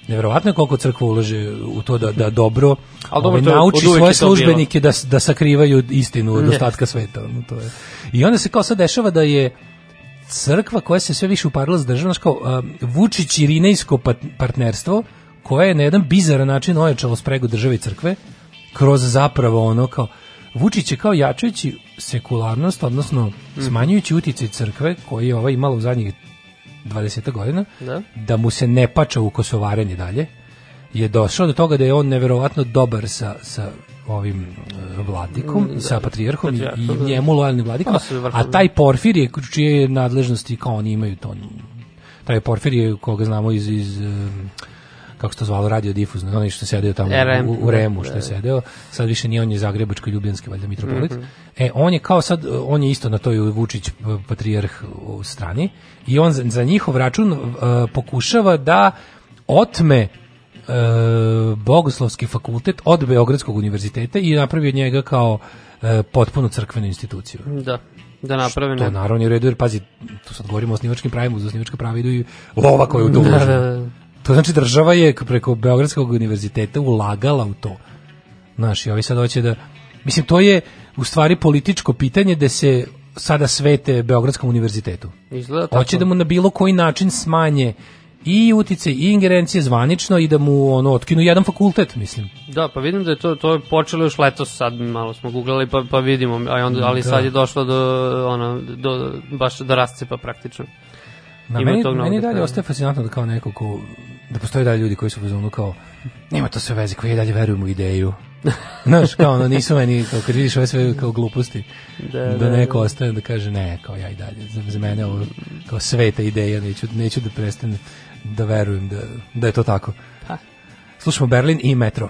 Neverovatno je koliko crkva ulaže u to da, da dobro, Ali dobro, ovaj, nauči svoje službenike da, da sakrivaju istinu od ostatka sveta. ono, to je. I onda se kao sad dešava da je crkva koja se sve više uparila s državom, kao um, Vučić i Rinejsko pat- partnerstvo, koje je na jedan bizaran način ojačalo spregu države i crkve, kroz zapravo ono kao Vučić je kao jačajući sekularnost, odnosno smanjujući uticaj crkve koji je ova imala u zadnjih 20 godina, Da. da mu se ne pača u kosovarenje dalje, je došao do toga da je on neverovatno dobar sa, sa ovim e, vladikom, Mm, sa da, patrijarhom i, da. njemu lojalnim vladikom, a taj čije je nadležnosti kao oni imaju to, taj Porfirije koga znamo iz, iz kako se to zvalo, radio difuzno, onaj što je sedeo tamo RM, u, u Remu, da, što je da. sedeo, sad više nije on je zagrebačko ljubljanski valjda mitropolit. Mhm. E, on je kao sad, on je isto na toj Vučić patrijarh u strani i on za, za njihov račun uh, pokušava da otme e, Bogoslovski fakultet od Beogradskog univerziteta i napravi od njega kao e, potpuno crkvenu instituciju. Da, da naprave To ne. naravno je u redu, jer pazi, tu sad govorimo o osnivačkim pravima, uz osnivačka prava idu i lova koju u to Da, ulaže. da, da. To znači država je preko Beogradskog univerziteta ulagala u to. Znaš, i ovi sad hoće da... Mislim, to je u stvari političko pitanje da se sada svete Beogradskom univerzitetu. Izgleda tako. Hoće da mu na bilo koji način smanje i utice i ingerencije zvanično i da mu ono otkinu jedan fakultet, mislim. Da, pa vidim da je to to je počelo još letos, sad malo smo guglali pa pa vidimo, a onda ali Da. sad je došlo do ono do baš do rascepa praktično. Na Ima meni, meni dalje ostaje fascinantno da kao neko ko, da postoje dalje ljudi koji su u kao, nema to sve veze, koji dalje verujem u ideju. Znaš, kao ono, nisu meni, kao kad vidiš ove sve kao gluposti, Da, da, da, neko da. ostaje da kaže ne, kao ja i dalje, za, za mene ovo kao sveta ideja, neću, neću da prestanem da verujem da, da je to tako. Pa. Slušamo Berlin i Metro.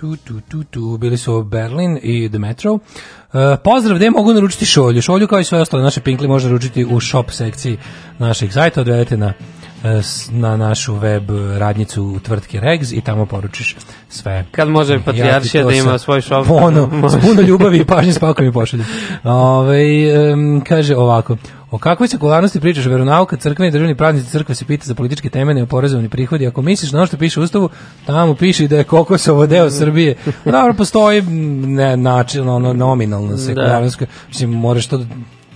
Tu, tu, tu, tu, bili su Berlin i The Metro. Uh, pozdrav, gde mogu naručiti šolju? Šolju kao i sve ostale naše pinkli može naručiti u shop sekciji naših sajta, odvedete na na našu web radnicu tvrtke Regs i tamo poručiš sve. Kad može Ja Patrijaršija to da ima svoj? Ono, Može. s puno ljubavi i pažnje spakom mi pošalje. Ove, em, kaže ovako, o kakvoj sekularnosti pričaš, veronauka, crkveni i državni praznici crkve se pita za političke teme neoporezovani prihodi. Ako misliš na ono što piše u Ustavu, tamo piše i da je Kokosovo deo Srbije. Dobro, postoji ne, način, ono, nominalna sekularnost. Mislim, moraš to,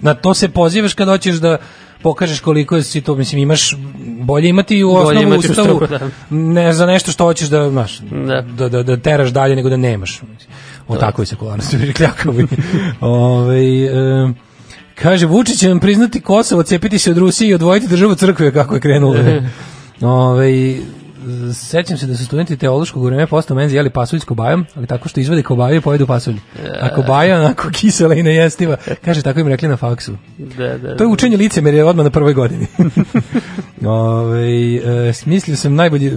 na to se pozivaš kad hoćeš da pokažeš koliko si to, mislim, imaš bolje imati u osnovu ustavu struku, da. ne za nešto što hoćeš da, znaš, Da. da, da, da teraš dalje nego da nemaš. O takvoj sekularnosti bi kljakao. Ovaj em, kaže, Vučić će vam priznati Kosovo, cepiti se od Rusije i odvojiti državu crkve kako je krenulo. Ovaj sećam se da su studenti teološkog vremena postao menzi jeli pasulj s kobajom, ali tako što izvade kobaju i pojedu pasulj. A kobaja onako kisela i nejestiva. Kaže, tako im rekli na faksu. Da, da, To je učenje licemerja odmah na prvoj godini. Ove, e, smislio sam najbolji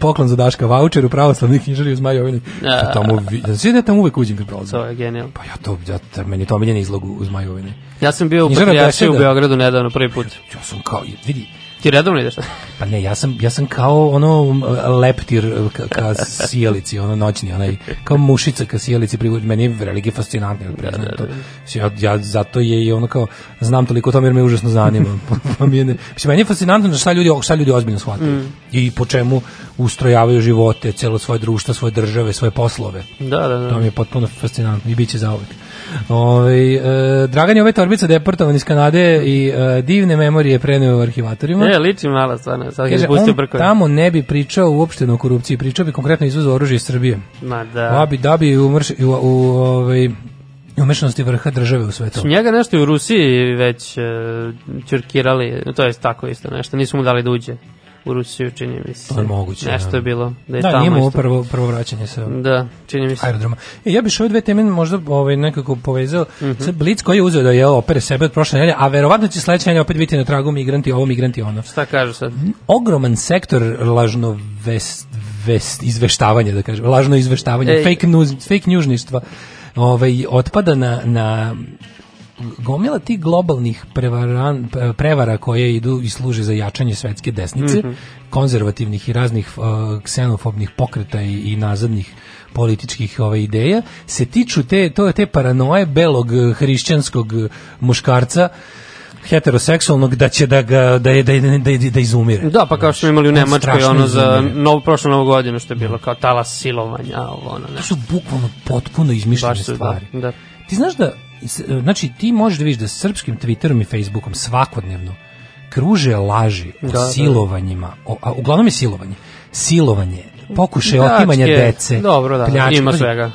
poklon za Daška voucher u pravoslavnoj knjižari u Zmajovini. A. Tamo, vi- da se da tamo uvek uđem kad prolazim. To je genijalno. Pa ja to, ja, meni to omiljen izlog u, u Zmajovini. Ja sam bio u Patrijaršiji u. Beogradu nedavno prvi put. Ja sam kao, vidi, Ti redovno ideš? Pa ne, ja sam, ja sam kao ono m, leptir ka, ka sijalici, ono noćni, onaj, kao mušica ka sijalici, meni je veliki fascinantno, ja priznam to. Mislim, Ja, ja, zato je i ono kao, znam toliko o tome jer me užasno zanima. Pa mi je ne- Mislim, meni je fascinantno da šta ljudi, šta ljudi ozbiljno shvataju. I po čemu ustrojavaju živote, celo svoje društvo, svoje države, svoje poslove. Da, da, da. To mi je potpuno fascinantno i bit će zauvek. Ove, e, Dragan je ove torbice deportovan iz Kanade i e, divne memorije preneo u arhivatorima. E, liči mala stvarno, sad Kaže, on brkove. tamo ne bi pričao uopšteno o korupciji, pričao bi konkretno izvozu oružja iz Srbije. Ma Da. da. bi, da bi umrš, u, u, ovaj, umešanosti vrha države u sve to. Njega nešto i u Rusiji već uh, čurkirali, to je tako isto nešto, nisu mu dali da uđe u Rusiju, čini mi se. To je moguće, Nešto da. je bilo, da je Da, tamo isto. prvo, prvo vraćanje sa Da, čini mi se. aerodroma. E, ja bih ove dve teme možda ovaj, nekako povezao. Mhm. Sad Blic koji je uzeo da je opere sebe od prošle nedelje, a verovatno će sledeće nedelje opet biti na tragu migranti, ovo migranti, ono. Šta kažu sad? Ogroman sektor lažno vest, vest, izveštavanja, da kažem, lažno izveštavanje, Ej. fake news, fake newsništva, ovaj, otpada na, na gomila tih globalnih prevaran, prevara koje idu i služe za jačanje svetske desnice, Mhm. konzervativnih i raznih uh, ksenofobnih pokreta i, i nazadnih političkih ove ideja se tiču te to te paranoje belog hrišćanskog muškarca heteroseksualnog da će da ga da je da je, da, je, da izumire. Da, pa kao što smo imali u Nemačkoj ono za novu prošlu novu godinu što je bilo kao talas silovanja, ovo ono To nešto. su bukvalno potpuno izmišljene da, stvari. da. Ti znaš da, znači ti možeš da vidiš da srpskim Twitterom i Facebookom svakodnevno kruže laži o Da, da. silovanjima, o, a uglavnom je silovanje. Silovanje, pokušaj Pljačke, otimanja dece. Dobro, da, pljačke. ima svega.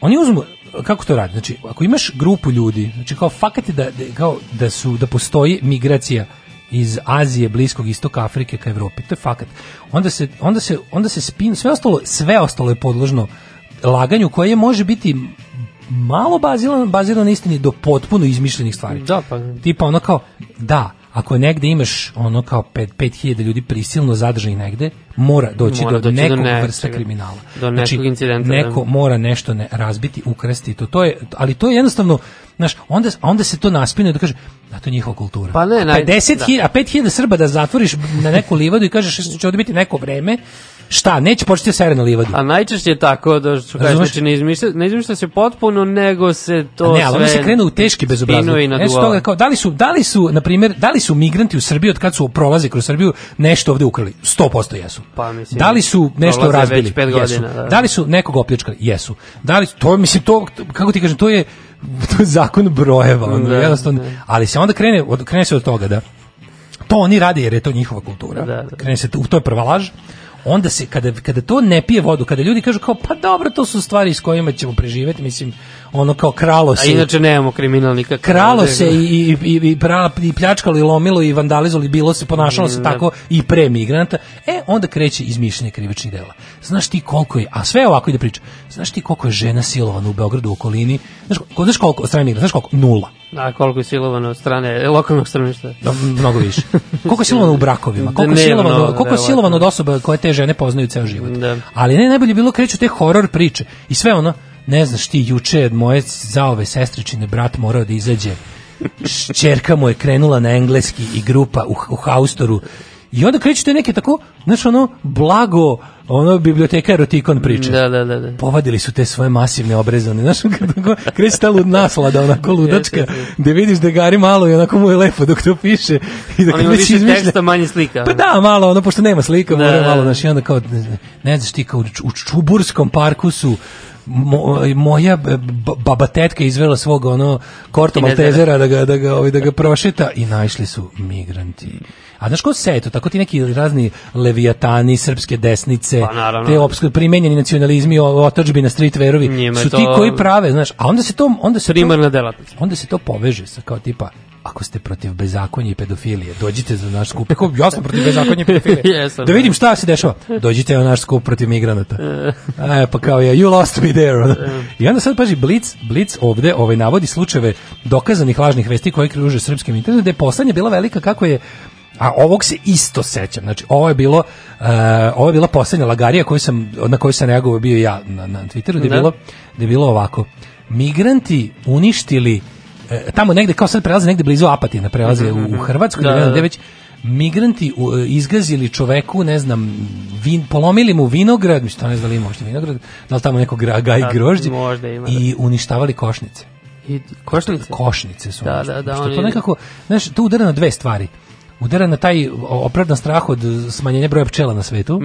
Oni uzmu kako to radi? Znači, ako imaš grupu ljudi, znači kao fakat je da, da, kao da su da postoji migracija iz Azije, Bliskog istoka, Afrike ka Evropi. To je fakat. Onda se onda se onda se spin sve ostalo sve ostalo je podložno laganju koje može biti malo bazirano, bazirano na istini do potpuno izmišljenih stvari. Da, pa Tipa ono kao, da, ako negde imaš ono kao 5 5000 ljudi prisilno zadržanih negde, mora doći Mora do doći do nekog nečega. vrsta kriminala. Do nekog incidenta, da. Neko mora nešto ne razbiti, ukrasti to. To je ali to je jednostavno Znaš, onda, onda se to naspine da kaže, da to je njihova kultura. Pa ne, naj- 50.000, a 5.000 Srba da zatvoriš na neku livadu i kažeš što će ovdje biti neko vreme, šta, neće početi da sere na livadu. A najčešće je tako da što kažeš, znači ne izmišlja, ne izmišlja se potpuno, nego se to ne, ali sve onda se krenu u teški bezobrazluk. naduvava. toga kao, da li su, da li su, na primjer, da li su migranti u Srbiji od kad su prolaze kroz Srbiju nešto ovde ukrali? 100% jesu. Pa, mislim, da li su nešto razbili? već pet jesu. godina, da. Da li su nekog opljačkali? Jesu. Da li to mislim to kako ti kažem, to je to je zakon brojeva, ono, Da, jednostavno. Ali se onda krene od krene se od toga da to oni rade jer je to njihova kultura. Da, da. Krene se to je prva laž. Onda se kada kada to ne pije vodu, kada ljudi kažu kao pa dobro, to su stvari s kojima ćemo preživeti, mislim, ono kao kralo A se. inače nemamo kriminal nikakav. kralo se i, i, i, i, pra- i pljačkalo i lomilo i vandalizovalo i bilo se, ponašalo se Mm, tako i pre migranata, e, onda kreće izmišljanje krivičnih dela. Znaš ti koliko je, a sve ovako ide priča, znaš ti koliko je žena silovana u Beogradu u okolini, znaš, znaš koliko, od strane migranta, znaš koliko? Nula. A koliko je silovano od strane lokalnog stanovništva? Da, mnogo više. Koliko je silovano u brakovima? Koliko je silovano, koliko je silovano od osoba koje te žene poznaju ceo život. Da. Ali ne najbolje je bilo kreću te horor priče i sve ono, ne znaš ti, juče je moje zaove sestričine brat morao da izađe. Čerka mu je krenula na engleski i grupa u, u haustoru I onda kreću te neke tako, znaš ono, blago, ono, biblioteka erotikon priče. Da, da, da. da. Povadili su te svoje masivne obrezane, znaš, kad tako kreće ta lud naslada, onako ludačka, gde vidiš da gari malo i onako mu je lepo dok to piše. I da On ima više izmišlja- teksta, manje slika. Pa da, malo, ono, pošto nema slika, Da, mora da, malo, da. znaš, i onda kao, ne, ne znaš ti, kao u Čuburskom parku su mo- moja baba tetka izvela svog ono korto maltezera da ga, da ga, ovaj, da ga prošeta i naišli su migranti. A znaš ko se to, tako ti neki razni levijatani, srpske desnice, Pa, naravno. te opsko primenjeni nacionalizmi, o- otačbina, streetwearovi, su ti to- koji prave, znaš, a onda se to, onda se Primarna delatnost. onda se to poveže sa kao tipa ako ste protiv bezakonja i pedofilije, dođite za naš skup. Kao, ja sam protiv bezakonja i pedofilije. Jesam, da da. vidim šta se dešava. Dođite na naš skup protiv migranata. E, pa kao je, you lost me there. ono. I onda sad, paži, Blitz, Blitz ovde ovaj, navodi slučajeve dokazanih lažnih vesti koje kruže srpskim internetom, da je poslednja bila velika kako je a ovog se isto sećam. Znači, ovo je bilo uh, ovo je bila poslednja lagarija koju sam, na koju sam reagovao bio ja na, na Twitteru, da je bilo, da je bilo ovako. Migranti uništili e, tamo negde kao sad prelaze negde blizu Apatina, prelaze u, u Hrvatsku, Da, da, da. već migranti u, e, izgazili čoveku, ne znam, vin, polomili mu vinograd, mislim, to ne znam da li ima možda vinograd, da li tamo neko gra, gaj Da, grožđe, ima, da. i uništavali košnice. I košnice? Košnice su. Da, da, da, Što oni- to nekako, znaš, to udara na dve stvari. Udara na taj opravdan strah od smanjenja broja pčela na svetu,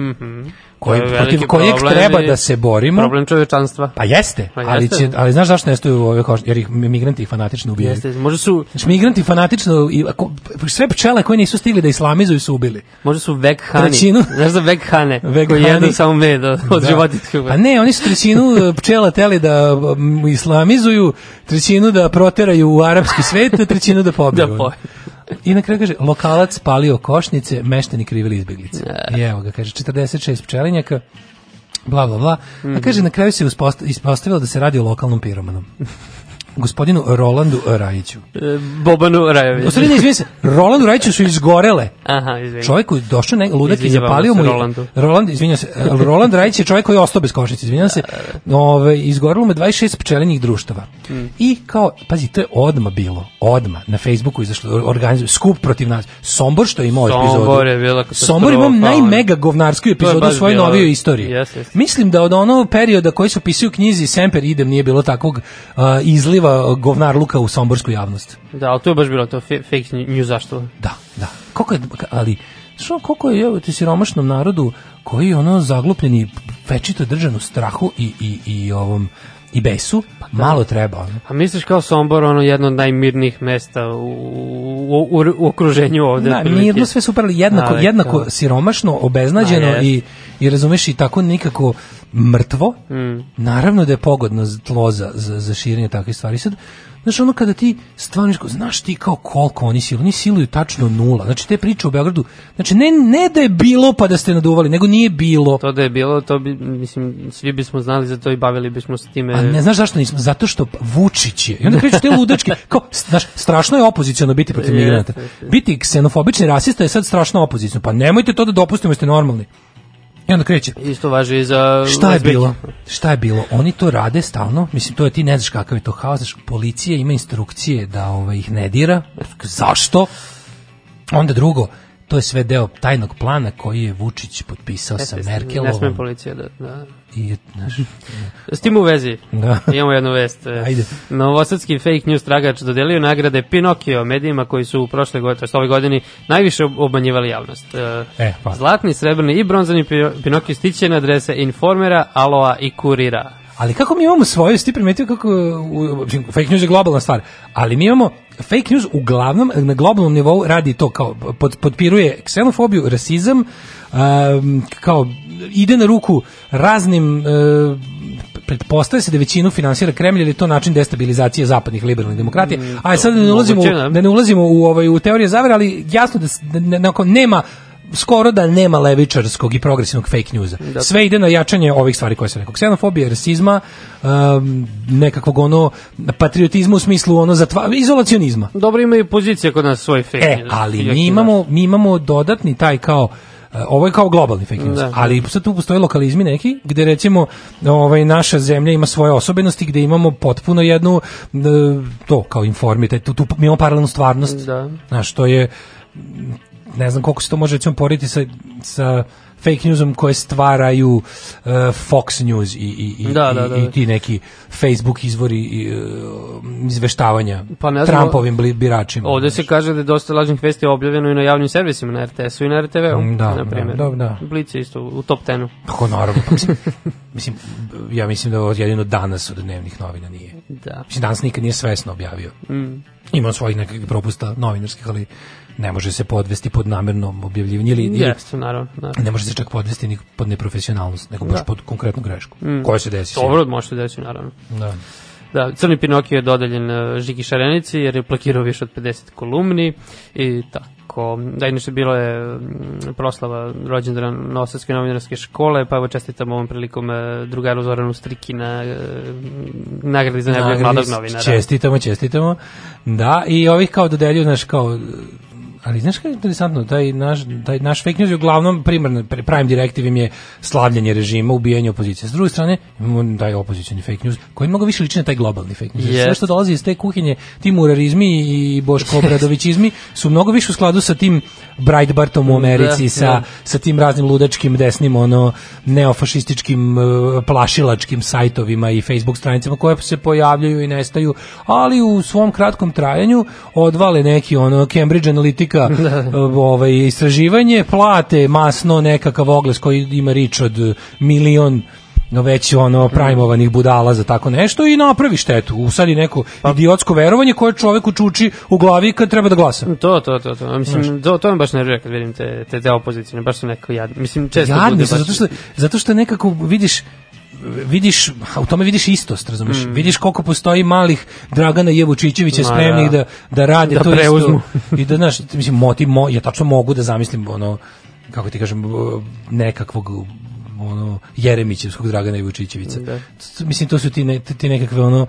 koji, To je protiv kojeg treba da se borimo. Problem čovečanstva. Pa jeste, Pa ali, jeste. će, ali znaš zašto nestaju ove košnice? Jer ih migranti ih fanatično ubijaju. Jeste, možda su, Znači, migranti fanatično, i, ako, sve pčele koje nisu stigli da islamizuju su ubili. možda su veghani. Trećinu. Znaš za veghane? Veghani. Koji jedu samo med od, od Da. životinskog. Pa ne, oni su trećinu pčela teli da islamizuju, trećinu da proteraju u arapski svet, a trećinu da pobiju. Da pobiju. I na kraju kaže, lokalac palio košnice, mešteni krivili izbjeglice. I evo ga, kaže, 46 pčelinjaka, bla, bla, bla. A kaže, na kraju se ispostavilo da se radi o lokalnom piromanu. Gospodinu Rolandu Rajiću. E, Bobanu Rajoviću. U stvari ne, izvijem se, Rolandu Rajiću su izgorele Aha, izvini. Čovjek koji je došao ne, ludak i Izvinjavam zapalio mu je- Rolandu. Roland, izvinjavam se. Roland Rajić je čovjek koji je ostao bez košnice, izvinjavam se. Ove izgorelo mu je 26 pčelinjih društava. I kao pazi, to je odma bilo. Odma na Facebooku izašlo organizuje skup protiv nas. Sombor što je imao epizodu. Sombor je bila Sombor ima ono. najmega govnarsku epizodu u svojoj novijoj istoriji. Jeste, jeste. Mislim da od onog perioda koji se opisuje u knjizi Semper idem nije bilo takvog a, izliva govnarluka u somborsku javnost. Da, ali to je baš bilo to fake news zašto? Da, da. Koliko je, ali, što, koliko je, evo ti siromašnom narodu koji je ono zaglupljeni, večito držan u strahu i, i, i ovom, i besu, malo treba. Ono. A misliš kao Sombor, ono jedno od najmirnijih mesta u, u, u, u okruženju ovde? Da, otprilike? mirno sve super, ali jednako, Ali jednako kao- siromašno, obeznađeno Ma, jest. i, i razumeš i tako nikako mrtvo. Mm. Naravno da je pogodno tlo za, za, za širenje takvih stvari. Sad, Znaš, ono kada ti stvarno, znaš ti kao koliko oni siluju, oni siluju tačno nula. Znači, te priče u Beogradu, znači, ne, ne da je bilo pa da ste naduvali, nego nije bilo. To da je bilo, to bi, mislim, svi bismo znali za to i bavili bismo se time. A ne znaš zašto nismo? Zato što Vučić je. I onda kreću te ludačke, kao, znaš, strašno je opoziciono biti protiv migranata. Biti ksenofobični rasista je sad strašno opoziciono. Pa nemojte to da dopustimo, jeste normalni. I onda kreće. Isto važi i za... Šta je bilo? Šta je bilo? Oni to rade stalno. Mislim, to je ti ne znaš kakav je to haos. Znaš, policija ima instrukcije da ovaj, ih ne dira. Zašto? Onda drugo, to je sve deo tajnog plana koji je Vučić potpisao sa Jeste, Ne sme Merkelovom. policija da... da. I, znaš, S tim u vezi, Da. imamo jednu vest. E, Ajde. Novosadski fake news tragač dodelio nagrade Pinokio medijima koji su u prošle godine, to ove godini, najviše ob- obmanjivali javnost. E, hvala. Zlatni, srebrni i bronzani Pinokio stiće na adrese Informera, Aloa i Kurira. Ali kako mi imamo svoje, jesi ti primetio kako u, fake news je globalna stvar, ali mi imamo fake news uglavnom na globalnom nivou radi to kao pod, podpiruje ksenofobiju, rasizam, um, kao ide na ruku raznim uh, pretpostavlja se da većinu finansira Kremlj ili je to način destabilizacije zapadnih liberalnih demokratija. A sad da ne ulazimo, u- da. da ne ulazimo u ovaj u teorije zavere, ali jasno da, da ne- onako nema skoro da nema levičarskog i progresivnog fake newsa. Da. Sve ide na jačanje ovih stvari koje sam rekao. Ksenofobije, rasizma, um, nekakvog ono patriotizma u smislu ono zatva, izolacionizma. Dobro ima i pozicija kod nas svoj fake E, news. ali mi imamo, mi imamo dodatni taj kao uh, ovo je kao globalni fake news, Da. ali sad tu postoje lokalizmi neki gde recimo ovaj naša zemlja ima svoje osobenosti gde imamo potpuno jednu e, to kao informite, tu, tu mi imamo paralelnu stvarnost. Da. Znaš, to je ne znam koliko se to može recimo porediti sa, sa fake newsom koje stvaraju uh, Fox News i, i, i, Da, da, i- da. i ti neki Facebook izvori i, uh, izveštavanja Pa ne znam, Trumpovim biračima. Ovde se kaže da je dosta lažnih vesti objavljeno i na javnim servisima, na RTS-u i na RTV-u, Mm, da, na primjer. da, da. Blic je isto u top 10-u. Kako naravno, pa mislim, mislim, ja mislim da ovo jedino danas od dnevnih novina nije. Da. Mislim, danas nikad nije svesno objavio. Mm. Ima svojih nekakvih propusta novinarskih, ali ne može se podvesti pod namerno objavljivanje ili, ili Jeste, naravno. naravno. ne može se čak podvesti ni pod neprofesionalnost, nego baš Da. pod konkretnu grešku, Mm. koja se desi. Dobro, može se desiti, naravno. Da. Da, Crni Pinokio je dodeljen uh, Žiki Šarenici jer je plakirao više od 50 kolumni i tako. Da, inače bilo je mm, proslava rođendana Novosadske novinarske škole, pa evo čestitam ovom prilikom uh, drugaru Zoranu Strikina uh, nagradi za najboljeg mladog novinara. Čestitamo, čestitamo. Da, i ovih kao dodeljuju, znaš, kao ali znaš kako je interesantno, taj naš, taj naš fake news je uglavnom primarno, pri- prime directive im je slavljanje režima, ubijanje opozicije. S druge strane, imamo taj opozicioni fake news, koji mnogo više liči na taj globalni fake news. Jer Sve što dolazi iz te kuhinje, ti murarizmi i Boško Obradovićizmi su mnogo više u skladu sa tim Breitbartom u Americi, Da, sa, da. sa tim raznim ludačkim desnim ono neofašističkim e, plašilačkim sajtovima i Facebook stranicama koje se pojavljaju i nestaju, ali u svom kratkom trajanju odvale neki ono Cambridge Analytica e, ovaj istraživanje, plate masno nekakav oglas koji ima rič od milion no već ono prajmovanih budala za tako nešto i napravi štetu. Usadi neko idiotsko verovanje koje čoveku čuči u glavi kad treba da glasa. To, to, to, to. A Mislim, to, to me baš nervira kad vidim te, te, te opozicijne, baš su neko jadni. Mislim, često Jadni bude baš... zato što, zato što nekako vidiš vidiš, u tome vidiš istost, razumeš? Mm. Vidiš koliko postoji malih Dragana Jevučićevića spremnih da. da, da rade Da to preuzmu. isto. I da, znaš, mislim, moti, mo, ja tačno mogu da zamislim ono, kako ti kažem, nekakvog ono Jeremićevskog Dragana Jevučićevića. Da. Mislim to su ti ne, ti nekakve ono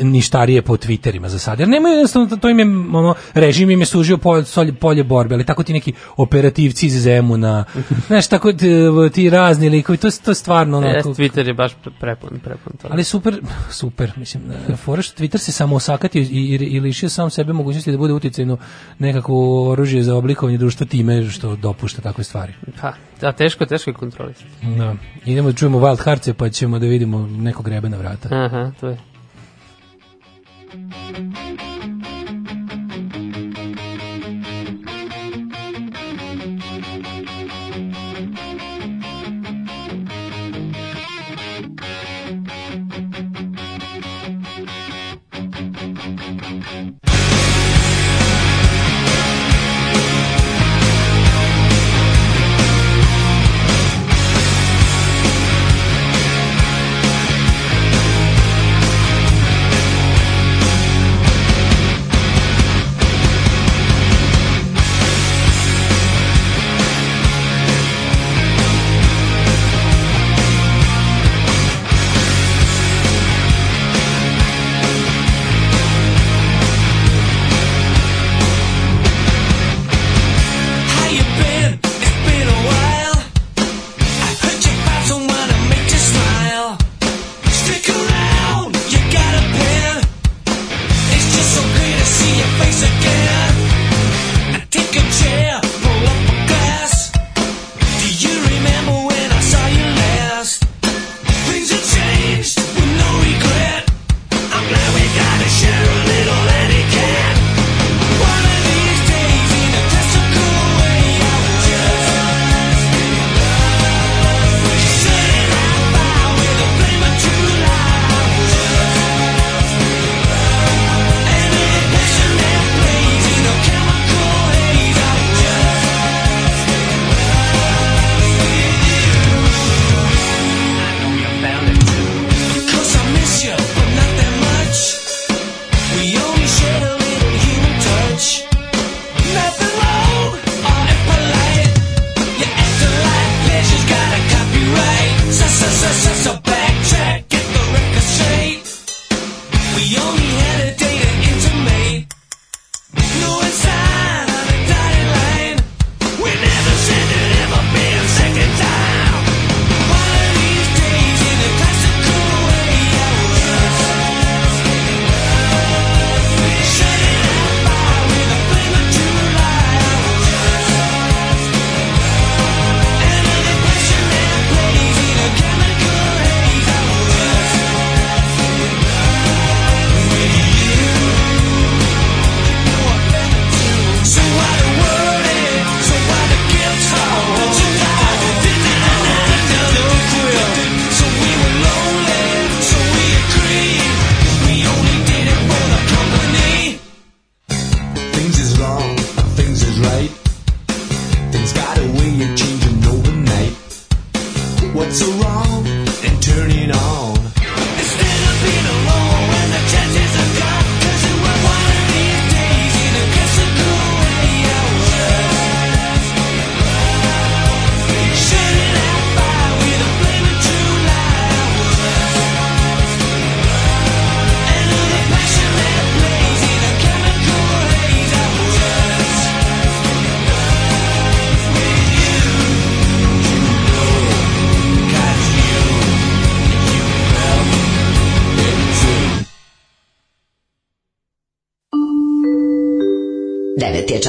ništarije po Twitterima za sad. Jer nemaju jednostavno to- im je ono režim im je sužio polje, polje borbe, ali tako ti neki operativci iz Zemuna. Znaš tako ti, ti razni likovi, to to je stvarno Jest, onako Twitter je baš prepun, prepun to. ali super, super, mislim, fora što Twitter se samo osakatio i, i, i lišio sam sebe mogućnosti da bude uticajno nekako oružje za oblikovanje društva time što dopušta takve stvari. Pa, da, teško, teško je kontrolisati. Da. Idemo da čujemo Wild Hearts pa ćemo da vidimo nekog grebe na vrata. Aha, to je.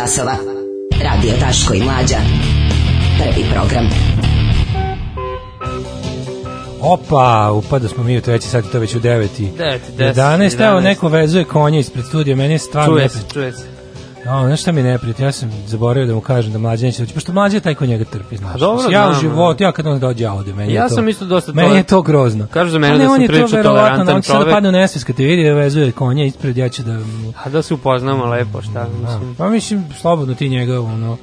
Časova. Radio Daško i Mlađa. Prvi program. Opa, upada smo mi u treći sat, to već u 9 i Devet i deset, 11. Evo, 11. neko vezuje konje ispred studija, meni je stvarno... Čuje se, čuje se. Ja, znaš šta mi je neprijatno? Ja sam zaboravio da mu kažem da mlađe neće doći, pošto mlađe je taj ko njega trpi, znaš. dobro, ja u životu, ja kad on dođe, ja ovde, meni Ja je to... sam isto dosta Meni je to grozno. Kažu za mene A ne, da sam on je to prilično verovatno, tolerantan on će čovek. padne u nesvijest kad te vidi, vezuje konje ispred, ja ću da... A da se upoznamo lepo, šta mislim. Pa mislim, slobodno ti njega, ono...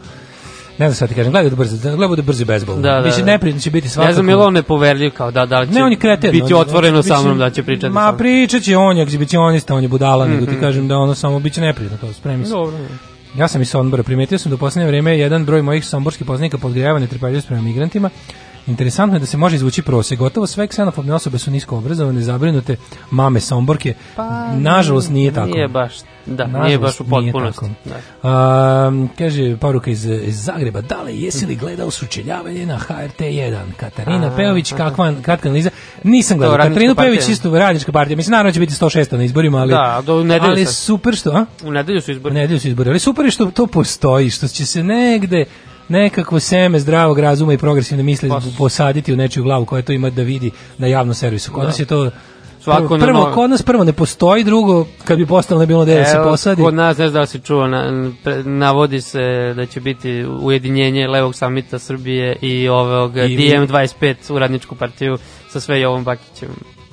Ne znam šta ti kažem, gledaj da brzo, gledaj da brzo bezbol. Da, da, Mislim, da. neprijatno će biti svakako. Ne znam, je li on nepoverljiv kao da, da li će Ne, on je kreten. biti on- otvoreno sa mnom da će pričati Ma pričat će on egzibicionista, on je budala, nego ti Mhm. kažem da ono samo biće neprijatno to, spremi se. Dobro. Ja sam iz Sombora, primetio sam da u poslednje vreme jedan broj mojih somborskih poznanika podgrejava netrpeljivost prema migrantima. Interesantno je da se može izvući prosek. Gotovo sve ksenofobne osobe su nisko obrazovane, zabrinute mame Somborke. Nažalost nije tako. Pa, Nije baš, da, Nažalost, nije baš u potpunosti. Da. Um, kaže poruka iz, iz Zagreba, dale, jesi li gledao sučeljavanje na HRT1? Katarina A, Peović, kakva, kratka analiza. Nisam gledao. Katarinu Peović isto radnička partija. Mislim, naravno će biti 106 na izborima, ali, Da, do- u ali super što, a? U nedelju su U izbori. nedelju su izbori, ali super je što to postoji, što će se negde nekakvo seme zdravog razuma i progresivne misli Pa- posaditi u nečiju glavu koja to ima da vidi na javnom servisu. Kod nas je to Svako prvo, prvo kod nas prvo ne postoji, drugo kad bi postalo ne bilo da se posadi. Kod nas, ne znam da si čuo, na, pre- navodi se da će biti ujedinjenje Levog samita Srbije i ovog I- DM25 u radničku partiju sa sve Jovom Bakićem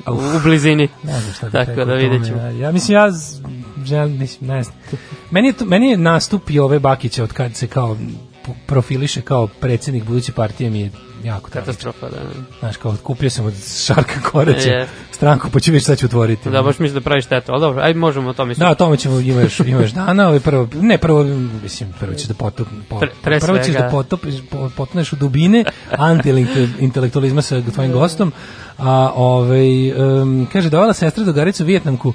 u, u blizini. Ne znam šta bi Tako da vidjet ćemo. Ja, ja mislim, ja želim, mislim, ne znam. Meni je, to, meni je nastup i ove Bakića od kad se kao profiliše kao predsjednik buduće partije mi je jako. Katastrofa, da. Znaš, kao kupio sam od Šarka Koreća Je. stranku, pa ću vidjeti šta ću otvoriti. Da, baš mislim da pravi štetu, ali dobro, ajde možemo o tome Da, o tome ćemo ima još, ima još dana, ali prvo, ne prvo, mislim, prvo ćeš da potop, po, Pre- pre prvo ćeš da potopiš, po, potoneš u dubine anti-intelektualizma sa tvojim gostom, a ovaj, um, kaže, dovela sestra drugaricu Vijetnamku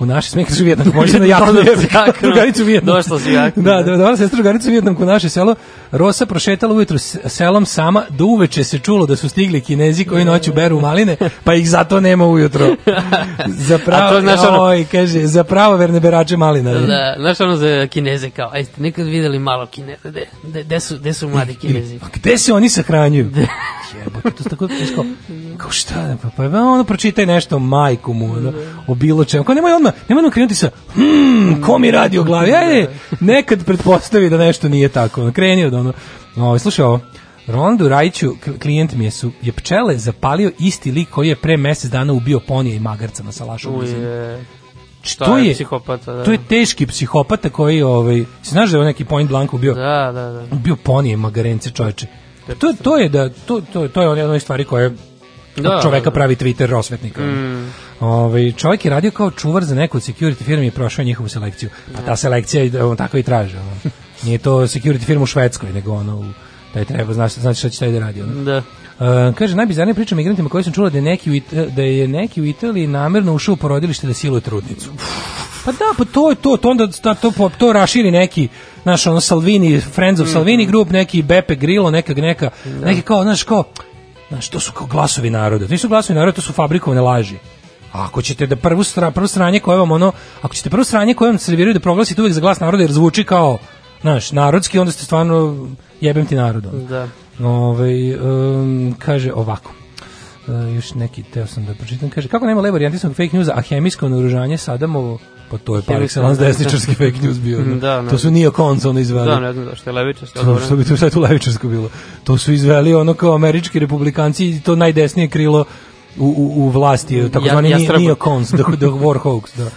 u naše smeh Vijetnamku, može se na jaknu drugaricu Vijetnamku. Došla s jaknom, Da, da. da, dovela sestra drugaricu Vijetnamku u naše selo, Rosa prošetala ujutru selom sama, do uveče se čulo da su stigli kinezi koji noću beru maline, pa ih zato nema ujutro. Za pravo, to, znaš, ono- oj, kaže, za pravo verne berače malina. Da, znaš ono za kineze kao, aj ste nekad videli malo kineze, de, de, de, su, de su mladi kinezi? A gde se oni sahranjuju? Jebote, to su tako kao, kao šta, da, pa, pa ono pročitaj nešto majku mu, ono, o bilo čemu. Kao nemoj odmah, nemoj odmah krenuti sa, hmm, ko mi radi o glavi? Ajde, nekad pretpostavi da nešto nije tako. Ono, kreni od ono, ovo, slušaj ovo, Rolandu Rajiću, klijent mi je, su, je pčele zapalio isti lik koji je pre mesec dana ubio ponija i magarca na Salašu. Uje, To je, psihopata, da. to je teški psihopata koji, ovaj, znaš da je on neki point blank ubio? Da, da, da. bio ponije i magarence čoveče. To, to je da to to to je jedna od stvari koje Da, čoveka da, da. pravi Twitter rosvetnika. Mm. Ovaj čovjek je radio kao čuvar za neku security firmi i prošao je njihovu selekciju. Pa ta selekcija i on tako i traži. Nije to security firma u Švedskoj, nego ono taj treba znaš znači šta će taj da radi. Ono. Da. Uh, kaže najbizarnija priča o migrantima koji sam čula da je neki u It- da je neki u Italiji namerno ušao u porodilište da siluje trudnicu. Pa da, pa to je to, to onda to, to, to raširi neki, znaš, ono Salvini, Friends of Salvini Mhm. group, neki Beppe Grillo, neka, neka, neki kao, znaš, kao, znaš, to su kao glasovi naroda. To nisu glasovi naroda, to su fabrikovane laži. A ako ćete da prvu, stra, prvo sranje koje vam ono, ako ćete prvo sranje koje vam serviraju da proglasite uvek za glas naroda jer zvuči kao, znaš, narodski, onda ste stvarno jebem ti narodom. Da. Ovaj um, kaže ovako. Uh, još neki teo sam da pročitam. Kaže, kako nema levo varijantisnog fake newsa, a hemijsko naoružanje Sadamovo, pa to je par excellence da. desničarski fake news bio. ono. Da, ne to su znam. neocons ono izveli. Da, ne znam zašto je levičarsko. To, što bi to šta je tu levičarsko bilo? To su izveli ono kao američki republikanci i to najdesnije krilo u, u, u vlasti, takozvani Ja- ja, jastrabo. neocons, the, the war hoax, da.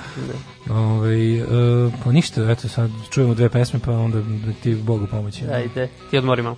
Ove, uh, pa ništa, eto sad čujemo dve pesme, pa onda da ti Bogu pomoći. Ajde, ti odmori malo.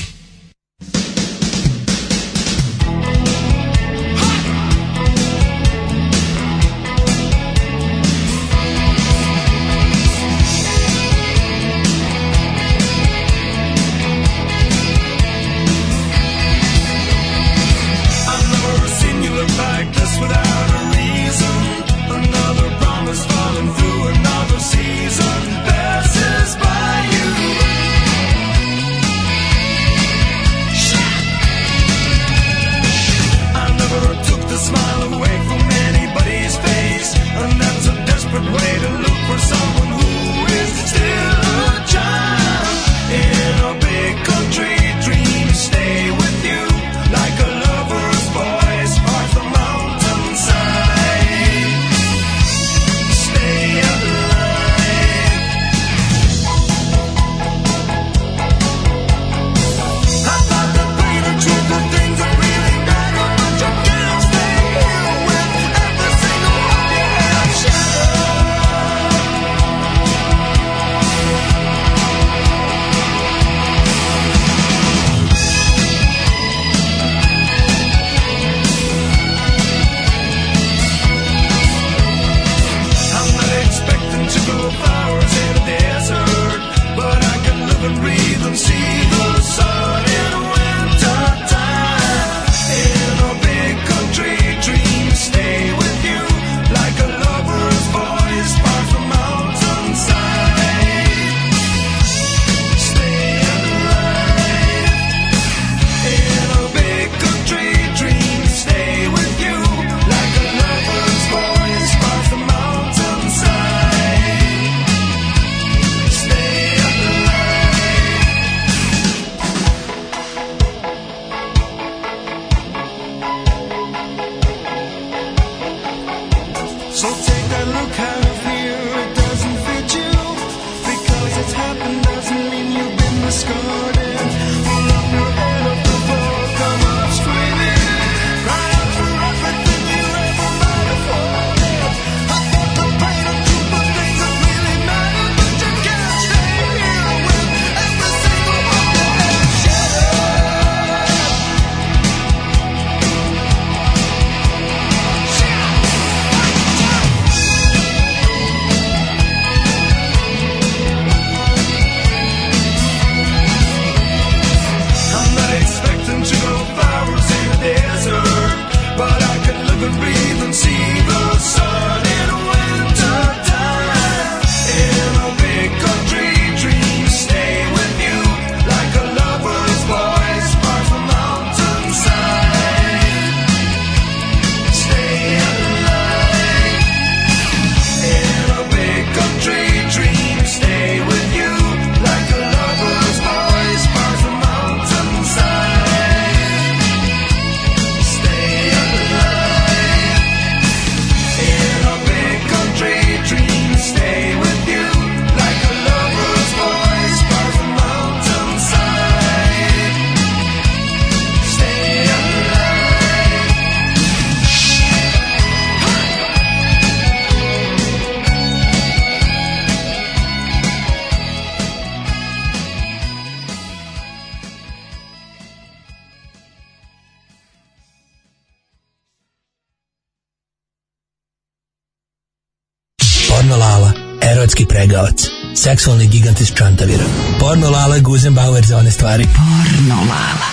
porno lala Guzenbauer za one stvari. Porno lala.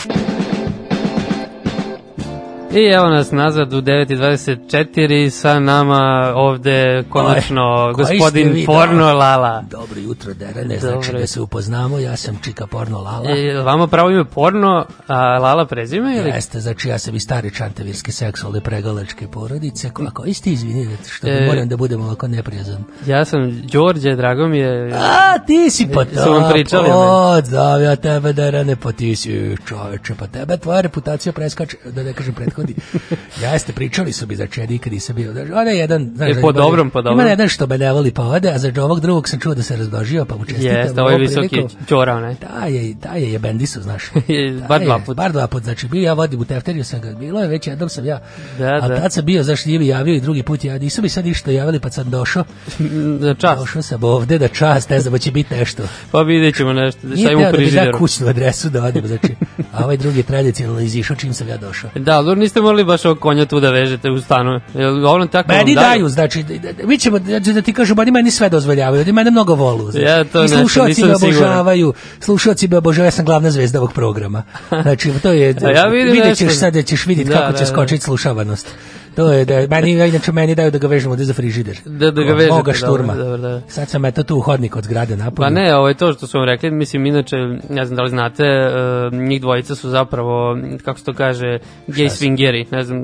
I evo nas nazad u 9.24 sa nama ovde konačno Koje, gospodin vi, da? Porno da? Lala. Dobro jutro, Derane, Dobro. znači da se upoznamo, ja sam Čika Porno Lala. E, vama pravo ime Porno, a Lala prezime? Ili? Jeste, znači ja sam i stari čantavirski seksualne pregalačke porodice, a koji ste izvinili što e, moram da budem ovako neprijazan. Ja sam Đorđe, drago mi je. A, ti si pa to. Su vam pričali. O, da, ja tebe, Derane, pa ti si čoveče, pa tebe tvoja reputacija preskače, da ne kažem prethodno jedan, znaš, E, po dobrom, po dobrom. Ima jedan što voli pa ode, a za ovog drugog sam čuo da se razdožio, pa mu čestitam. Jeste, je ovom visoki ćora, ne? Da je, da je jebendisu, znaš. Je, Da bar je, dva put. Bar dva put, znači bio ja vodim u tefteriju sam ga, bilo je već jednom sam ja, Da, a da. tad sam bio, zašto nije mi javio i drugi put, ja nisu mi sad ništa javili, pa sam došao, Za čas. došao sam ovde da čast, ne znam, hoće biti nešto. Pa vidjet ćemo nešto. Šta Nije ima u da da frižideru. kućnu adresu da odim, znači, a ovaj drugi je tradicionalno izišao čim sam ja došao. Da, ali niste morali baš ovog konja tu da vežete u stanu. Jel ono tako Meni daju, znači, da- da- mi ćemo, da, da ti kažem, oni meni sve dozvoljavaju, oni mene mnogo volu. Znači. Ja to I slušalci me obožavaju, slušalci me obožavaju, ja sam glavna zvezda ovog programa. Znači, to je, ja vidim vidjet nešto. ćeš sad da ćeš vidjeti Da, kako da, će da. skočiti slušavanost. To je da meni inače meni daju da ga vežemo ovde za frižider. Da, da ga Od vežete, Moga dobro, šturma. dobro, da. Sad sam eto tu u hodnik od zgrade napolju. Pa ne, ovo je to što su vam rekli, mislim, inače, ne znam da li znate, uh, njih dvojica su zapravo, kako se to kaže, gay swingeri, ne znam,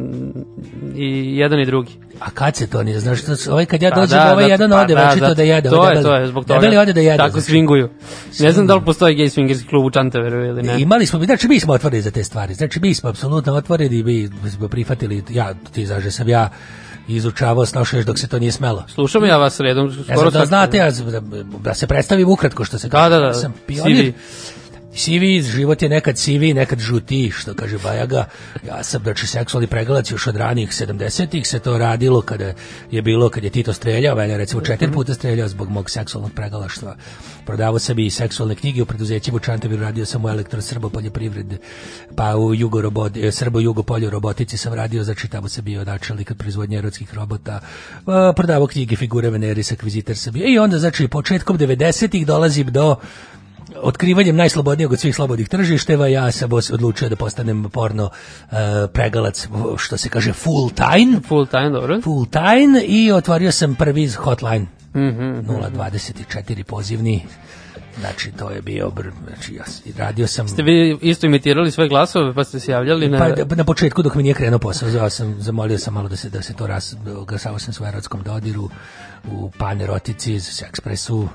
i jedan i drugi. A kad se to nije? Znaš, su- ovaj kad ja Pa dođem, da, ovaj da, jedan pa ode, da, zato- da jede. To je, to je, zbog toga. Debeli ode da jede. Tako znači. swinguju. Ne znam da li postoji gay swingerski klub u Čantaveru ili ne. Imali smo, znači mi smo otvoreni za te stvari. Znači mi smo apsolutno otvoreni, mi smo prihvatili, ja, ti znaš da sam ja izučavao snošao još dok se to nije smelo. Slušam ja vas redom, Ja skoro znam da znate, ja, da, da se predstavim ukratko što se Da, da, da, Ja sam pionir. CV. Sivi, život je nekad sivi, nekad žuti, što kaže Bajaga. Ja sam, znači, seksualni pregalac još od ranijih 70-ih se to radilo kada je bilo, kad je Tito streljao, mene recimo četiri puta streljao zbog mog seksualnog pregalaštva. Prodavao sam i seksualne knjige u preduzećima u radio sam u elektrosrbo poljoprivrede, pa u jugo robot, e, srbo jugo polju robotici sam radio, znači tamo sam bio načelnik od proizvodnje erotskih robota, prodavao knjige, figure Veneris, akvizitor sam bio. I onda, znači, početkom 90-ih dolazim do otkrivanjem najslobodnijeg od svih slobodnih tržišteva, ja sam odlučio da postanem porno uh, pregalac, što se kaže full time. Full time, dobro. Full time i otvorio sam prvi hotline. Mhm. 024 pozivni. Znači, to je bio, znači, ja radio sam... Ste vi isto imitirali sve glasove pa ste se javljali na... Pa da- na početku dok mi nije krenuo posao, zvao sam, zamolio sam malo da se da se to ras, glasao sam u erotskom dodiru, u panerotici, ekspresu.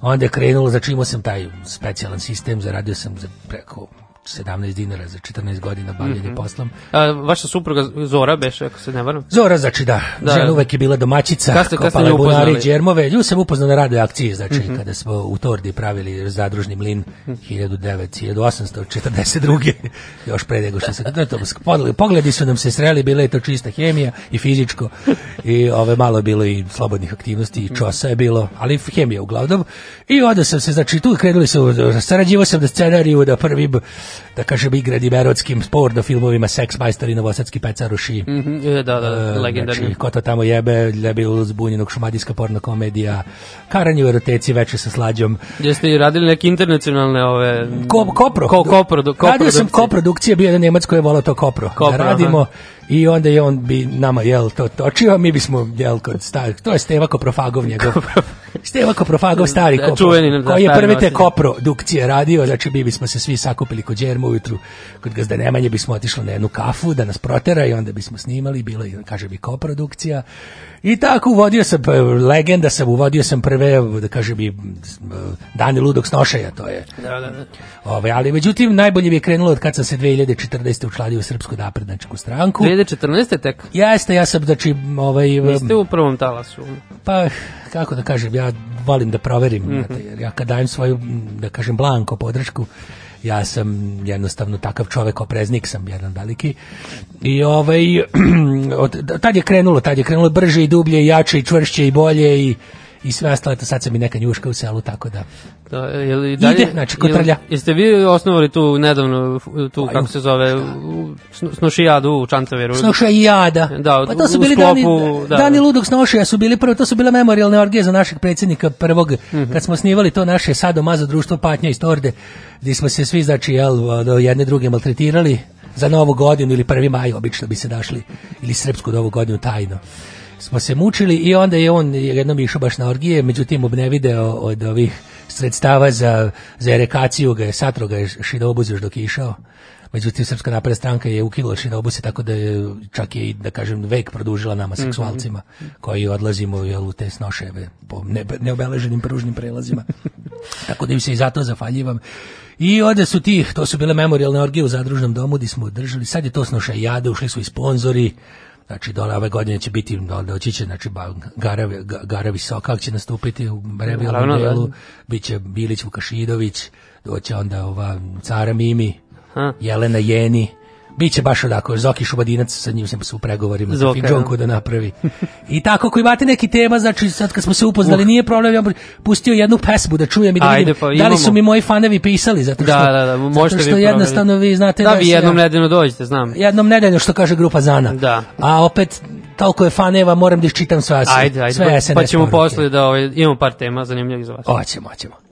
Onda je krenulo, znači imao sam taj specijalan sistem, zaradio sam za preko 17 dinara za 14 godina bavljenja Mhm. poslom. A, vaša supruga Zora beše, ako se ne varam. Zora, znači da, Da. žena uvek je bila domaćica, Kad ste- kad kopala bunari, upoznali? džermove. Nju sam upoznao na radio akciji, znači Mhm. kada smo u Tordi pravili zadružni mlin 1900, 1842. još pre nego što se... da, to, pogledi- Pogledi su nam se sreli, bila je to čista hemija i fizičko i ove malo je bilo i slobodnih aktivnosti i čosa je bilo, ali hemija uglavnom. I onda sam se, znači tu krenuli su, sarađivao sam na scenariju da prvim, da kažem, igranim erotskim porno filmovima Sex Majstor i Novosadski pecaruši. Mhm, e, da, da, E, legendarni. Znači, ko to tamo jebe, ljebi uz bunjenog šumadijska porno komedija, karanje u eroteci veče sa slađom. Jeste i radili neke internacionalne ove... Ko, kopro. Ko, kopro, do, Radio sam koprodukcije, bio jedan Njemac koji je volao to kopro. Kopro, da radimo aha. I onda je on bi nama jel to točio, mi bismo jel kod starih. To je Steva Koprofagov njegov. Steva Koprofagov stari Da, kopro. da, koji je prve te koprodukcije radio, znači mi bismo se svi sakupili kod Đerma ujutru kod Gazda Nemanje bismo otišli na jednu kafu da nas protera i onda bismo snimali, bilo je, kaže bi koprodukcija. I tako uvodio sam, e, legenda sam, uvodio sam prve, da kažem i Dani ludog snošaja, to je Da, da, da. Ove, ali međutim najbolje mi je krenulo od kad sam se 2014. učlanio u Srpsku naprednačku stranku. 2014. tek? Jeste, ja sam znači ovaj Niste u prvom talasu. pa kako da kažem, ja volim da proverim, Mhm. znate, jer ja kad dajem svoju da kažem blanko podršku, ja sam jednostavno takav čovek, opreznik sam jedan veliki. I ovaj od, tad je krenulo, tad je krenulo brže i dublje i jače i čvršće i bolje i i sve ostalo, eto sad sam i neka njuška u selu, tako da Da, je li dalje, Ide, znači, kod jel- trlja. Jeste vi osnovali tu nedavno, tu, kako se zove, u- snu- snušijadu u Čantaveru? Snoša i jada. Da, pa to su bili sklopu, dani, da. dani ludog snošaja su bili prvo, to su bile memorialne orgije za našeg predsjednika prvog, Mhm. kad smo snivali to naše sadomazo društvo Patnja iz Torde, gdje smo se svi, znači, jel, jedne druge maltretirali za novu godinu ili prvi maj, obično bi se dašli, ili srpsku novu godinu tajno smo se mučili i onda je on jednom išao baš na orgije, međutim obnevideo od ovih sredstava za, za erekaciju ga je, satro ga je šido obuzu još dok je išao. Međutim, Srpska napredna stranka je ukinula šinobuse, tako da je čak je i, da kažem, vek produžila nama seksualcima, koji odlazimo jel, u te snoševe po ne, neobeleženim pružnim prelazima. tako da im se i zato zafaljivam. I ovde su ti, to su bile memorialne orgije u zadružnom domu gdje smo održali, sad je to snošajade, ušli su i sponzori, Znači, dole ove godine će biti, doći će, znači, Gara, Ga- Gara Visokak će nastupiti u Naravno, revijalnom da. delu, bit će Bilić Vukašidović, doće onda ova Cara Mimi, Ha. Jelena Jeni, Biće baš odako, Zoki Šubadinac, sa njim sam se u pregovorima za Zoka, Fidžonku ja. da napravi. I tako, ako imate neki tema, znači sad kad smo se upoznali, nije problem, ja pustio jednu pesmu da čujem i da Ajde, vidim pa da li su mi moji fanovi pisali, zato što, Da, da, da, možete zato što vi jednostavno vi znate Da, da, vi se ja- jednom nedeljno dođete, znam. jednom nedeljno što kaže grupa Zana. Da. A opet toliko je faneva, moram da iščitam sve, Ajde, ajde, sve pa, SNS pa ćemo posle da ovaj, imamo par tema zanimljivih za vas. Hoćemo, hoćemo.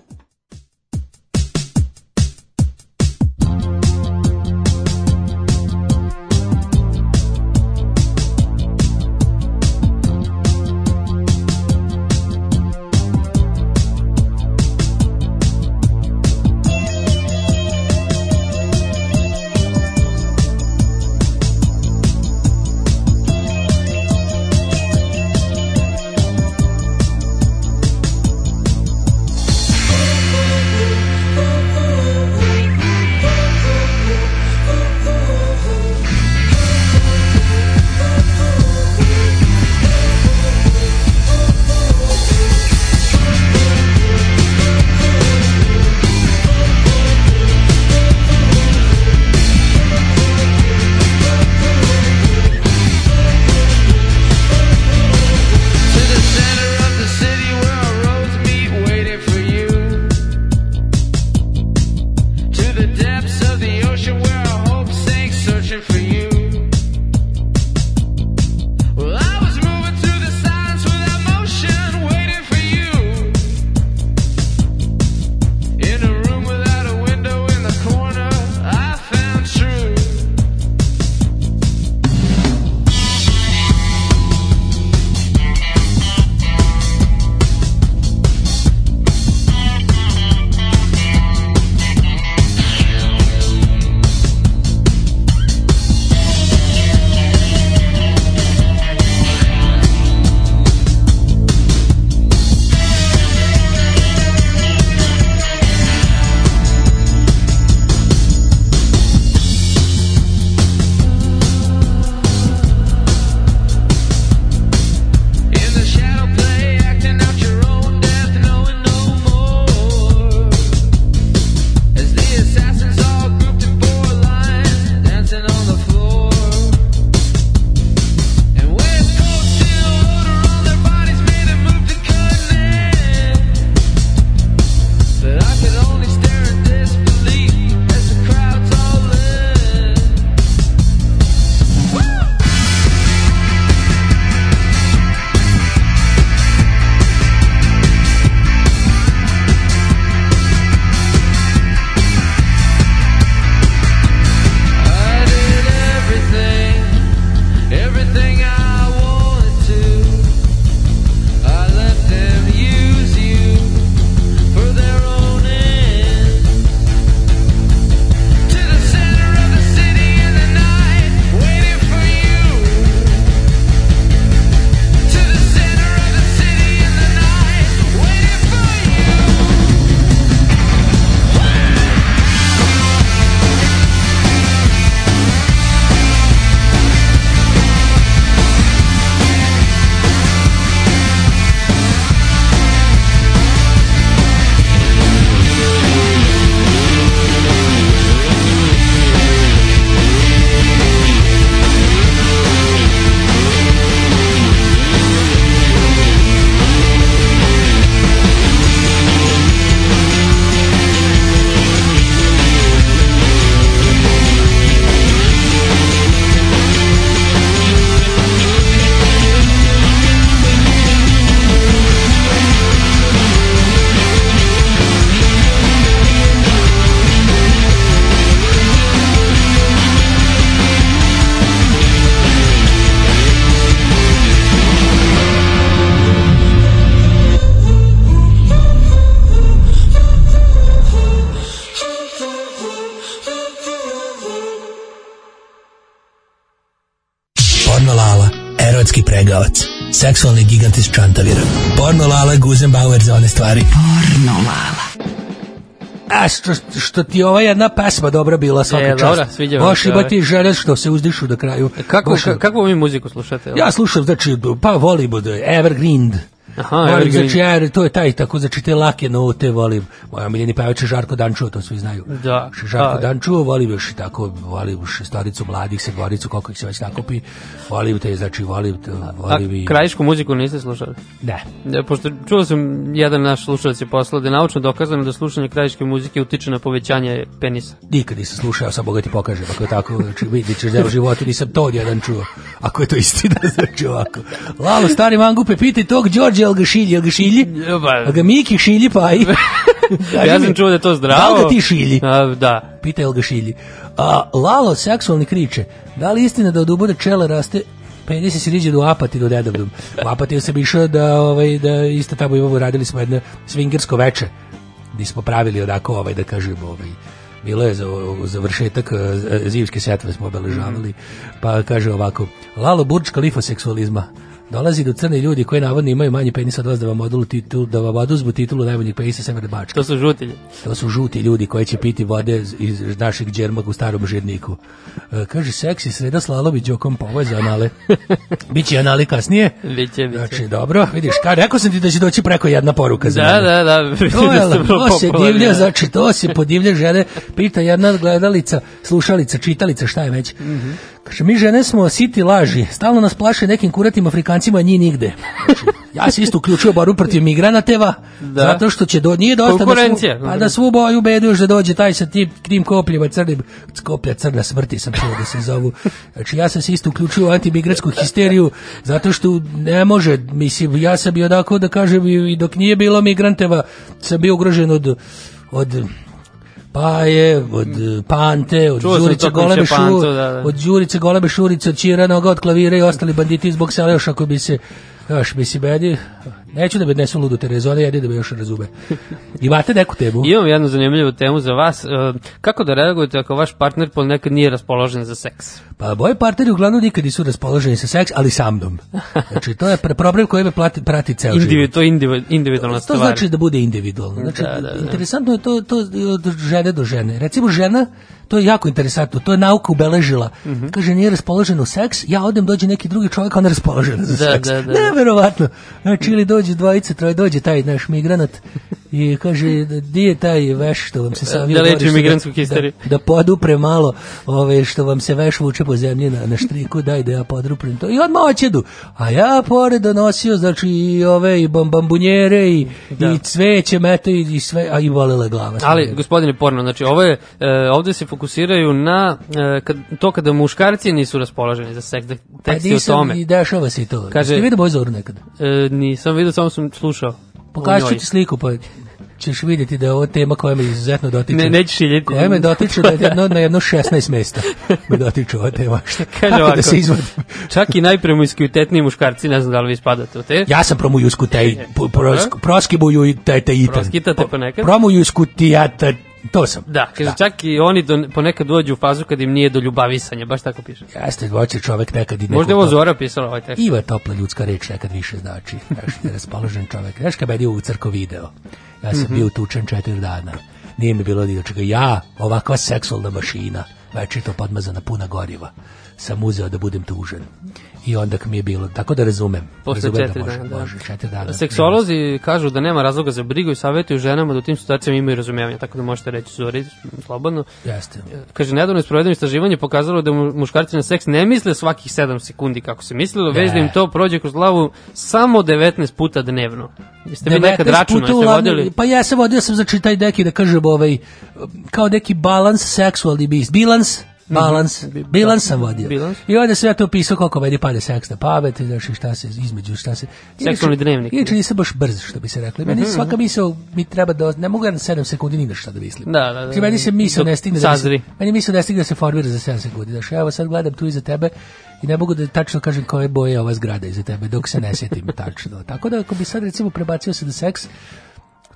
Pregavac. Seksualni gigant iz Čantavira. Porno Lala, Guzenbauer za one stvari. Porno Lala. A što, što ti ova jedna pesma dobra bila svaka E, čast. dobra, sviđa vam Baš se, ima ovaj. ti žene što se uzdišu do kraju. Kako, Baš- ka, kako vi muziku slušate? Ja slušam, znači, pa volim od Evergreen. Aha, volim, znači, ja, to je taj, tako, znači, te lake note volim. Moja miljeni pevač je Žarko Dančuo, to svi znaju. Da. Žarko A, Dančuo, volim još i tako, volim još staricu mladih, sedmoricu, koliko ih se već nakupi. Volim te, znači, volim, te, A volim i... krajišku muziku niste slušali? Ne. Ja, pošto čuo sam, jedan naš slušalac je poslao da je naučno dokazano da slušanje krajiške muzike utiče na povećanje penisa. Nikad nisam slušao, sad Boga ti pokažem, ako je tako, znači vidit ćeš da u životu nisam to jedan čuo, ako je to istina, znači ovako. Lalo, stari mangupe, pitaj tog Đorđe, jel ga šilji, jel ga šilji? Jel ga Miki šilji, pa i... ja sam čuo da je to zdravo. Da li ga ti šilji? A, da. Pitaj jel ga šilji. A, Lalo, seksualni kriče, da li istina da od uboda čela raste Penis se riđe do Apatinu nedavnom. U Apatinu sam išao da, ovaj, da isto tamo imamo, radili smo jedno swingersko veče, gdje smo pravili onako, ovaj, da kažem, ovaj, bilo je za završetak eh, zimske setve smo obeležavali, pa kaže ovako, Lalo Burč kalifa seksualizma, dolazi do crne ljudi koji navodno imaju manji penis od vas da vam odulu titul, da vam oduzmu titulu najboljeg penisa Severne Bačke. To su žutilji. To su žuti ljudi koji će piti vode iz našeg džermaka u starom žirniku. E, kaže, seksi sreda slalovi džokom pa ovo je za anale. Biće anali kasnije. Biće, biće. Znači, dobro, vidiš, ka, rekao sam ti da će doći preko jedna poruka za Da, mene. da, da. To, je, Da to se divlja, da. znači to se podivlja žene, pita jedna gledalica, slušalica, čitalica, šta je već. Mhm. Kaže, mi žene smo siti laži, stalno nas plaše nekim kuratim Afrikancima, a njih nigde. Znači, ja se isto uključio boru protiv migranateva, Da. zato što će do, nije dosta da svu, pa da svu boju bedu još da dođe taj sa tim, tim kopljima crnim, koplja crna smrti sam čuo da se zovu. Znači ja sam se isto uključio u antimigratsku histeriju, zato što ne može, mislim, ja sam bio onako da kažem i dok nije bilo migranteva, sam bio ugrožen od, od Paje, od eh, Pante, od Čuo to Golebe komšija Pantu, Šu, da, da. od Đurice Golebe Šurice, od Noga, od Klavira i ostali banditi zbog sela još ako bi se još mislim, meni, neću da me odnesu ludu Terezone, jedi da me još razume. Imate neku temu? Imam jednu zanimljivu temu za vas. E, Kako da reagujete ako vaš partner ponekad nije raspoložen za seks? Pa moji partneri uglavnom nikad nisu raspoloženi sa seks, ali sa mnom. Znači, to je pr- problem koji me plati, prati ceo život. Individu, to je individu- individualna To stvar. znači da bude individualno. Znači, Da, da, da. interesantno je to, to od žene do žene. Recimo žena, to je jako interesantno, to je nauka ubeležila. Mhm. Kaže, nije raspoložena u seks, ja odem, dođe neki drugi čovjek, a ona je raspoložena za Da, seks. da, da. Neverovatno. Znači, ili dođe dvojice, troje, dođe taj naš migranat i kaže, di je taj veš što vam se savio Da leči što migrantsku da, histeriju. da podupre malo ove što vam se veš vuče po zemlji na, na štriku, daj da ja poduprem to. I odmah oćedu. A ja pored donosio, znači, i ove, i bam, bambunjere, i, i cveće, mete, i, i sve, a i volele glava. Ali, gospodine Porno, znači, ovo je, e, ovde se fokusiraju na e, kad, to kada muškarci nisu raspoloženi za seks, da pa tekst je o nisam, tome. i dešava se i to. Kaže- Kaže, Ste vidio moju zoru nekad? E, nisam vidio, samo sam slušao. Pokažu ti sliku, pa ćeš vidjeti da je ovo tema koja me izuzetno dotiče. Ne, nećeš šiljeti. Koja me dotiče da je jedno, na jedno 16 mesta me dotiče ova tema. Šta, Kaže kako ovako, da se izvadim? čak i najpremuskvitetniji muškarci, ne znam da li vi spadate u te, Ja sam promujusku tej, prosk, proskibuju i te, te itan. Proskitate ponekad? Promujusku tijata, to sam. Da, kaže, čak i oni do, ponekad dođu u fazu kad im nije do ljubavisanja, baš tako piše. Jeste, hoće čovek nekad i nekog... Možda je ovo Zora pisala ovaj tekst. Iva topla ljudska reč nekad više znači. Znaš, da je raspoložen čovek. Znaš kad meni u crko video, ja sam Mhm. bio tučen četiri dana. Nije mi bilo ni do čega. Ja, ovakva seksualna mašina, večito podmazana puna goriva, sam uzeo da budem tužen. I onda mi je bilo, tako da razumem. Posle razumem da četiri može, dana, da. Može, četiri dana. Seksolozi kažu da nema razloga za brigu i savjetuju ženama da u tim situacijama imaju razumijevanje, tako da možete reći Zori, slobodno. Jeste. Kaže, nedavno je sprovedeno istraživanje pokazalo da mu- muškarci na seks ne misle svakih 7 sekundi kako se mislilo, već da im Ne. to prođe kroz glavu samo 19 puta dnevno. Jeste vi 19 nekad računali, jeste vodili? Pa ja sam vodio sam znači taj neki da kažem ovaj kao neki balans seksualni bis. Bilans balans, Mhm. bilans sam vodio. Bilans. I onda sam ja to pisao koliko meni pade seks na pamet, znaš šta se između, šta se... Seksualni dnevnik. Inače nisam baš brz, što bi se rekli. Meni Mhm, svaka misao mi treba da... Ne mogu ja na 7 sekundi ni šta da mislim. Da, da, da. Znači, meni se misao Dok ne stigne da mi se, sazri. meni misao ne stigne da se formira za 7 sekundi. Znaš, evo sad gledam tu iza tebe i ne mogu da tačno kažem koje boje je ova zgrada iza tebe dok se ne sjetim tačno. Tako da ako bi sad recimo prebacio se da seks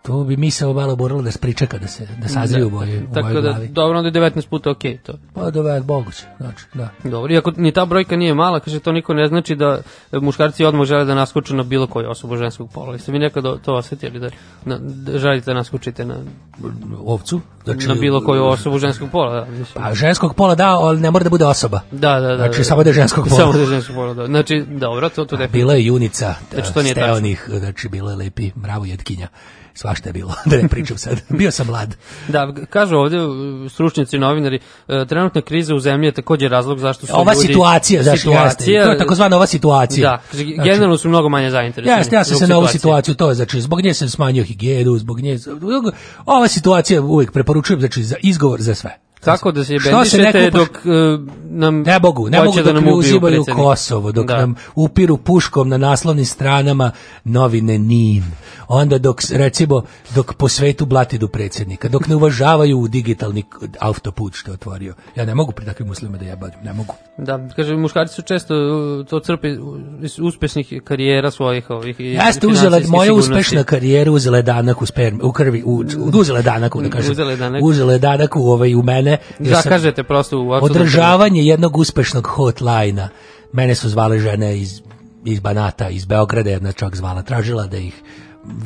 To bi misao malo moralo da spričeka da se da sazrije u mojoj u Tako da, glavi. dobro, onda je 19 puta okej to. Pa da je moguće, znači, da. Dobro, iako ni ta brojka nije mala, kaže to niko ne znači da muškarci odmah žele da naskoče na bilo koju osobu ženskog pola. Jeste vi nekada to osetili da, na, da želite da naskočite na, Ovcu? Znači, na bilo koju osobu ženskog pola? Da, mislim. Pa ženskog pola da, ali ne mora da bude osoba. Da, da, da. Znači, da. samo da je ženskog pola. Samo da je ženskog pola, da. Znači, dobro, to, to definitivno. Bila je junica, Znači, to nije tačno. steonih, znači bilo je lepi mravo jetkinja. Svašta je bilo, da ne pričam sad. Bio sam mlad. Da, kažu ovde uh, stručnjaci, novinari, uh, trenutna kriza u zemlji je takođe razlog zašto su Ova ljudi... situacija, znaš, jeste. To je takozvana ova situacija. Da, kaže, generalno su mnogo manje zainteresovani. Jeste, ja sam se na ovu situaciju, to je, znači, zbog nje sam smanjio higijenu, zbog nje, ova situacija uvijek preporučujem, znači, za izgovor za sve. Tako da se Što se bendišete neko dok uh, nam Ne mogu, ne mogu dok nam uzimaju. Kosovo, dok Da. nam upiru puškom na naslovnim stranama novine NIN. Onda dok, recimo, dok po svetu blatidu predsjednika, dok ne uvažavaju digitalni autoput što je otvorio. Ja ne mogu pri takvim muslimima da jebam, ne mogu. Da, kaže, muškarci su često to crpe iz uspešnih karijera svojih ovih. i Jeste uzela, moja sigurnosti. uspešna karijera uzela je danak u spermi, u krvi, u, u- uzela je danak, da kažem. Uzela je danak. Uzela je danak u, ovaj, u mene. Sam- Zakažete prosto u Održavanje jednog uspešnog hotlajna. Mene su zvale žene iz, iz Banata, iz Beograda, jedna čak zvala, tražila da ih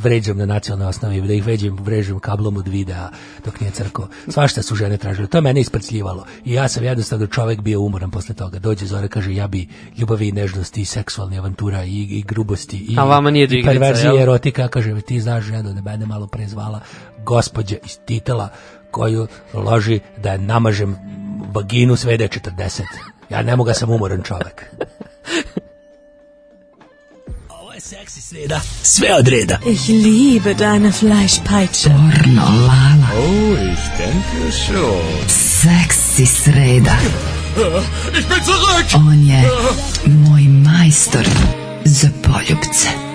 vređam na nacionalnoj osnovi, da ih veđem, vrežem kablom od videa dok nije crko. Svašta su žene tražile. To je mene isprcljivalo. I ja sam jednostavno čovek bio umoran posle toga. Dođe Zora, kaže, ja bi ljubavi i nežnosti i seksualni avantura i, i grubosti i, A vama nije i perverzije erotika. Kaže, ti znaš ženu da mene malo pre zvala gospođa iz titela koju loži da namažem vaginu sve da je 40. Ja ne mogu, sam umoran čovek. Ovo je seksi sreda, sve od reda. Ich liebe deine Fleischpeitsche. Pornolala. Oh, ich denke schon. Seksi sreda. Ich bin zurück! On je moj majstor za poljubce.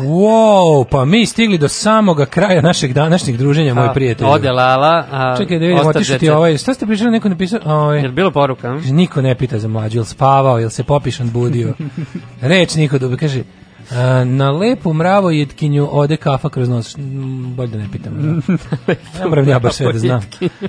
Wow, pa mi stigli do samoga kraja našeg današnjeg druženja, moj prijatelj. Ode Lala, a Čekaj da vidimo, otišao ti ovaj, šta ste pričali, neko napisao? Ovaj, Jel bilo poruka? Kaže, niko ne pita za mlađu, jel spavao, jel se popišan budio. Reč niko dobi, kaže, na lepu mravo jetkinju ode kafa kroz nos. Mm, Bolje da ne pitam. Da. ne moram ja baš sve da znam.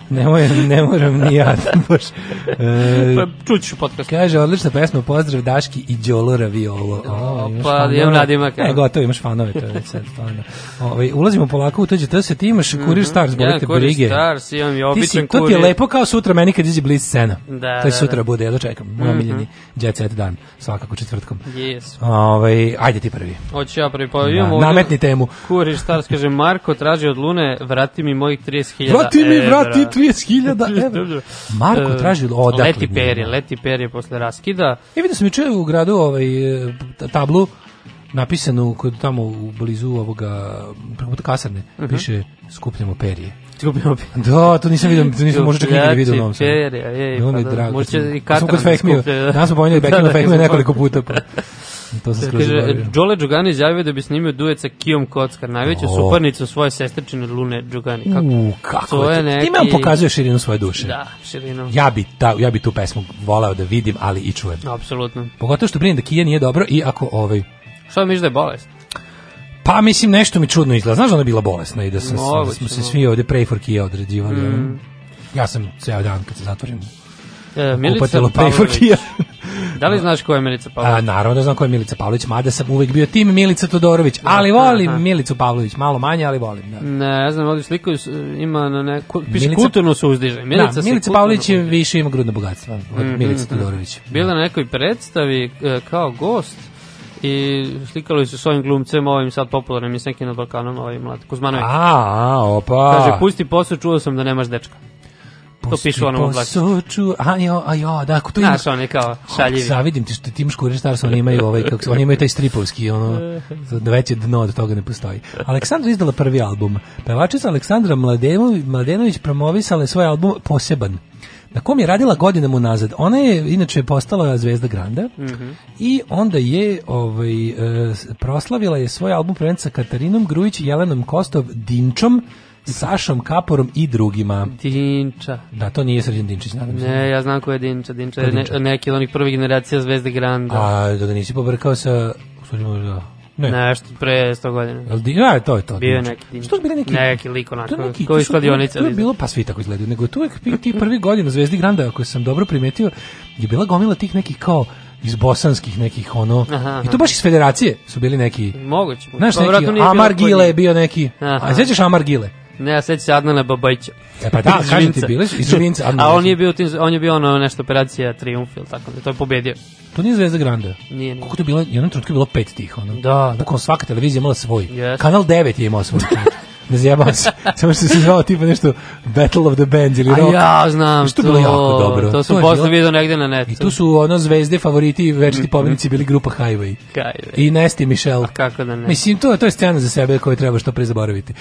Ne moram, ne moram ni ja da baš. E, Pa čuću podcast. Kaže, odlična pesma, pozdrav Daški i Đolo Raviolo. O, pa, imam nadimak, Ne, gotovo, imaš fanove, to je sad stvarno. Ovaj, ulazimo polako u tuđe TS, ti imaš Kurir Stars, Mhm. Ja, bolite Kurir brige. Stars, imam i običan to ti je kurir. lepo kao sutra meni kad izađe Blitz scena. Da, to je da, sutra da. bude, ja dočekam. Moj Mhm. omiljeni Jet Set dan, svakako četvrtkom. Yes. Ovaj, ajde ti prvi. Hoću ja prvi pa Da, imamo ovdje- nametni temu. Kurir Stars kaže Marko traži od Lune vrati mi mojih 30.000 Vrati mi, evra. vrati 30.000 evra. Marko E, traži od- odakle Leti perje, leti perje posle raskida. E vidio sam juče u gradu ovaj e, tablu napisanu kod tamo u blizu ovoga preko kasarne Mhm. piše skupljamo perje. Skupljamo Da, to nisam vidio, to nisam možda čak nigde vidio u Novom Sadu. Perja, ej, mi pa da, možda i kad sam kod Katran Fehmiju, skuplja, da. danas smo pomenuli Da, Bekina da, Fehmiju kad sam nekoliko puta, pa to sam skroz zaboravio. Đole Đugani izjavio da bi snimio duet sa Kijom Kockar, najveću O. suparnicu svoje sestričine Lune Đugani. Kako? U, kako To je to? neki- Time on pokazuje širinu svoje duše. Da, širinom. Ja bi, ta, ja bi tu pesmu voleo da vidim, ali i čujem. Apsolutno. Pogotovo što brinem da Kija nije dobro i ako ovaj, Šta misliš da je bolest? Pa mislim nešto mi čudno izgleda. Znaš da ona je bila bolesna i da, sam, da Moguće, smo se svi ovde pray for Kia određivali. Mm. Ja sam ceo dan kad se zatvorim E, Milica Pavlović. Da li znaš ko je Milica A, Pavlović? naravno da znam ko je Milica Pavlović, mada sam uvek bio tim Milica Todorović, ali volim Milicu Pavlović, malo manje, ali volim. Da. Ne, ja znam, ovdje sliku ima na neku, piše Milica- kulturno se uzdiže. Milica, da, Milica Pavlović je više ima grudno bogatstvo od Mhm, Milice mhm. Todorović. Bila na nekoj predstavi e, kao gost i slikali su s ovim glumcem, ovim sad popularnim, mislim neki na Balkanom, ovaj mlad, Kuzmanović. A, a, opa. Kaže, pusti posao, čuo sam da nemaš dečka. to piše u onom oglasu. Posuču, a jo, a jo, da, ako to ima... Znaš, on je kao šaljivi. Zavidim ti što ti imaš Kurir oni imaju ovaj kako se- oni imaju taj stripovski ono veće dno od toga ne postoji. Aleksandra izdala prvi album. Pevačica Aleksandra Mladenović, Mladenović promovisala je svoj album Poseban na kom je radila godinama unazad. Ona je inače postala zvezda Granda Mhm. i onda je ovaj, e, proslavila je svoj album prvenca sa Katarinom Grujić, Jelenom Kostov, Dinčom, Sašom Kaporom i drugima. Dinča. Da, to nije Srđan Dinčić, nadam se. Ne, ja znam ko je Dinča. Dinča je ne, neki od onih prvih generacija Zvezde Granda. A da ga nisi pobrkao sa... Suđemo da... Ne. Nešto pre 100 godina. Jel di, a, to je to. Bio je neki. Što bili neki... Neki lik onako, To je neki, to iz su- kladionice. To je bilo, pa svi tako izgledaju, nego to uvek ti- prvi godina Zvezdi Granda, ako sam dobro primetio, je bila gomila tih nekih kao iz bosanskih nekih ono Aha, i to aha. baš iz federacije su bili neki Moguće. znaš Pa neki Amar Gile je bio neki Aha. a sećaš Amar Gile Ne, ja sećam se Adnana Babajića. E pa da, kažem ti, bili su iz Žvinca, A on je bio, tim, on je bio ono nešto operacija Triumf ili tako, to je pobedio. to nije Zvezda Granda Nije, nije. koliko to je bilo? Jednom trenutku je bilo pet tih ono. Da, bukvalno svaka televizija imala svoj. Jeste. kanal 9 je imao svoj ne zajebam se samo što se zvao tipa nešto Battle of the Bands ili A rock ja znam što to. bilo jako dobro To sam posle vidio negde na netu. I tu su ono zvezde, favoriti i večiti pobednici bili grupa Highway. Highway. I Nesti Michel. A kako da ne? Mislim, to, to je scena za sebe koju treba što pre zaboraviti. E,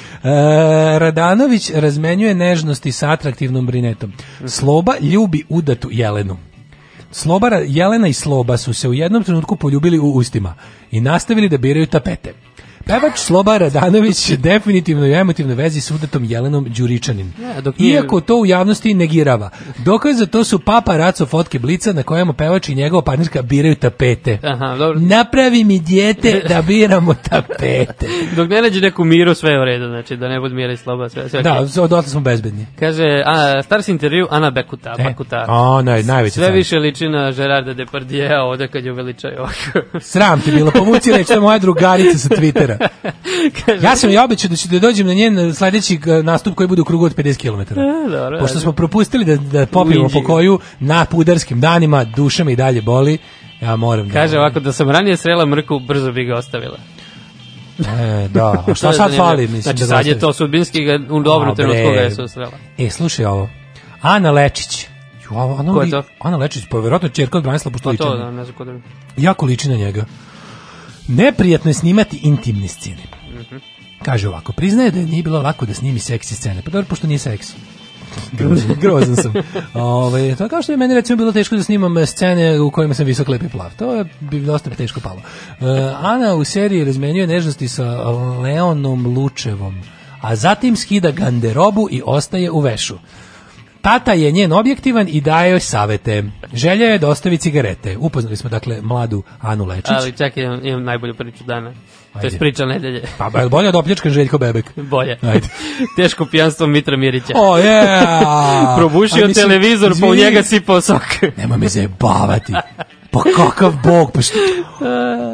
Radanović razmenjuje nežnosti sa atraktivnom brinetom. Sloba ljubi udatu Jelenu. Sloba, Ra- Jelena i Sloba su se u jednom trenutku poljubili u ustima i nastavili da biraju tapete. Pevač Sloba Radanović je definitivno u emotivnoj vezi s udatom Jelenom Đuričanin. Dok nije- Iako to u javnosti negirava. Dokaz za to su papa raco fotke blica na kojima pevač i njegova partnerka biraju tapete. Aha, dobro. Napravi mi dijete da biramo tapete. Dok ne nađe neku miru, sve je u redu, znači da ne bude mira i sloba, sve, sve Da, okej. z- dotle smo bezbedni. Kaže, a, Stars intervju, Ana Bekuta, E, Bekuta. a, naj- najveći Sve fan. više liči na Gerarda Depardieu ovde kad je uveličaju ovako. Sram ti bilo, pomuci reći, moja drugarica sa Twittera. Ja sam joj obećao da ću da dođem na njen sledeći eh, nastup koji bude u krugu od 50 km. dobro, Pošto smo propustili da, da popijemo po koju na pudarskim danima, duša me i dalje boli, ja moram da... Kaže ovako, da sam ranije srela mrku, brzo bi ga ostavila. E, da, a šta je sad fali? Mislim, znači da sad je to sudbinski u dobrom A, trenutku ga je susrela. E, slušaj ovo. Ana Lečić. Ju, a Ana, Ko je li- to? Ana Lečić, pa vjerojatno čerka od Branislava Pa Postojića. to, da, ne znam ko da jako liči na njega. Neprijatno je snimati intimne scene. Mhm. Kaže ovako, priznaje da je nije bilo lako da snimi seksi scene. Pa dobro, pošto nije seksi. grozan, grozan sam. Ove, to je kao što je meni recimo bilo teško da snimam e, scene u kojima sam visok, lep i plav. To je bi dosta teško palo. E, Ana u seriji razmenjuje nežnosti sa Leonom Lučevom, a zatim skida ganderobu i ostaje u vešu. Tata je njen objektivan i daje joj savete. Želja je da ostavi cigarete. Upoznali smo dakle mladu Anu Lečić. Ali čekaj, imam, imam najbolju priču dana. To Ajde. je priča nedelje. Pa ba, bolje od opljačkan Željko Bebek. Bolje. Ajde. Teško pijanstvo Mitra Mirića. O, yeah! Probušio mislim, televizor, pa u izvini. njega sipao sok. Nemoj me zajebavati. Pa kakav bog, pa što...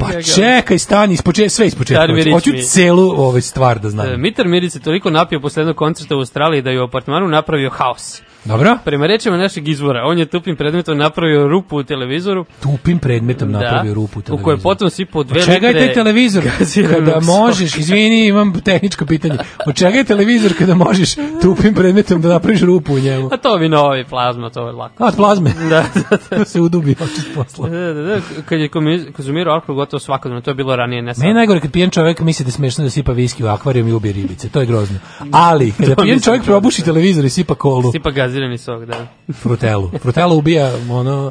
Pa čekaj, stani, ispoče, sve ispočetka. Hoću celu ovaj stvar da znam. E, Mitar Mirić se toliko napio posle jednog koncerta u Australiji da je u apartmanu napravio haos. Dobro? Prema rečima našeg izvora, on je tupim predmetom napravio rupu u televizoru. Tupim predmetom napravio da, rupu u U televizoru. kojoj je potom sipao dve Od čega je litre taj televizor? Kada možeš, izvini, imam tehničko pitanje. Od čega je televizor kada možeš tupim predmetom da napraviš rupu u njemu? A to vi novi plazma, to je lako. A, od plazme. Da, da, da. se udubi očit posla. Da, da, da, kad je konzumirao alkohol gotovo svakodnevno, to je bilo ranije, ne sad. Meni najgore kad pijen čovjek misli da je smešno da sipa viski u akvarijum i ubije ribice. To je grozno. Ali, kada pijen čovjek da. probuši televizor i sipa kolu, Sipa gazirani sok, da. frutelu. Frutela ubija, ono,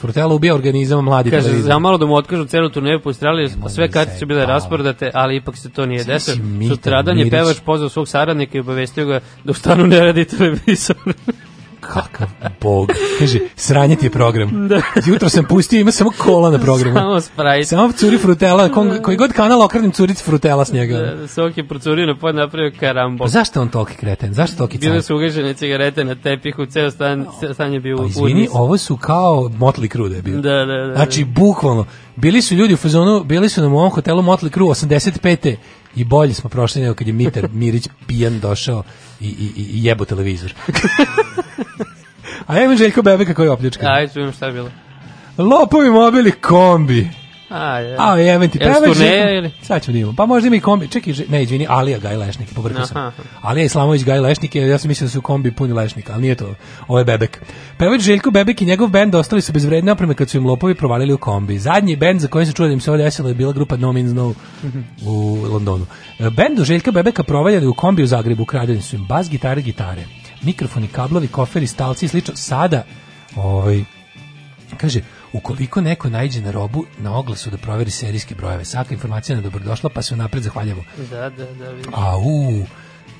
frutela ubija organizam mladi Kaže, televizor. za malo da mu otkažu celu turneju po Australiji, sve me kartice su bile rasprodate, ali ipak se to nije desilo. Sutradan je pevač pozvao svog saradnika i obavestio ga da u stanu ne radi televizor. Kakav bog. Kaže, sranje ti je program. Da. Jutro sam pustio, ima samo kola na programu. Samo Sprite. Samo curi frutela, kon- koji god kanal okrenem curic frutela s njega. Da, Sok je procurio na pod napravio karambol. Pa zašto on toliki kreten? Zašto toliki Bile car? su ugašene cigarete na tepihu, ceo stan, ceo stan je bio Pa u izvini, ovo su kao Motley Crue da je bio. Da, da, da. Znači, bukvalno, bili su ljudi u fazonu, bili su nam u ovom hotelu Motley Crue 85. i bolje smo prošli nego kad je Mitar Mirić pijan došao i, i, i jebo televizor. A ja imam Željko Bebeka koji je opljačkan. Ajde, čujem šta je bilo. Lopovi mobili kombi. A, je. A, jebem ti, pevač ili? Sad ćemo da imamo. Pa možda ima i kombi. Čekaj, ne, izvini, Alija Gaj Lešnik, pobrkao sam. Alija Islamović Gaj Lešnik, je, ja sam mislio da su kombi puni Lešnika, ali nije to. Ovo je Bebek. Pevač Željko Bebek i njegov bend ostali su bez vredne opreme kad su im lopovi provalili u kombi. Zadnji bend za koji se čuo da im se ovo desilo je bila grupa No Means No u Londonu. Bendu Željka Bebeka provaljali u kombi u Zagrebu, ukradeni su im bas, gitare, gitare, mikrofoni, kablovi, koferi, stalci i slično. Sada, ovaj, Kaže, ukoliko neko najđe na robu, na oglasu da proveri serijske brojeve, svaka informacija je dobrodošla, pa se unapred zahvaljamo. Da, da, da, vidim. A u,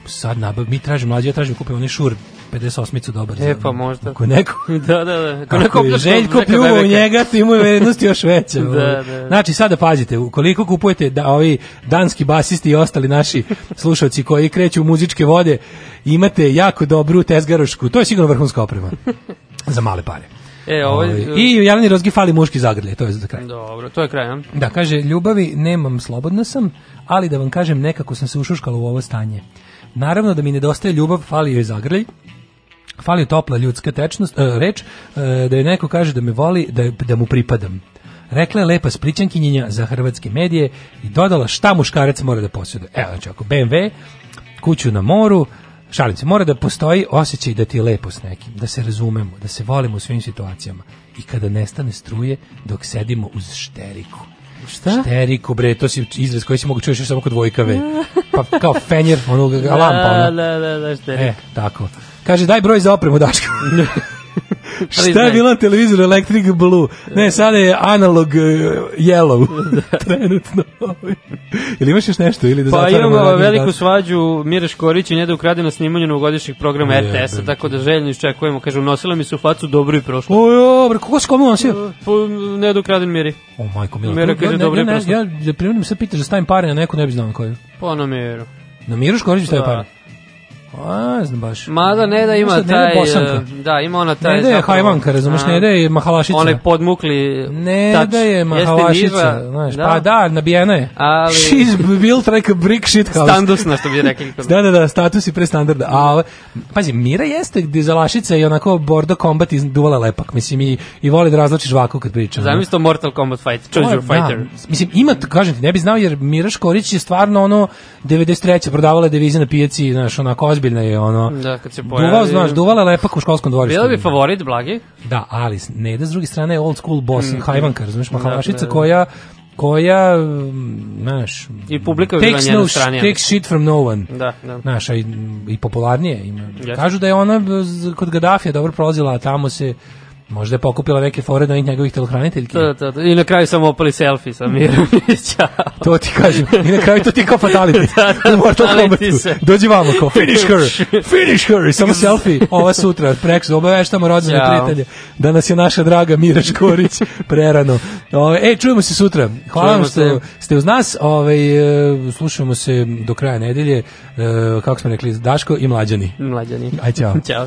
sad nabav, mi tražimo, mlađe, ja tražim kupim onaj šur 58-icu dobar. E, pa možda. Ako neko, Da, da, da. Ako ako neko je Željko u njega, ti mu je vrednost još veća. Da, ovaj. da. Znači, sada pazite, ukoliko kupujete da ovi danski basisti i ostali naši slušalci koji kreću u muzičke vode, imate jako dobru tezgarošku, to je sigurno vrhunska oprema. za male pare. E, ovo je... Ovaj, I u Jeleni Rozgi fali muški zagrlje, to je za kraj. Dobro, to je kraj, a? Da, kaže, ljubavi nemam, slobodna sam, ali da vam kažem, nekako sam se ušuškala u ovo stanje. Naravno da mi nedostaje ljubav, fali joj zagrljaj, fali joj topla ljudska tečnost, e, reč, e, da je neko kaže da me voli, da, da mu pripadam. Rekla je lepa splićankinjenja za hrvatske medije i dodala šta muškarac mora da posjeduje. Evo, znači, ako BMW, kuću na moru, šalim se, mora da postoji osjećaj da ti je lepo s nekim, da se razumemo, da se volimo u svim situacijama i kada nestane struje dok sedimo uz šteriku. Šta? Šteriku, bre, to si izraz koji si mogu čuješ samo kod dvojkave. Pa kao fenjer, onog lampa, Da, ono. da, da, da, je E, tako. Kaže, daj broj za opremu, Daško. Šta je bila na televizoru Electric Blue? Ne, sada je analog uh, yellow. Trenutno. Ili imaš još nešto? Ili da Pa imamo veliku danas? svađu Mire Škorić i njeda ukrade na snimanju novogodišnjeg programa Jebe RTS-a, tako da željno iščekujemo. Kaže, unosila mi se u facu dobro i prošlo. O, jo, bre, kako se kome nosio? Po Neda ukraden Miri. O, majko, mila. Mira Ja- kaže, ja, dobro ja, je ne- prošlo. Ja, da primjerim se pitaš da stavim pare na neku, ne bi znao na koju. Po na Miru. Na Miru Škoriću stavim Da. pare? A, ne znam baš. Mada ne da ima da, Neda taj... Bosanka. e, Da, ima ona taj... Ne da je zapravo- hajvanka, razumeš, ne da je mahalašica. Onaj podmukli Ne tač. da je mahalašica, znaš, pa da, nabijena je. Ali- She's built like a brick shit house. Standusna, što bi rekli. Da, da, da, status i pre standarda. A, ove- pazi, Mira jeste gde zalašica i onako bordo combat iz duvala lepak, mislim, i, i voli da razlači žvaku kad priča. Zamisli to Mortal Kombat fight, Choose your Da, fighter. mislim, ima, kažem ti, ne bi znao jer Mira Škorić je stvarno ono 93. prodavala devize na pijaci, znaš, onako ozbiljna je ono. Da, kad se Duvao, pojavi. znaš, duvala lepak u školskom dvorištu. Bila bi favorit, Blagi? Da, ali Neda s druge strane je old school boss, Mm, hajvanka, razumiješ, mahalašica da, da. koja koja, mm, znaš, I publika takes, njena no, strana, ja takes shit from no one. Da, da. Znaš, i, i popularnije ima. Jeste. Kažu da je ona kod Gaddafija dobro prolazila, a tamo se možda je pokupila neke fore onih njegovih telohraniteljki. Da, da, da. I na kraju samo opali selfie sa Mirovića. To ti kažem. I na kraju to ti kao fatality. Da, da, U Mortal fatality Kombatu. se. Dođi vamo kao, finish her, finish her. I samo selfie. Ova sutra, preksu, obaveštamo rođene Ćao. prijatelje. Da nas je naša draga Mira Škorić prerano. Ove, e, čujemo se sutra. Hvala vam što ste uz nas. Ove, slušamo se do kraja nedelje. E, kako smo rekli, Daško i Mlađani. Mlađani. Aj, ćao. Ćao.